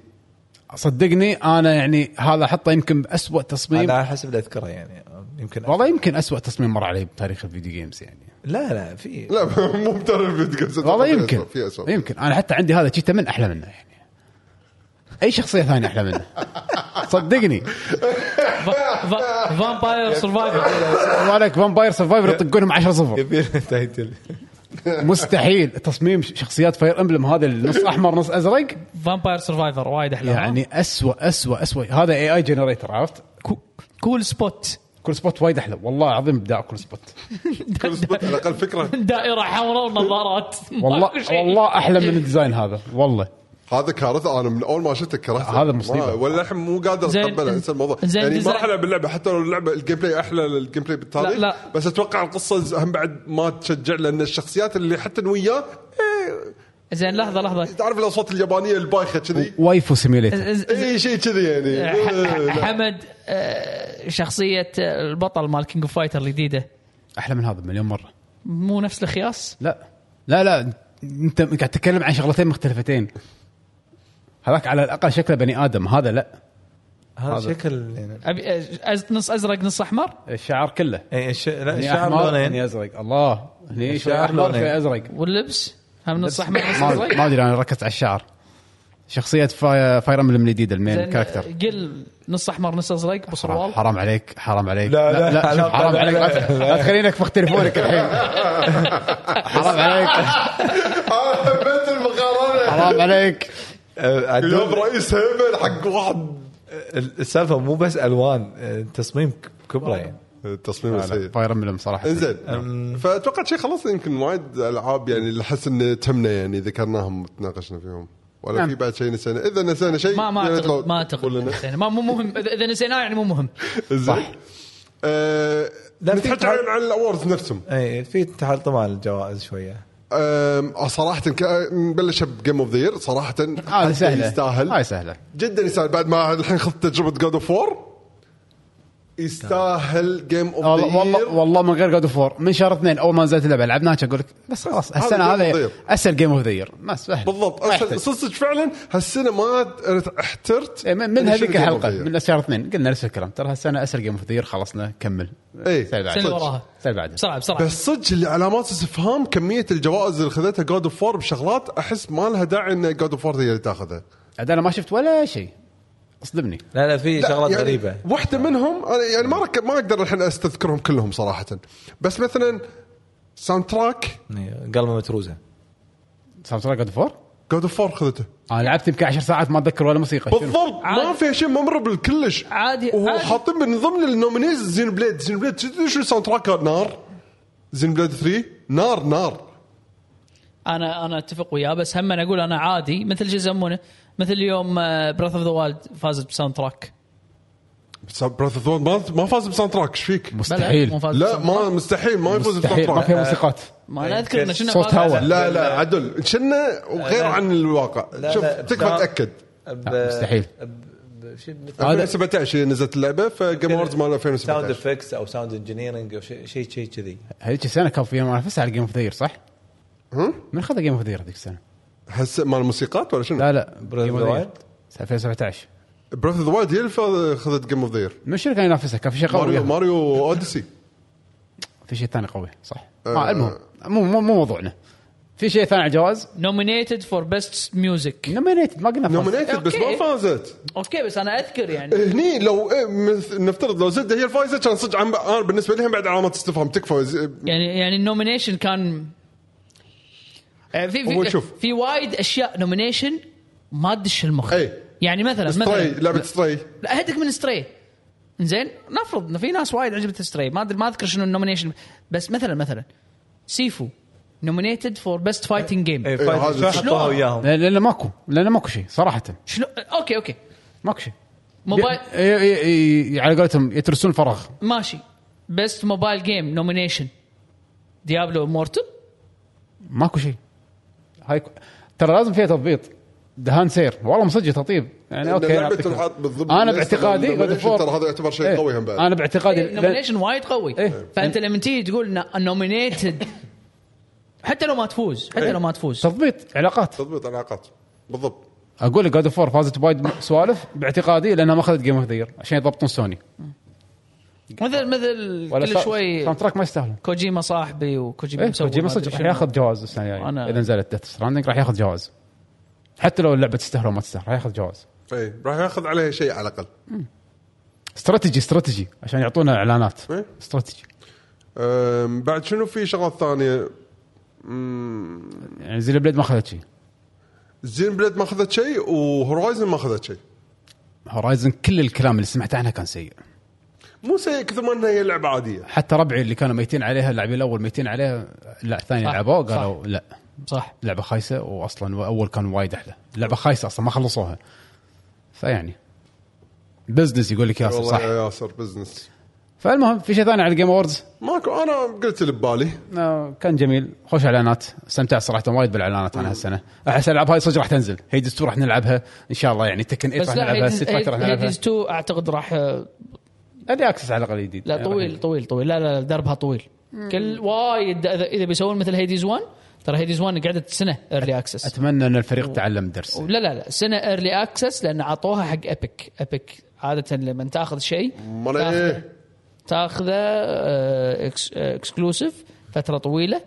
صدقني أنا يعني هذا أحطه يمكن باسوء تصميم. أنا على حسب اللي أذكره يعني. يمكن والله يمكن أسوأ تصميم مر علي بتاريخ الفيديو جيمز يعني. لا لا في. لا مو بتر الفيديو جيمز. والله في يمكن أسوأ، في اسوء يمكن. أنا حتى عندي هذا شيء من أحلى منه يعني. أي شخصية ثانية أحلى منه؟ صدقني. فامباير سرفايفر مالك فامباير سرفايفر يطقونهم 10 صفر. يبي تايتل مستحيل. تصميم شخصيات فاير امبلم هذا النص أحمر نص أزرق. Vampire Survivor وايد أحلى. يعني اسوء اسوء اسوء هذا AI generator عرفت؟ Cool Spot Cool Spot وايد أحلى. والله العظيم ابداع كل سبوت كل سبوت على الأقل فكرة. دائرة حمراء ونظارات والله. والله أحلى من ال design هذا. والله. هذا كارثة أنا من أول ما شفته كرهته. هذا مصيبة. ما- ولا الحين مو قادر زين. اتقبله إنسى الموضوع. زين يعني ما design- راح العب اللعبه حتى لو اللعبة ال gameplay أحلى ال gameplay بالتاريخ لا، لا. بس أتوقع القصة هم بعد ما تشجع لأن الشخصيات اللي حتى وياه زين لحظة لحظة. تعرف الاصوات اليابانية البايخة كذي؟ waifu ز- إي شيء كذي يعني. لا. حمد آه، شخصية آه، البطل مال King of Fighter الجديده أحلى من هذا مليون مرة. مو نفس الخياس؟ لا. لا لا. أنت قاعد تتكلم عن شغلتين مختلفتين. هذاك على الأقل شكله بني آدم هذا لا. هذا هذا. شكل. أبي آه، أز- نص أزرق نص أحمر؟ الشعر كله. إيه، الش... لا الشعر هني لونين. أزرق. الله هني الشعر شعر لونين. في أزرق. واللبس؟ هم نص أحمر نص ما أزرق؟ ما أدري أنا ركزت على الشعر. شخصية فاي... فاير أمبلم الجديده المين كاركتر. آه، قل نص أحمر نص أزرق حرام, بصروال حرام عليك حرام عليك. لا، لا، لا, لا، حرام عليك. لا، لا, ت- لا تخليني انفخ تليفونك الحين. حرام عليك. بنت المقارنه حرام عليك. آه، اليوم رئيس هيبل حق واحد. السالفة مو بس ألوان آه، تصميم كبرى يعني. التصميم سيء. Fire Emblem صراحة إنزين. فأتوقع شيء خلاص يمكن وايد ألعاب يعني اللي أحس إن تهمنا يعني ذكرناهم وتناقشنا فيهم. ولا نعم. في بعد شيء نسينا. إذا نسينا شيء ما ما ريت اعتقد ما أعتقد. نسينا. ما مو مهم إذا- إذا نسيناه يعني مو مهم. زين آه، نتحكي تعال- عن ال awards نفسهم. اي في تحال طبعا الجوائز شوية. أم، صراحة ك- نبلش ب Game of the صراحة هذه سهلة. يستاهل. هاي سهلة. جدا يستاهل. بعد ما الحين خذت تجربة God of War يستاهل جيم اوف والله ذا والله يير والله من غير God of War من شهر اثنين أول ما نزلت اللعبة لعبناها أقول لك بس خلاص هذا السنة Game of the هذه Year. أسهل Game of the Year ما سهل. بالضبط. صدق فعلا هالسنة ما احترت. إيه، من هذيك الحلقة. من شهر اثنين قلنا نفس الكلام. ترى هالسنة أسهل Game of the Year خلصنا كمل. إيه. السنة اللي وراها. السنة اللي بعدها بسرعة بسرعة. بس صدق اللي علامات استفهام كمية الجوائز اللي خذتها God of War بشغلات أحس ما لها داعي إن God of War هي اللي تاخذها. عاد أنا ما شفت ولا شيء. اصدمني. لا لا في لا، شغلات يعني غريبة. واحدة منهم أنا يعني ما رك... ما أقدر الحين أستذكرهم كلهم صراحة. بس مثلا soundtrack إيه، قلبه متروسه soundtrack God of War God of War خذته. أنا لعبت يمكن 10 ساعات ما أتذكر ولا موسيقى؟ بالضبط. ما. فيها شيء ممربل كلش عادي، وهو. حاطين من ضمن ال nominees Xenoblade Xenoblade. تدري شو ال soundtrack نار. Xenoblade 3 نار نار. أنا أنا أتفق وياه بس هم أنا أقول أنا عادي مثل شو يسمونه؟ مثل يوم براث اوف ذا وايلد فازت بساوند تراك براث اوف ما ما فاز بساوند تراك إيش فيك؟ مستحيل مو فاز لا ما تراك. مستحيل ما يفوز بساوند مستحيل ما تراك فيها موسيقات ما أنا أذكر إنه شنو صوت هواء. لا لا عدل كنا وغير. عن الواقع شوف تكفى. تأكد مستحيل. شيء مثل- هذا- 2017 هي نزلت اللعبة فجيم اووردز مال ساوند 2017 افكس أو ساوند انجينيرنج أو شيء شيء كذي هذيك السنة كان فيها منافسه على جيم اوف ذا صح؟ من خذ جيم اوف ذا هذيك السنة؟ هس مال الموسيقات ولا شنو؟ لا لا the the Year. Wild؟ 2017 بريث اوف ذا وايلد هي اللي فاز- خذت جيم اوف ذا يير من شنو كان ينافسها؟ كان في شيء قوي ماريو اوديسي في شيء ثاني قوي صح آه. آه المهم مو مو مو موضوعنا في شيء ثاني على الجواز nominated for best music نومينيتد ما قلنا. نومينيتد بس ما. فازت أوكي بس أنا أذكر يعني هني لو إيه، مث- نفترض لو زد هي الفايزه كان صدق عن أنا بالنسبة لي بعد علامات استفهام تكفى ز- يعني يعني ال nomination كان في هو في شوف. في وايد أشياء nomination ما تدش المخ. اي. يعني مثلا Stray مثلا. لعبة Stray لا هدك من Stray زين نفرض ان في ناس وايد عجبت Stray ما أدري ما أذكر شنو ال nomination بس مثلا مثلا. Sifu nominated for best fighting game إيه،؟ حطوها وياهم لأن لأن ماكو. لأن ماكو شيء صراحة. شنو؟ okay okay. ماكو شيء. موبايل ي- ي- ي- على قولتهم يترسون فراغ. ماشي. best mobile game nomination Diablo Immortal ماكو شيء. هاي ك- ترى لازم فيها تضبيط. دهان سير. والله مصدق تطيب. يعني okay لعبة أعطيك- تنحط بالضبط أنا باعتقادي ترى هذا يعتبر شيء إيه. قوي هم بعد. أنا باعتقادي لأن- nomination وايد قوي. إيه. فأنت لما تيجي تقول nominated حتى لو ما تفوز حتى إيه. لو ما تفوز. تضبيط. علاقات. تضبط علاقات. بالضبط. أقول لك God of فازت بوايد سوالف باعتقادي لأنها ما أخذت Game of the عشان يضبطون سوني مثل مثل كل شوي soundtrack ما يستاهلون كوجيما صاحبي وكوجيما مسوي كوجيما صدق راح. ياخذ جوائز السنة الجاية أنا- إذا نزلت Death Stranding راح ياخذ جوائز حتى لو اللعبة تستاهل ولا ما تستاهل راح ياخذ جوائز اي إيه، راح ياخذ عليها شيء على الأقل. strategy strategy عشان يعطونا إعلانات. إيه. استراتيجي. بعد شنو في شغلات ثانية؟ يعني Xenoblade ما أخذت شيء. Xenoblade ما أخذت شيء و Horizon ما أخذت شيء. Horizon كل الكلام اللي سمعت عنها كان سيء. مو سيء كثر ما إنها هي لعبة عادية. حتى ربعي اللي كانوا ميتين عليها اللاعبين الأول ميتين عليها لا الثاني لعبوه صح. قالوا لا. صح. لعبة خايسة واصلا أول كان وايد أحلى. اللعبه خايسة أصلا ما خلصوها. فيعني business يقول لك ياسر والله صح. يا ياسر business فالمهم في شيء ثاني على ال Game Awards ماكو أنا قلت اللي ببالي. آه، كان جميل. خوش إعلانات. استمتعت صراحة وايد بالإعلانات عن هالسنة. أحس الألعاب هاي صدق راح تنزل. Hades 2 راح نلعبها. إن شاء الله يعني Tekken 8 بس راح نلعبها Street Fighter راح نلعبها. Hades 2 أعتقد راح early access على الأقل جديد. لا طويل طويل طويل. لا لا دربها طويل. كل وايد إذا إذا بيسوون مثل Hades 1 ترى Hades 1 قعدت سنة early access أتمنى إن الفريق تعلم درس. لا لا لا سنة early access لأن عطوها حق Epic Epic عادة لما تأخذ شيء امال تاخذه- تأخذه آه، exclusive فترة طويلة.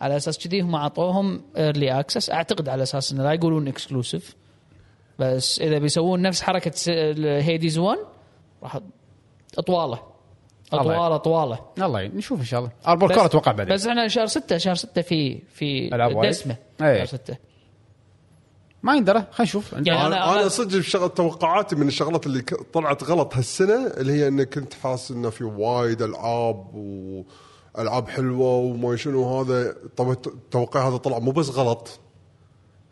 على أساس كذي هم عطوهم early access أعتقد على أساس انه لا يقولون exclusive بس إذا بيسوون نفس حركة Hades 1 راح أطوالة. اطواله أطوالة. الله يعين. نشوف إن شاء الله. Armored Core أتوقع بعدين. بس إحنا شهر 6 شهر 6 في في وايد؟ دسمة. أي. شهر 6 ما يندرى. خلينا نشوف. يعني أنا, أنا- أنا أنا- صدق بشغل توقعاتي من الشغلات اللي طلعت غلط هالسنة اللي هي إني كنت حاسس إنه في وايد ألعاب والعاب حلوة وما شنو هذا. طب توقعي هذا طلع مو بس غلط.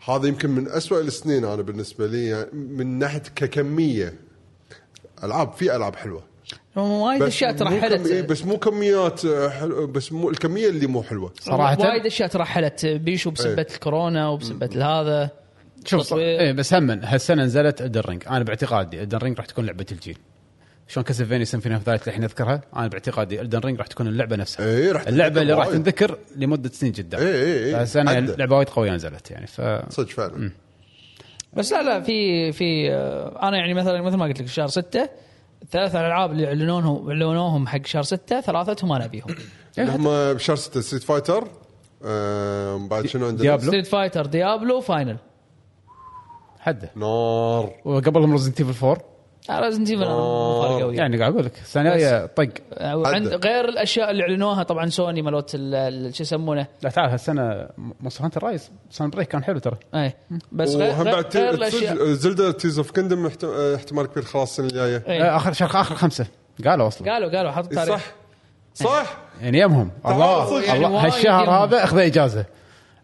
هذا يمكن من أسوأ السنين أنا بالنسبة لي. يعني من ناحية ككمية. ألعاب في ألعاب حلوة. وايد بس أشياء كم- إيه، ترحلت بس مو كميات آه، حلو بس مو الكمية اللي مو حلوة صراحة. وايد أشياء ترحلت بيشو بسبة إيه. الكورونا وبسبة هذا شوف. إيه بس هم هالسنة نزلت Elden Ring أنا باعتقادي Elden Ring راح تكون لعبة الجيل شلون Castlevania Symphony of the Night الحين اذكرها أنا باعتقادي Elden Ring راح تكون اللعبة نفسها إيه، راح اللعبة اللي راح. تنذكر لمدة سنين جدا إيه، إيه، إيه. فالسنه عدة. لعبة وايد قوية نزلت يعني ف صدق فعلا بس لا لا في في آه، أنا يعني مثلا مثل ما قلت لك شهر ستة ثلاث الألعاب اللي اعلنوهم اعلنوهم حق شهر ستة ثلاثتهم أنا أبيهم. اللي هم بشهر 6 Street Fighter بعد شنو عندنا؟ Diablo. Street Fighter Diablo Final حده نار. وقبلهم Resident Evil 4 Resident Evil قوي يعني قاعد أقول لك السنة الجايه طق. عند غير الأشياء اللي اعلنوها طبعا سوني مالوت ال- ال- شو يسمونه؟ لا تعال هالسنة Monster Hunter Rise Sunbreak كان حلو ترى. اي بس غير, وهم غير, بعد غير الأشياء. Zelda Tears of the Kingdom احتمال كبير خلاص السنة الجاية. إيه. آه، آخر شهر آخر خمسة. قالوا أصلا. قالوا قالوا حطوا إيه، تاريخ. صح. صح يعني يمهم. الله. يعني الله هالشهر. هذا أخذ إجازة.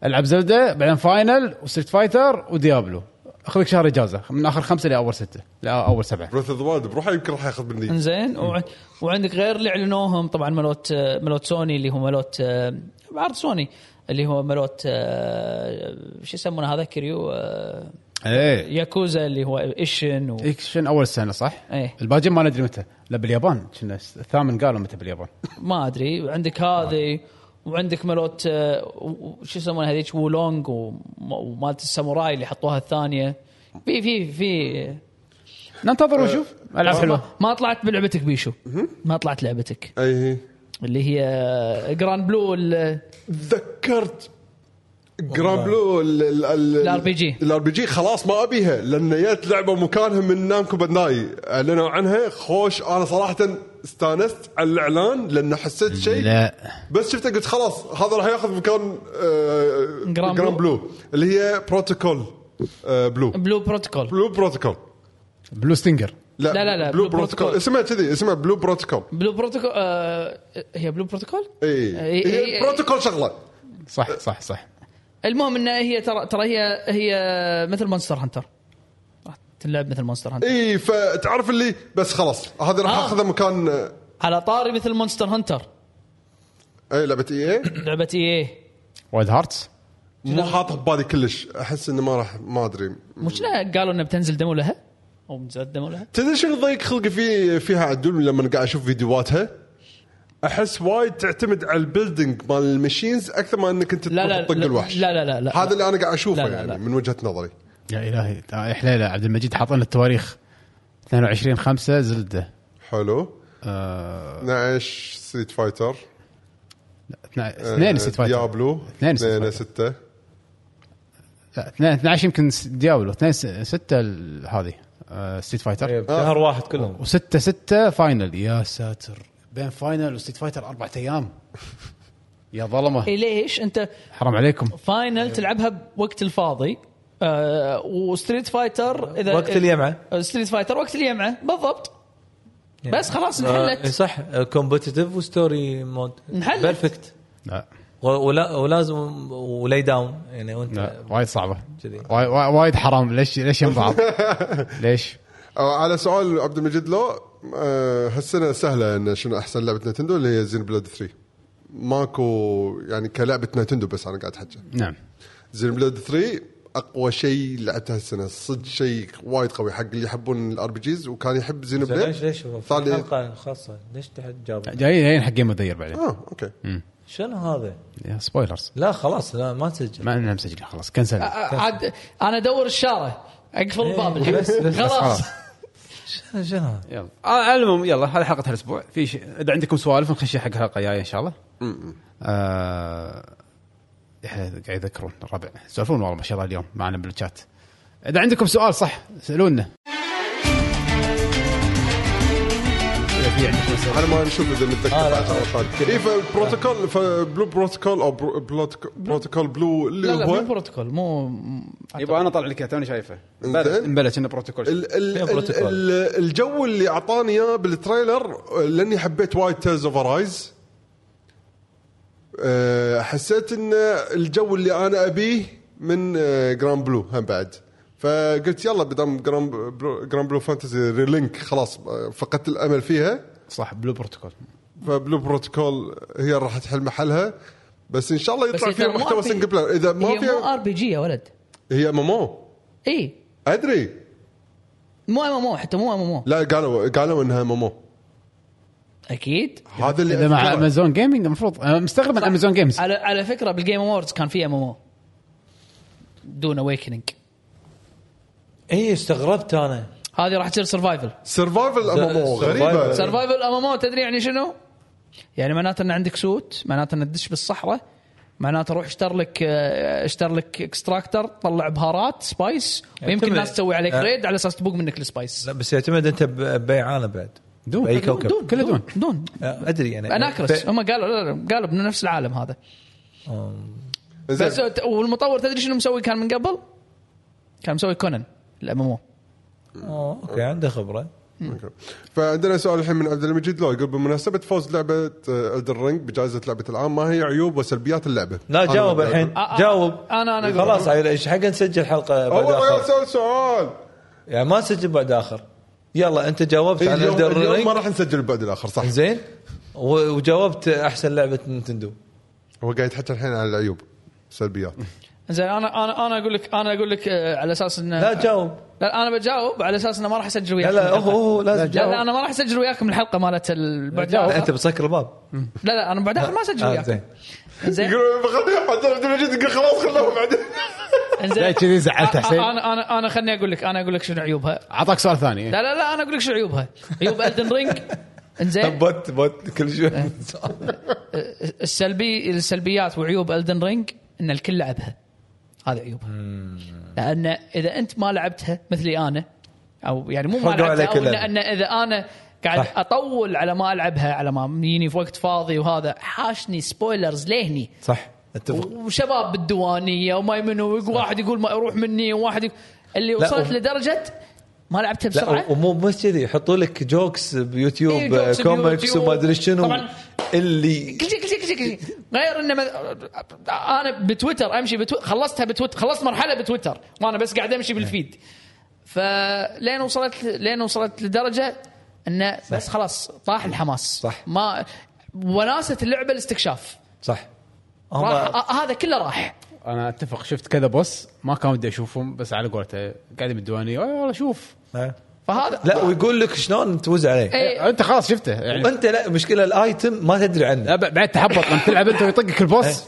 ألعب Zelda بعدين Final و Street Fighter و Diablo. اخذ لك شهر إجازة. من آخر خمسة لأول ستة لا اول سبعة. Breath of the Wild بروحه يمكن راح ياخذ مني. إنزين وع- وعندك غير اللي أعلنوهم طبعا مالوت مالوت سوني اللي هو مالوت آه، عرض سوني اللي هو مالوت آه، شو يسمونه هذا كريو آه، إيه. ياكوزا اللي هو إيشن و... اكشن أول سنة صح؟ إيه. الباجين ما ندري متى لا باليابان كنا الثامن قالوا متى باليابان. ما أدري وعندك هذه وعندك مالوت آه، شو يسمونها هذيك؟ وولونج وم- ومالت الساموراي اللي حطوها الثانية. في في في ننتظر ونشوف. ألعاب حلوة. ما طلعت بلعبتك بيشو. ما طلعت لعبتك. أي. هي اللي هي آه، Granblue تذكرت Gran blue ال RPG. ال RPG. خلاص ما أبيها لأن جت لعبة مكانها من Namco Bandai أعلنوا عنها. خوش أنا صراحة استانست على الإعلان لأن حسيت شيء. لا. بس شفته قلت خلاص هذا راح يأخذ مكان آه Gran Granblue. Blue اللي هي بروتوكول آه Blue. Blue Protocol. Blue Protocol. Blue Stinger. لا لا، لا، لا، Blue Blue Protocol. Protocol. اسمها كذي اسمها Blue Protocol. Blue Protocol آه هي Blue Protocol؟ اي هي إي- بروتوكول شغلة. صح صح صح. المهم انها هي ترى ترى هي هي مثل Monster Hunter راح تلعب مثل Monster Hunter إي فتعرف اللي بس خلاص هذا راح آه. اخذه مكان آه، على طاري مثل Monster Hunter إي لعبة EA. لعبة EA. Wild Hearts؟ مو حاطه ببالي كلش أحس إنه ما راح ما أدري. مو كنا قالوا إنه بتنزل demo لها؟ أو نزلت demo لها؟ تدري شنو ضيق خلقي في فيها عدول لما قاعد أشوف فيديوهاتها؟ أحس وايد تعتمد على ال building مال ال machines أكثر ما إنك أنت لا لا تطق الوحش. لا لا لا, لا هذا اللي أنا قاعد أشوفه لا، لا، يعني لا. من وجهة نظري. يا إلهي يا حليلة عبد المجيد حاط لنا التواريخ 22 5 Zelda. حلو. آه. 12 Street Fighter اثنين Street Fighter Diablo اثنين Street 2 Fighter 6 لا اثنين 12 يمكن س- Diablo اثنين س- ستة ال- هذه آه Street Fighter بشهر واحد كلهم. وستة ستة Final يا ساتر. بين Final و Street Fighter أربعة أيام. يا ظلمة. إيه ليش؟ أنت حرام عليكم. Final تلعبها بوقت الفاضي. آه و Street Fighter إذا وقت اليمعة. Street Fighter وقت اليمعة. بالضبط. بس خلاص آه، انحلت صح. competitive و story mode انحلت. perfect لا. ولا ولازم ولي داون يعني وانت وايد صعبة. كذي. وايد- حرام. ليش ليش بعض ليش؟ آه، على سؤال عبد المجيد لو آه، هالسنة سهلة إن شنو أحسن لعبة Nintendo اللي هي Xenoblade 3 ماكو يعني كلعبة Nintendo بس أنا قاعد احكي نعم. Xenoblade 3 أقوى شيء لعبته هالسنة. صدق شيء وايد قوي حق اللي يحبون ال RPGs وكان يحب Xenoblade ليش ليش هو في ثاني- حلقة خاصة. ليش تحت جاب جايين جايين حق جيم مدير بعدين. آه أوكي. شنو هذا؟ يا spoilers لا خلاص لا ما تسجل. ما لنا مسجلين خلاص cancel. آه، عاد أنا أدور الشاره أقفل الباب إيه، الحين بس- بس- خلاص. خلاص. شنو؟ يلا. آه المهم يلا هذه حلقة هالاسبوع في شيء إذا عندكم سوالف نخش حق حلقه جاية إن شاء الله. آه قاعد يذكرون الربع يسولفون والله ما شاء الله اليوم معنا بالشات إذا عندكم سؤال صح سألونا. في عندكم أسئلة. على ما نشوف إذا نتذكر آه، بعد. اي فالبروتوكول فبلو بروتوكول أو برو- بروتوكول- بروتوكول بلو اللي لا لا مو هو بروتوكول مو يبا أنا طالع لك إياه، توني شايفه. مبلش انه بروتوكول. الجو اللي أعطاني إياه بالتريلر آه، لأني حبيت وايد تيرز اوف رايز حسيت إن الجو اللي أنا أبيه من آه، Granblue هم بعد. فقلت يلا بدام Granblue, Fantasy Relink خلاص فقدت الأمل فيها. صح Blue Protocol. ف Blue Protocol هي راح تحل محلها. بس إن شاء الله يطلع هي فيها مو محتوى. single player إذا ما هي مو فيها RPG يا ولد. هي MMO إي. أدري. مو ام ام أو حتى مو ام ام أو لا قالوا قالوا إنها MMO أكيد. هذا اللي إذا مع. Amazon Gaming المفروض مستغرب من Amazon Games على على فكرة بال Game Awards كان في MMO Dune Awakening اي استغربت أنا. هذه راح تصير survival survival MMO Survival. غريبة. survival MMO تدري يعني شنو؟ يعني معناته إن عندك suit معناته إن تدش بالصحراء معناته روح اشتر لك آه، اشتر لك extractor طلع بهارات spice ويمكن الناس تسوي عليك آه. raid على أساس تبوق منك ال spice لا بس يعتمد أنت ب- باي عالم بعد. Dune بأي Dune- كوكب. دون كله دون دون. آه، أدري يعني. Arrakis ف- هم قالوا لا لا قالوا بنفس العالم هذا. بس والمطور تدري شنو مسوي؟ كان من قبل؟ كان مسوي Conan ال MMO أوه، أوكي عنده خبرة. أوكي. فعندنا سؤال الحين من عبد المجيد. لو يقول بمناسبة فوز لعبة Elden Ring بجائزة لعبة العام ما هي عيوب وسلبيات اللعبة؟ لا جاوب. الحين. جاوب. أنا- أنا أقول. خلاص إيش حق نسجل حلقة بعد آخر؟ سأل سؤال. يعني ما نسجل بعد آخر. يلا أنت جاوبت عن الدر اليوم ما رينج راح نسجل بعد الآخر صح. زين. وجاوبت أحسن لعبة نينتندو هو قاعد يتحكى الحين عن العيوب سلبيات. زين أنا أنا أنا أقول لك أنا أقول لك آه، على أساس انه لا جاوب. لا أنا بجاوب على أساس إنه ما راح أسجل لا وياكم لا هو الحلقة. هو لازم لا, لا أنا ما راح أسجل وياكم الحلقة مالت ال- بعد لا،. أنت بتسكر الباب. لا لا أنا بعد ما أسجل آه، وياكم. زين. زين. يقول بخليه عبد المجيد يقول خلاص خلوه بعدين لا، كذي زعلت حسين. أنا أنا أنا خليني أقول لك أنا أقول لك شنو عيوبها. أعطاك سؤال ثاني. لا لا لا أنا أقول لك شنو عيوبها. عيوب Elden Ring انزين بوت بوت كل شوي. السلبي السلبيات وعيوب Elden Ring إن الكل لعبها. هذه عيوبها لأن إذا أنت ما لعبتها مثلي أنا أو يعني مو ما لعبتها أو إن. ان إذا أنا قاعد صح. أطول على ما ألعبها على ما يجيني في وقت فاضي وهذا حاشني spoilers لهني صح أتفق وشباب بالديوانية وما منو واحد يقول ما يروح مني وواحد يقول اللي وصلت و- لدرجة ما لعبتها بسرعة لا ومو بس كذي يحطوا لك jokes ب YouTube إيه، jokes comics. وما أدري شنو طبعاً. اللي كل شيء كل شيء كل شيء كل شيء. غير إنه مذ... أنا بتويتر امشي بتويتر خلصتها بتويتر خلصت مرحلة بتويتر وأنا بس قاعد أمشي بال feed. فلين وصلت لين وصلت لدرجة انه بس خلاص طاح الحماس. صح. ما وناسة اللعبة الاستكشاف. صح. راح آه، هذا كله راح. أنا أتفق. شفت كذا boss ما كان ودي أشوفهم بس على قولته قاعدين بالديوانية. "أوه، والله شوف. فهذا لا ويقول لك شلون توز عليه؟ إيه. انت خلاص شفته. يعني. وانت لا مشكلة ال item ما تدري عنه. بعد تحبط لما تلعب انت ويطقك ال boss.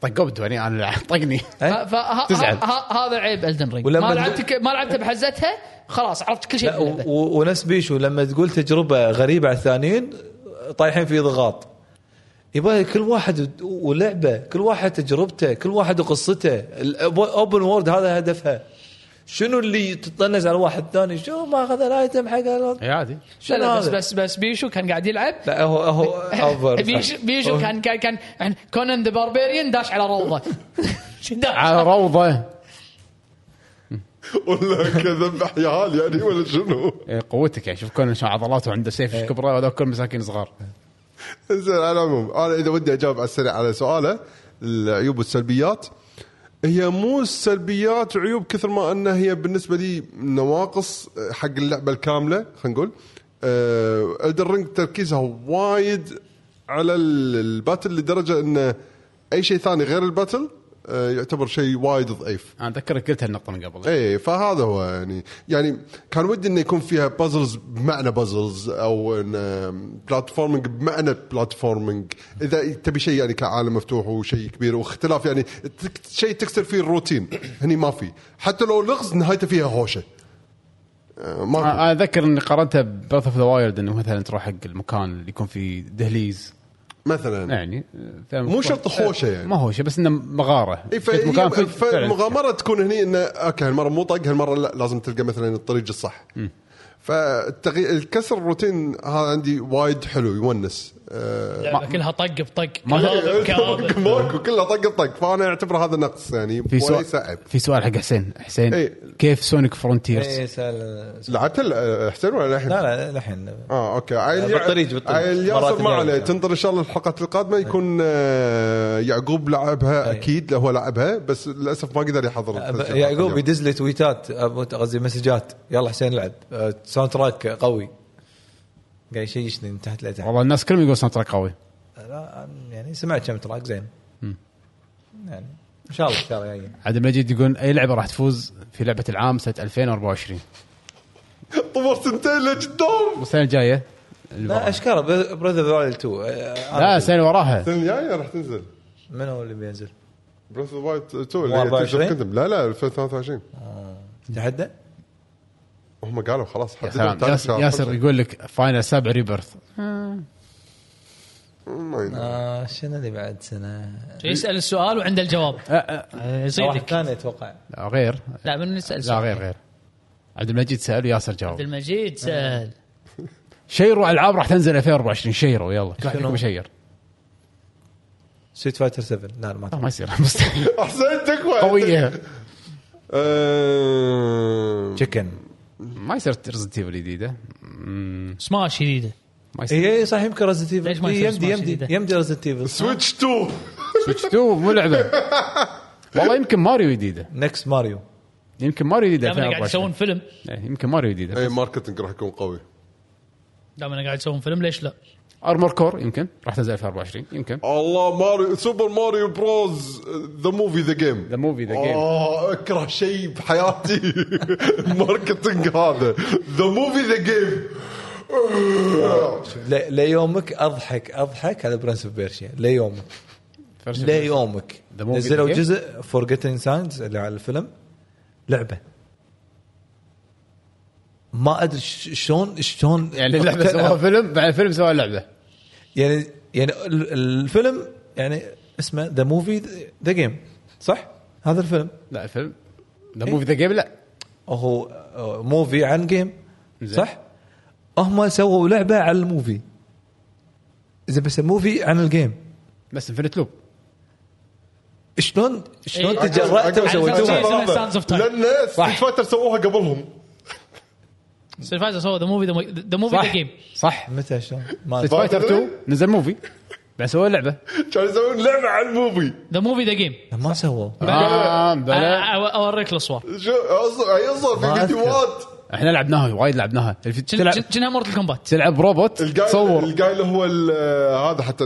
طقوا بالديوانيه أنا طقني. إيه؟ تزعل. فهذا عيب Elden Ring ما لعبت ما لعبتها بحزتها خلاص عرفت كل شيء و- ونفس بيشو لما تقول تجربة غريبة على الثانيين طايحين في ضغاط. يبغى كل واحد ولعبة كل واحد تجربته كل واحد وقصته الاوبن وورد هذا هدفها. شنو اللي تطنز على واحد ثاني؟ شو ما أخذ الآيتم حق اي عادي. لا شنو لا بس؟ بس بس بيشو كان قاعد يلعب. لا هو هو اوفر بيشو, بيشو كان كان كان يعني كونان ذا باربيريان داش على روضة. داش. على روضة. ولا كذا بحيال يعني ولا شنو؟ إيه، قوتك يعني. شوف كون شو عضلاته عنده سيف إيش كبرة وهذول كل مساكين صغار. زين على العموم أنا إذا ودي أجاوب على السريع على سؤاله العيوب والسلبيات. هي مو السلبيات عيوب كثر ما أنها هي بالنسبة لي نواقص حق اللعبة الكاملة خلينا نقول. Elden Ring تركيزها وايد على ال- ال battle لدرجة انه أي شيء ثاني غير ال battle آه، يعتبر شيء وايد ضعيف. أنا أتذكرك قلت هالنقطة من قبل. إيه فهذا هو يعني يعني كان ودي إنه يكون فيها puzzles بمعنى puzzles أو إن platforming بمعنى platforming إذا تبي شيء يعني كعالم مفتوح وشيء كبير واختلاف يعني شيء تكسر فيه الروتين. هني ما في. حتى لو لغز نهايته فيها هوشة. آه، ما اذكر إني قارنتها ب Breath of the Wild إنه مثلا تروح حق المكان اللي يكون فيه دهليز. مثلا. يعني مو شرط هوشه يعني. ما هوشه بس إنه مغاره. إيه، تكون هني إنه okay هالمرة مو طق هالمرة لا لازم تلقى مثلا الطريق الصح. فالكسر الروتين هذا عندي وايد حلو يونس. آه، لعبه كلها طق بطق ما- ماكو كلها طق طق فأنا اعتبر هذا نقص يعني في سؤال عيب في سؤال حق حسين. حسين إيه. كيف Sonic Frontiers إيه، لعبت هلا حسين ولا الحين؟ لا لا الحين آه okay. عيل بالطريق- بالطريق. ياسر ما عليه يعني. تنطر إن شاء الله الحلقات القادمه يكون آه، يعقوب لعبها أي. أكيد هو لعبها بس للأسف ما قدر يحضر يعقوب. يدز لي تويتات قصدي مسجات. يلا حسين لعب. آه، soundtrack قوي. قاعد يشيشني من تحت لتحت. والله الناس كلهم يقول ساوند تراك قوي. لا يعني سمعت كم track زين. يعني إن شاء الله إن شاء الله جايين عبد المجيد يقول أي لعبة راح تفوز في لعبة العام سنة 2024 طور سنتين لقدام والسنة الجاية. لا اشكال براذر ذا 2 آه، لا السنة اللي وراها. السنة الجاية راح تنزل. من هو اللي بينزل؟ بريث اوف وايت 2 مو 24? كندم لا لا 2023 تحدى؟ هم قالوا خلاص حددوا ياسر, ياسر. يقول لك فاينل سابع ريبيرث. آه شنو اللي بعد سنة؟ يسأل السؤال وعنده الجواب. آه، يصير واحد لك. ثاني أتوقع لا غير. لا من يسأل لا غير غير. عبد المجيد سأل وياسر عبد جاوب المجيد سأل. شيروا ألعاب راح تنزل 2024 شيروا يلا. كل واحد يشير ستريت فايتر 7 لا ما أتوقع. ما يصير. مستحيل. احسن تكفى قوية. آه، تشيكن ما يصير ريزنت ايفل جديده سماش جديده اي إي، صح يمكن ريزنت ليش ما ايفل يصير يمدي سماش يمدي جديدة؟ يمدي ريزنت ايفل سويتش 2 سويتش 2 مو لعبة. والله يمكن ماريو جديدة. نكست ماريو يمكن ماريو جديدة. دائما قاعد يسوون 2024 فيلم. إيه، يمكن ماريو جديدة. اي ماركتنج راح يكون قوي. دائما قاعد يسوون فيلم ليش لا؟ ارمور كور يمكن. راح تنزل 2024 يمكن. الله ماريو سوبر ماريو بروز ذا موفي ذا جيم. ذا موفي ذا جيم. آه أكره شيء بحياتي الماركتنج هذا. ذا موفي ذا جيم. ل- ليومك أضحك أضحك. على برنس اوف بيرشيا ليومك ليومك نزلوا? جزء فورجيتنج ساينز اللي على الفيلم. لعبة. ما أدري شلون شلون يعني اللعبه سووها فيلم بعد الفيلم سووا لعبة. يعني يعني ال- الفيلم يعني اسمه ذا موفي the game صح؟ هذا الفيلم. لا الفيلم. The movie the game لا. هو آه، movie عن game. صح؟ هم سووا لعبة على ال movie. إذا بس ال movie عن ال game بس infinite loop شلون شلون إيه. تجرأتوا وسويتوها؟ لأن Street Fighter سووها قبلهم. Street Fighter سووا the movie the movie the game صح. متى شلون؟ Street Fighter 2 نزل movie بعد سووا لعبة. كانوا يسوون؟ لعبة على ال movie the movie the game ما سووا. آه بلا. اوريك الصور شو؟ ما في. فيديوهات إحنا لعبناها وايد لعبناها. تلعب كأنها Mortal Kombat تلعب روبوت تصور. الجاي اللي هو ال- هذا حتى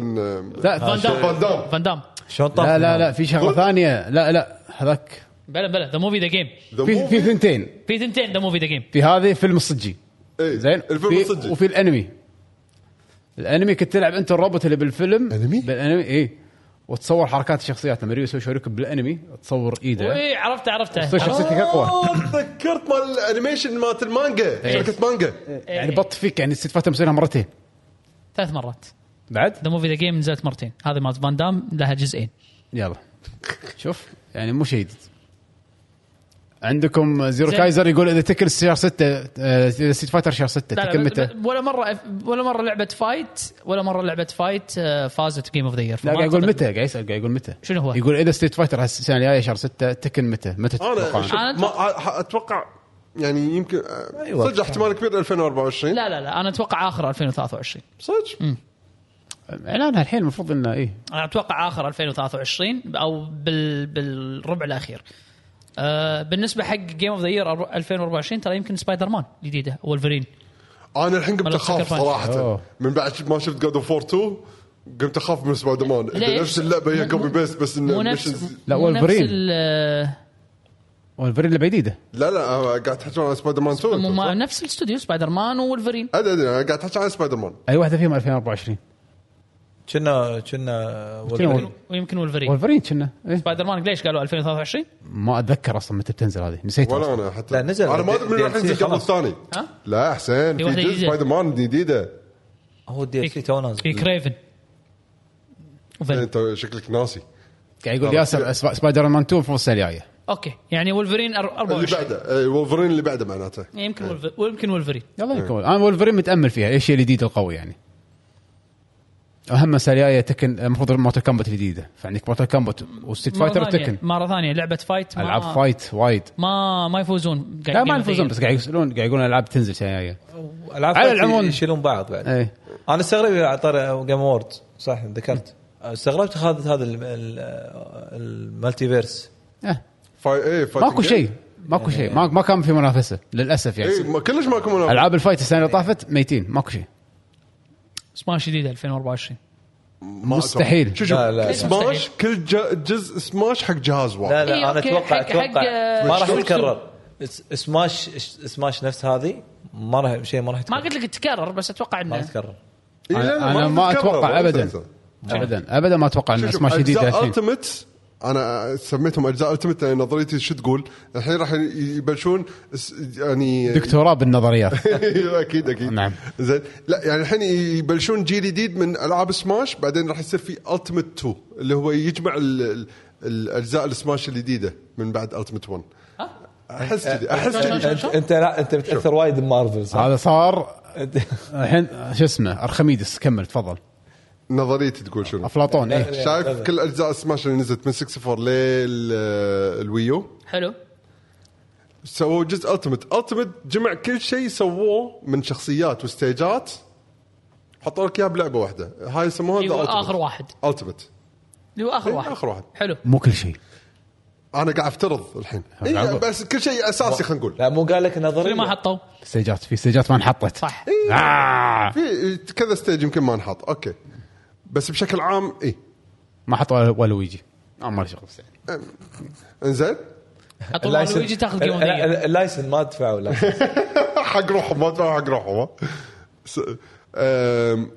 لا فان دام فان دام. فان دام شلون لا لا لا في شغلة ثانية. لا لا هذاك. بلا بلا the movie the game في ثنتين. في ثنتين the movie the game في هذه فيلم الصجي إيه، زين؟ الفيلم في- الصجي. وفي الأنمي. الأنمي كنت تلعب أنت الروبوت اللي بالفيلم. أنمي؟ بالأنمي اي وتصور حركات الشخصيات. لما يسوي شوريكن بالأنمي تصور إيده. اي عرفته عرفته. تصير شخصيتك أقوى. آه، تذكرت مال ال animation مالت المانجا. شركة مانجا. يعني بط فيك يعني ست مسوينها مرتين. ثلاث مرات. بعد؟ The movie the game نزلت مرتين. هذه مالت فان دام لها جزئين. يلا. شوف يعني مو شيء جديد. عندكم زيرو زين. كايزر يقول إذا تكن شهر 6 اذا ستيت فايتر شهر 6 لا تكن لا متى؟ ولا مرة ولا مرة لعبة فايت ولا مرة لعبة فايت آه، فازت جيم اوف ذا يير لا قاعد يقول متى قاعد يسأل قاعد يقول متى شنو هو؟ يقول إذا ستيت فايتر السنة الجاية شهر 6 تكن متى؟ متى أنا ما ح- أتوقع يعني يمكن أيوة. صدق احتمال كبير 2024 لا لا لا أنا أتوقع آخر 2023 صدق اعلانها الحين المفروض إنه إيه أنا أتوقع آخر 2023 أو بال بالربع الأخير آه بالنسبة حق game of the year 2024 ترى يمكن سبايدر مان جديدة ولفرين أنا الحين قمت أخاف. صراحة أوه. من بعد ما شفت God of War 2 قمت أخاف من سبايدر مان؟ نفس اللعبة هي copy paste بس انه نفس لا، ولفرين. والفريق اللي جديدة لا لا قاعد تحكي عن سبايدر مان 2 مو- أنت، ما- صح؟ نفس الاستوديو سبايدر مان وولفرين أدري ادري أنا قاعد تحكي عن سبايدر مان أي واحدة فيهم 2024 كنا كنا ويمكن ولفرين ولفرين كنا. إيه؟ سبايدر مان ليش قالوا 2023 ما أتذكر أصلا متى بتنزل هذه. نسيت ولا. أنا حتى. لا، نزل أنا ما أدري من راح ينزل قبل. الثاني. ها؟ لا حسين في واحدة جزء جديدة. سبايدر مان جديدة. هو ال DLC two نازل في كريفن وفيلم. أنت شكلك ناسي. قاعد يقول ياسر سبا- سبايدر مان 2 المفروض السنة الجاية. أوكي يعني ولفرين أر- اللي 24 بعده. إيه، وولفرين اللي بعده معناته. يمكن ولف- يمكن ولفرين يلا يكون أنا وولفرين متأمل فيها. إيش الجديد القوي يعني؟ أهم جاية تكن المفروض الموتر كومبات الجديده فعندك مورتال كومبات وستيت فايتر وتكن مرة ثانية لعبة fight ما ألعاب fight وايد. ما ما يفوزون. لا ما يفوزون بس قاعد يسالون قاعد يقولون العاب تنزل سنه جاية العاب على العموم. يشيلون بعض بعد. إيه. أنا استغرب على طاري Game Awards صح ذكرت. استغربت اخذت هذا ال- ال- المالتي فيرسس إيه. fight إيه ماكو شيء ماكو شيء. ما ما كان في منافسة للأسف يعني. إيه ما- كلش ماكو منافسة. العاب ال fight السنة اللي طافت ميتين ماكو شيء. سماش جديد 2024 ما مستحيل. شوف لا، لا. سماش مستحيل. كل ج- جزء سماش حق جهاز واحد. لا إيه، لا أنا أوكي، أتوقع حق- حق، أتوقع ما راح شو- تتكرر. اس- سماش سماش نفس هذه ما راح شيء ما راح ما يتكرر. قلت لك تتكرر بس أتوقع ما راح انه تتكرر. إيه، لا، لا، أنا أنا ما تتكرر، أتوقع ولا ابدا. ابدا. ابدا ما أتوقع ان شوف شوف سماش التمت أنا سميتهم أجزاء التمت لأن نظريتي شو تقول؟ الحين راح يبلشون يعني دكتوراه بالنظريات أكيد أكيد. نعم. زين. لا يعني الحين يبلشون جيل جديد من ألعاب سماش بعدين راح يصير في التمت 2 اللي هو يجمع ال- ال- الأجزاء السماش الجديدة من بعد التمت 1 أحس كذي أحس كذي. انت لا أنت متاثر وايد بمارفل صح؟ هذا صار الحين شو اسمه أرخميدس كمل تفضل. نظريتي تقول شنو؟ أفلاطون إيه. شايف كل أجزاء سماش اللي نزلت من 64 للويو حلو. سووا جزء التمت التمت جمع كل شيء سووه من شخصيات وستيجات حطوا لك إياها بلعبة واحدة. هاي يسموها اللي هو آخر. واحد. التمت اللي هو آخر إيه، واحد. آخر واحد. حلو. مو كل شيء. أنا قاعد أفترض الحين. إيه. بس كل شيء أساسي خلينا نقول. لا مو قال لك نظرية. ما حطوا؟ stageات في stageات ما انحطت. صح. آه. في كذا stage يمكن ما نحط أوكي. بس بشكل عام اي ما حط لويجي آه، ما له شغل بس. يعني. إنزين؟ حطوا له لويجي تاخذ ال- ال license ما دفعوا لا. حق روحهم ما تفهم حق روحهم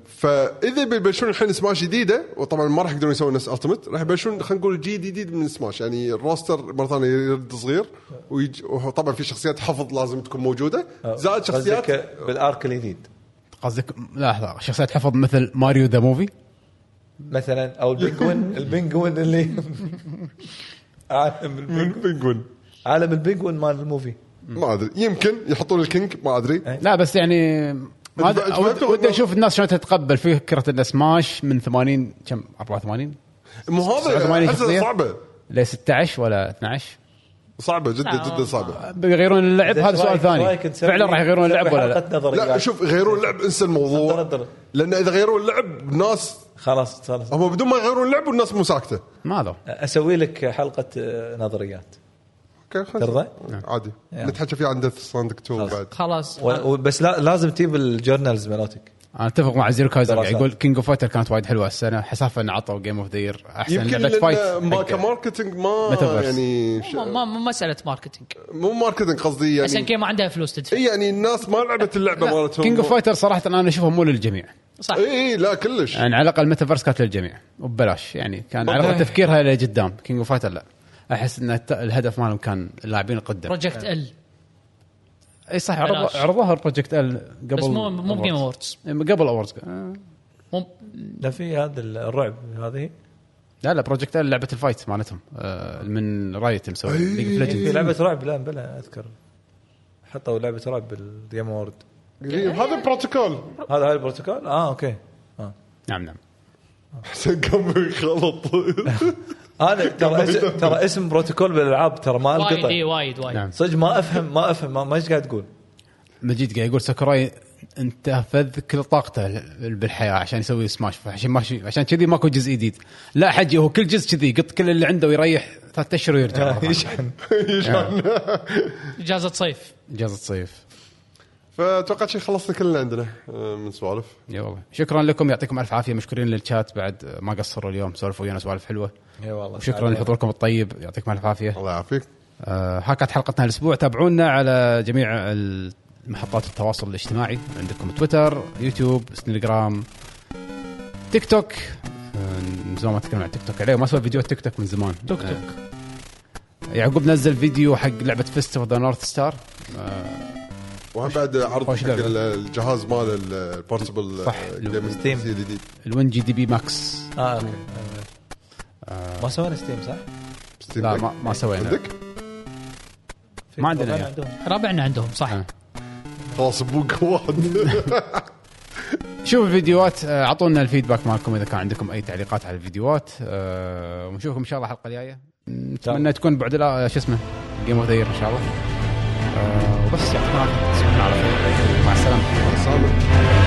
فإذا بيبلشون الحين سماش جديدة وطبعا ما راح يقدرون يسوون نفس ال ultimate راح يبلشون خلينا نقول جيل جديد من سماش. يعني ال roster مرة ثانية يرد صغير ويج... وطبعا في شخصيات حفظ لازم تكون موجودة. زائد شخصيات بالارك الجديد. قصدك لحظة. شخصيات حفظ مثل ماريو ذا موفي مثلا أو البنجوين البنجوين اللي عالم البنجوين. بنجوين عالم البنجوين مال الموفي. ما أدري. يمكن يحطون الكينج ما أدري. لا بس يعني ما أدري- ودي أشوف الناس شلون تتقبل فكرة إن سماش من 80 كم؟ 84 مو هذا 87 أحسها شخصية؟ صعبة. ل 16 ولا 12 صعبة جدا. جدا صعبة. بيغيرون اللعب؟ هذا سؤال ثاني. فعلا راح يغيرون اللعب ولا لا؟ لا شوف غيرون اللعب انسى الموضوع. لأن إذا غيرون اللعب الناس خلاص خلاص. هم بدون ما يغيرون اللعب والناس مو ساكتة. ما هذا أسوي لك حلقة آه، نظريات. أوكي خلاص. ترضى؟ عادي. يلا. نتحكى فيه عن ديث ستراندنج 2 بعد. خلاص. و- و- بس لا لازم تجيب ال journals مالتك. أنا أتفق مع زيرو كايزر قاعد. يقول كينج اوف فايتر كانت وايد حلوة السنة. حسافة ان عطوا game of the year أحسن. يمكن لعبه fight ما ك marketing ما مالتيفيرسس. يعني ش... ما ما- مو مسألة marketing. مو marketing قصدي عشان يعني كذا ما عندها فلوس تدفع. إي يعني الناس ما لعبت اللعبة مالتهم. كينج اوف فايتر صراحة أنا اشوفها مو للجميع. صح. اي اي لا كلش. يعني على الأقل مالتيفيرسس كانت للجميع وببلاش. يعني كان على الاقل تفكيرها لقدام كينج اوف فايتر لا. أحس إن الت- الهدف مالهم كان اللاعبين القدم Project L إي صح بلاش. عرضوها بروجكت ال قبل بس مو مو بجيم اووردز قبل اووردز مو لا في هذا الرعب هذه. لا لا بروجكت ال لعبة الفايت مالتهم. آه، من رايت مسوي ليج اوف في لعبة رعب لا بلا أذكر. حطوا لعبة رعب بالجيم وورد إي، هذا بروتوكول هذا هاي البروتوكول؟ آه أوكي. آه. نعم نعم. حسين قام يخلط أنا ترى اسم ترى اسم بروتوكول بالألعاب ترى ما وايد القطع إي وايد وايد. نعم. صدق ما افهم ما أفهم. ما, ما إيش قاعد تقول؟ مجيد قاعد يقول ساكوراي انتهى كل طاقته بالحياة عشان يسوي سماش. عشان ماشي عشان كذي ماكو جزء جديد. لا حجي هو كل جزء كذي يقط كل اللي عنده ويريح ثلاث أشهر ويرجع ثانية. يشحن إجازة صيف. إجازة صيف. فأتوقع شيء خلصنا كلنا عندنا آه، من سوالف. يا والله. شكرا لكم يعطيكم ألف عافية مشكورين للشات بعد آه، ما قصروا اليوم سولفوا ويانا سوالف حلوة. اي والله وشكرا لحضوركم الطيب يعطيكم ألف عافية. الله يعافيك. آه، ها كانت حلقتنا الأسبوع. تابعونا على جميع محطات التواصل الاجتماعي. عندكم تويتر يوتيوب إنستغرام تيك توك. آه، من زمان ما تكلمنا عن تيك توك. عليه ما سوى فيديو تيك توك من زمان. توك توك. آه، يعقوب نزل فيديو حق لعبة Fist of the North Star وهم بعد عرض حق الجهاز مال ال portable صح. ستيم. الجديد ال1 جي دي بي ماكس آه أوكي ما سوينا ستيم صح؟ ستيم لا. ما, ما سوينا عندك؟ ما عندنا ربعنا. عندهم. صح آه. خلاص أبوك واحد شوفوا الفيديوهات آه، أعطونا ال feedback مالكم إذا كان عندكم أي تعليقات على الفيديوات آه، ونشوفكم إن شاء الله الحلقة الجاية نتمنى تكون بعد لا شو اسمه game of إن شاء الله آه، وبس يعطيكم العافيه على خير مع السلامة.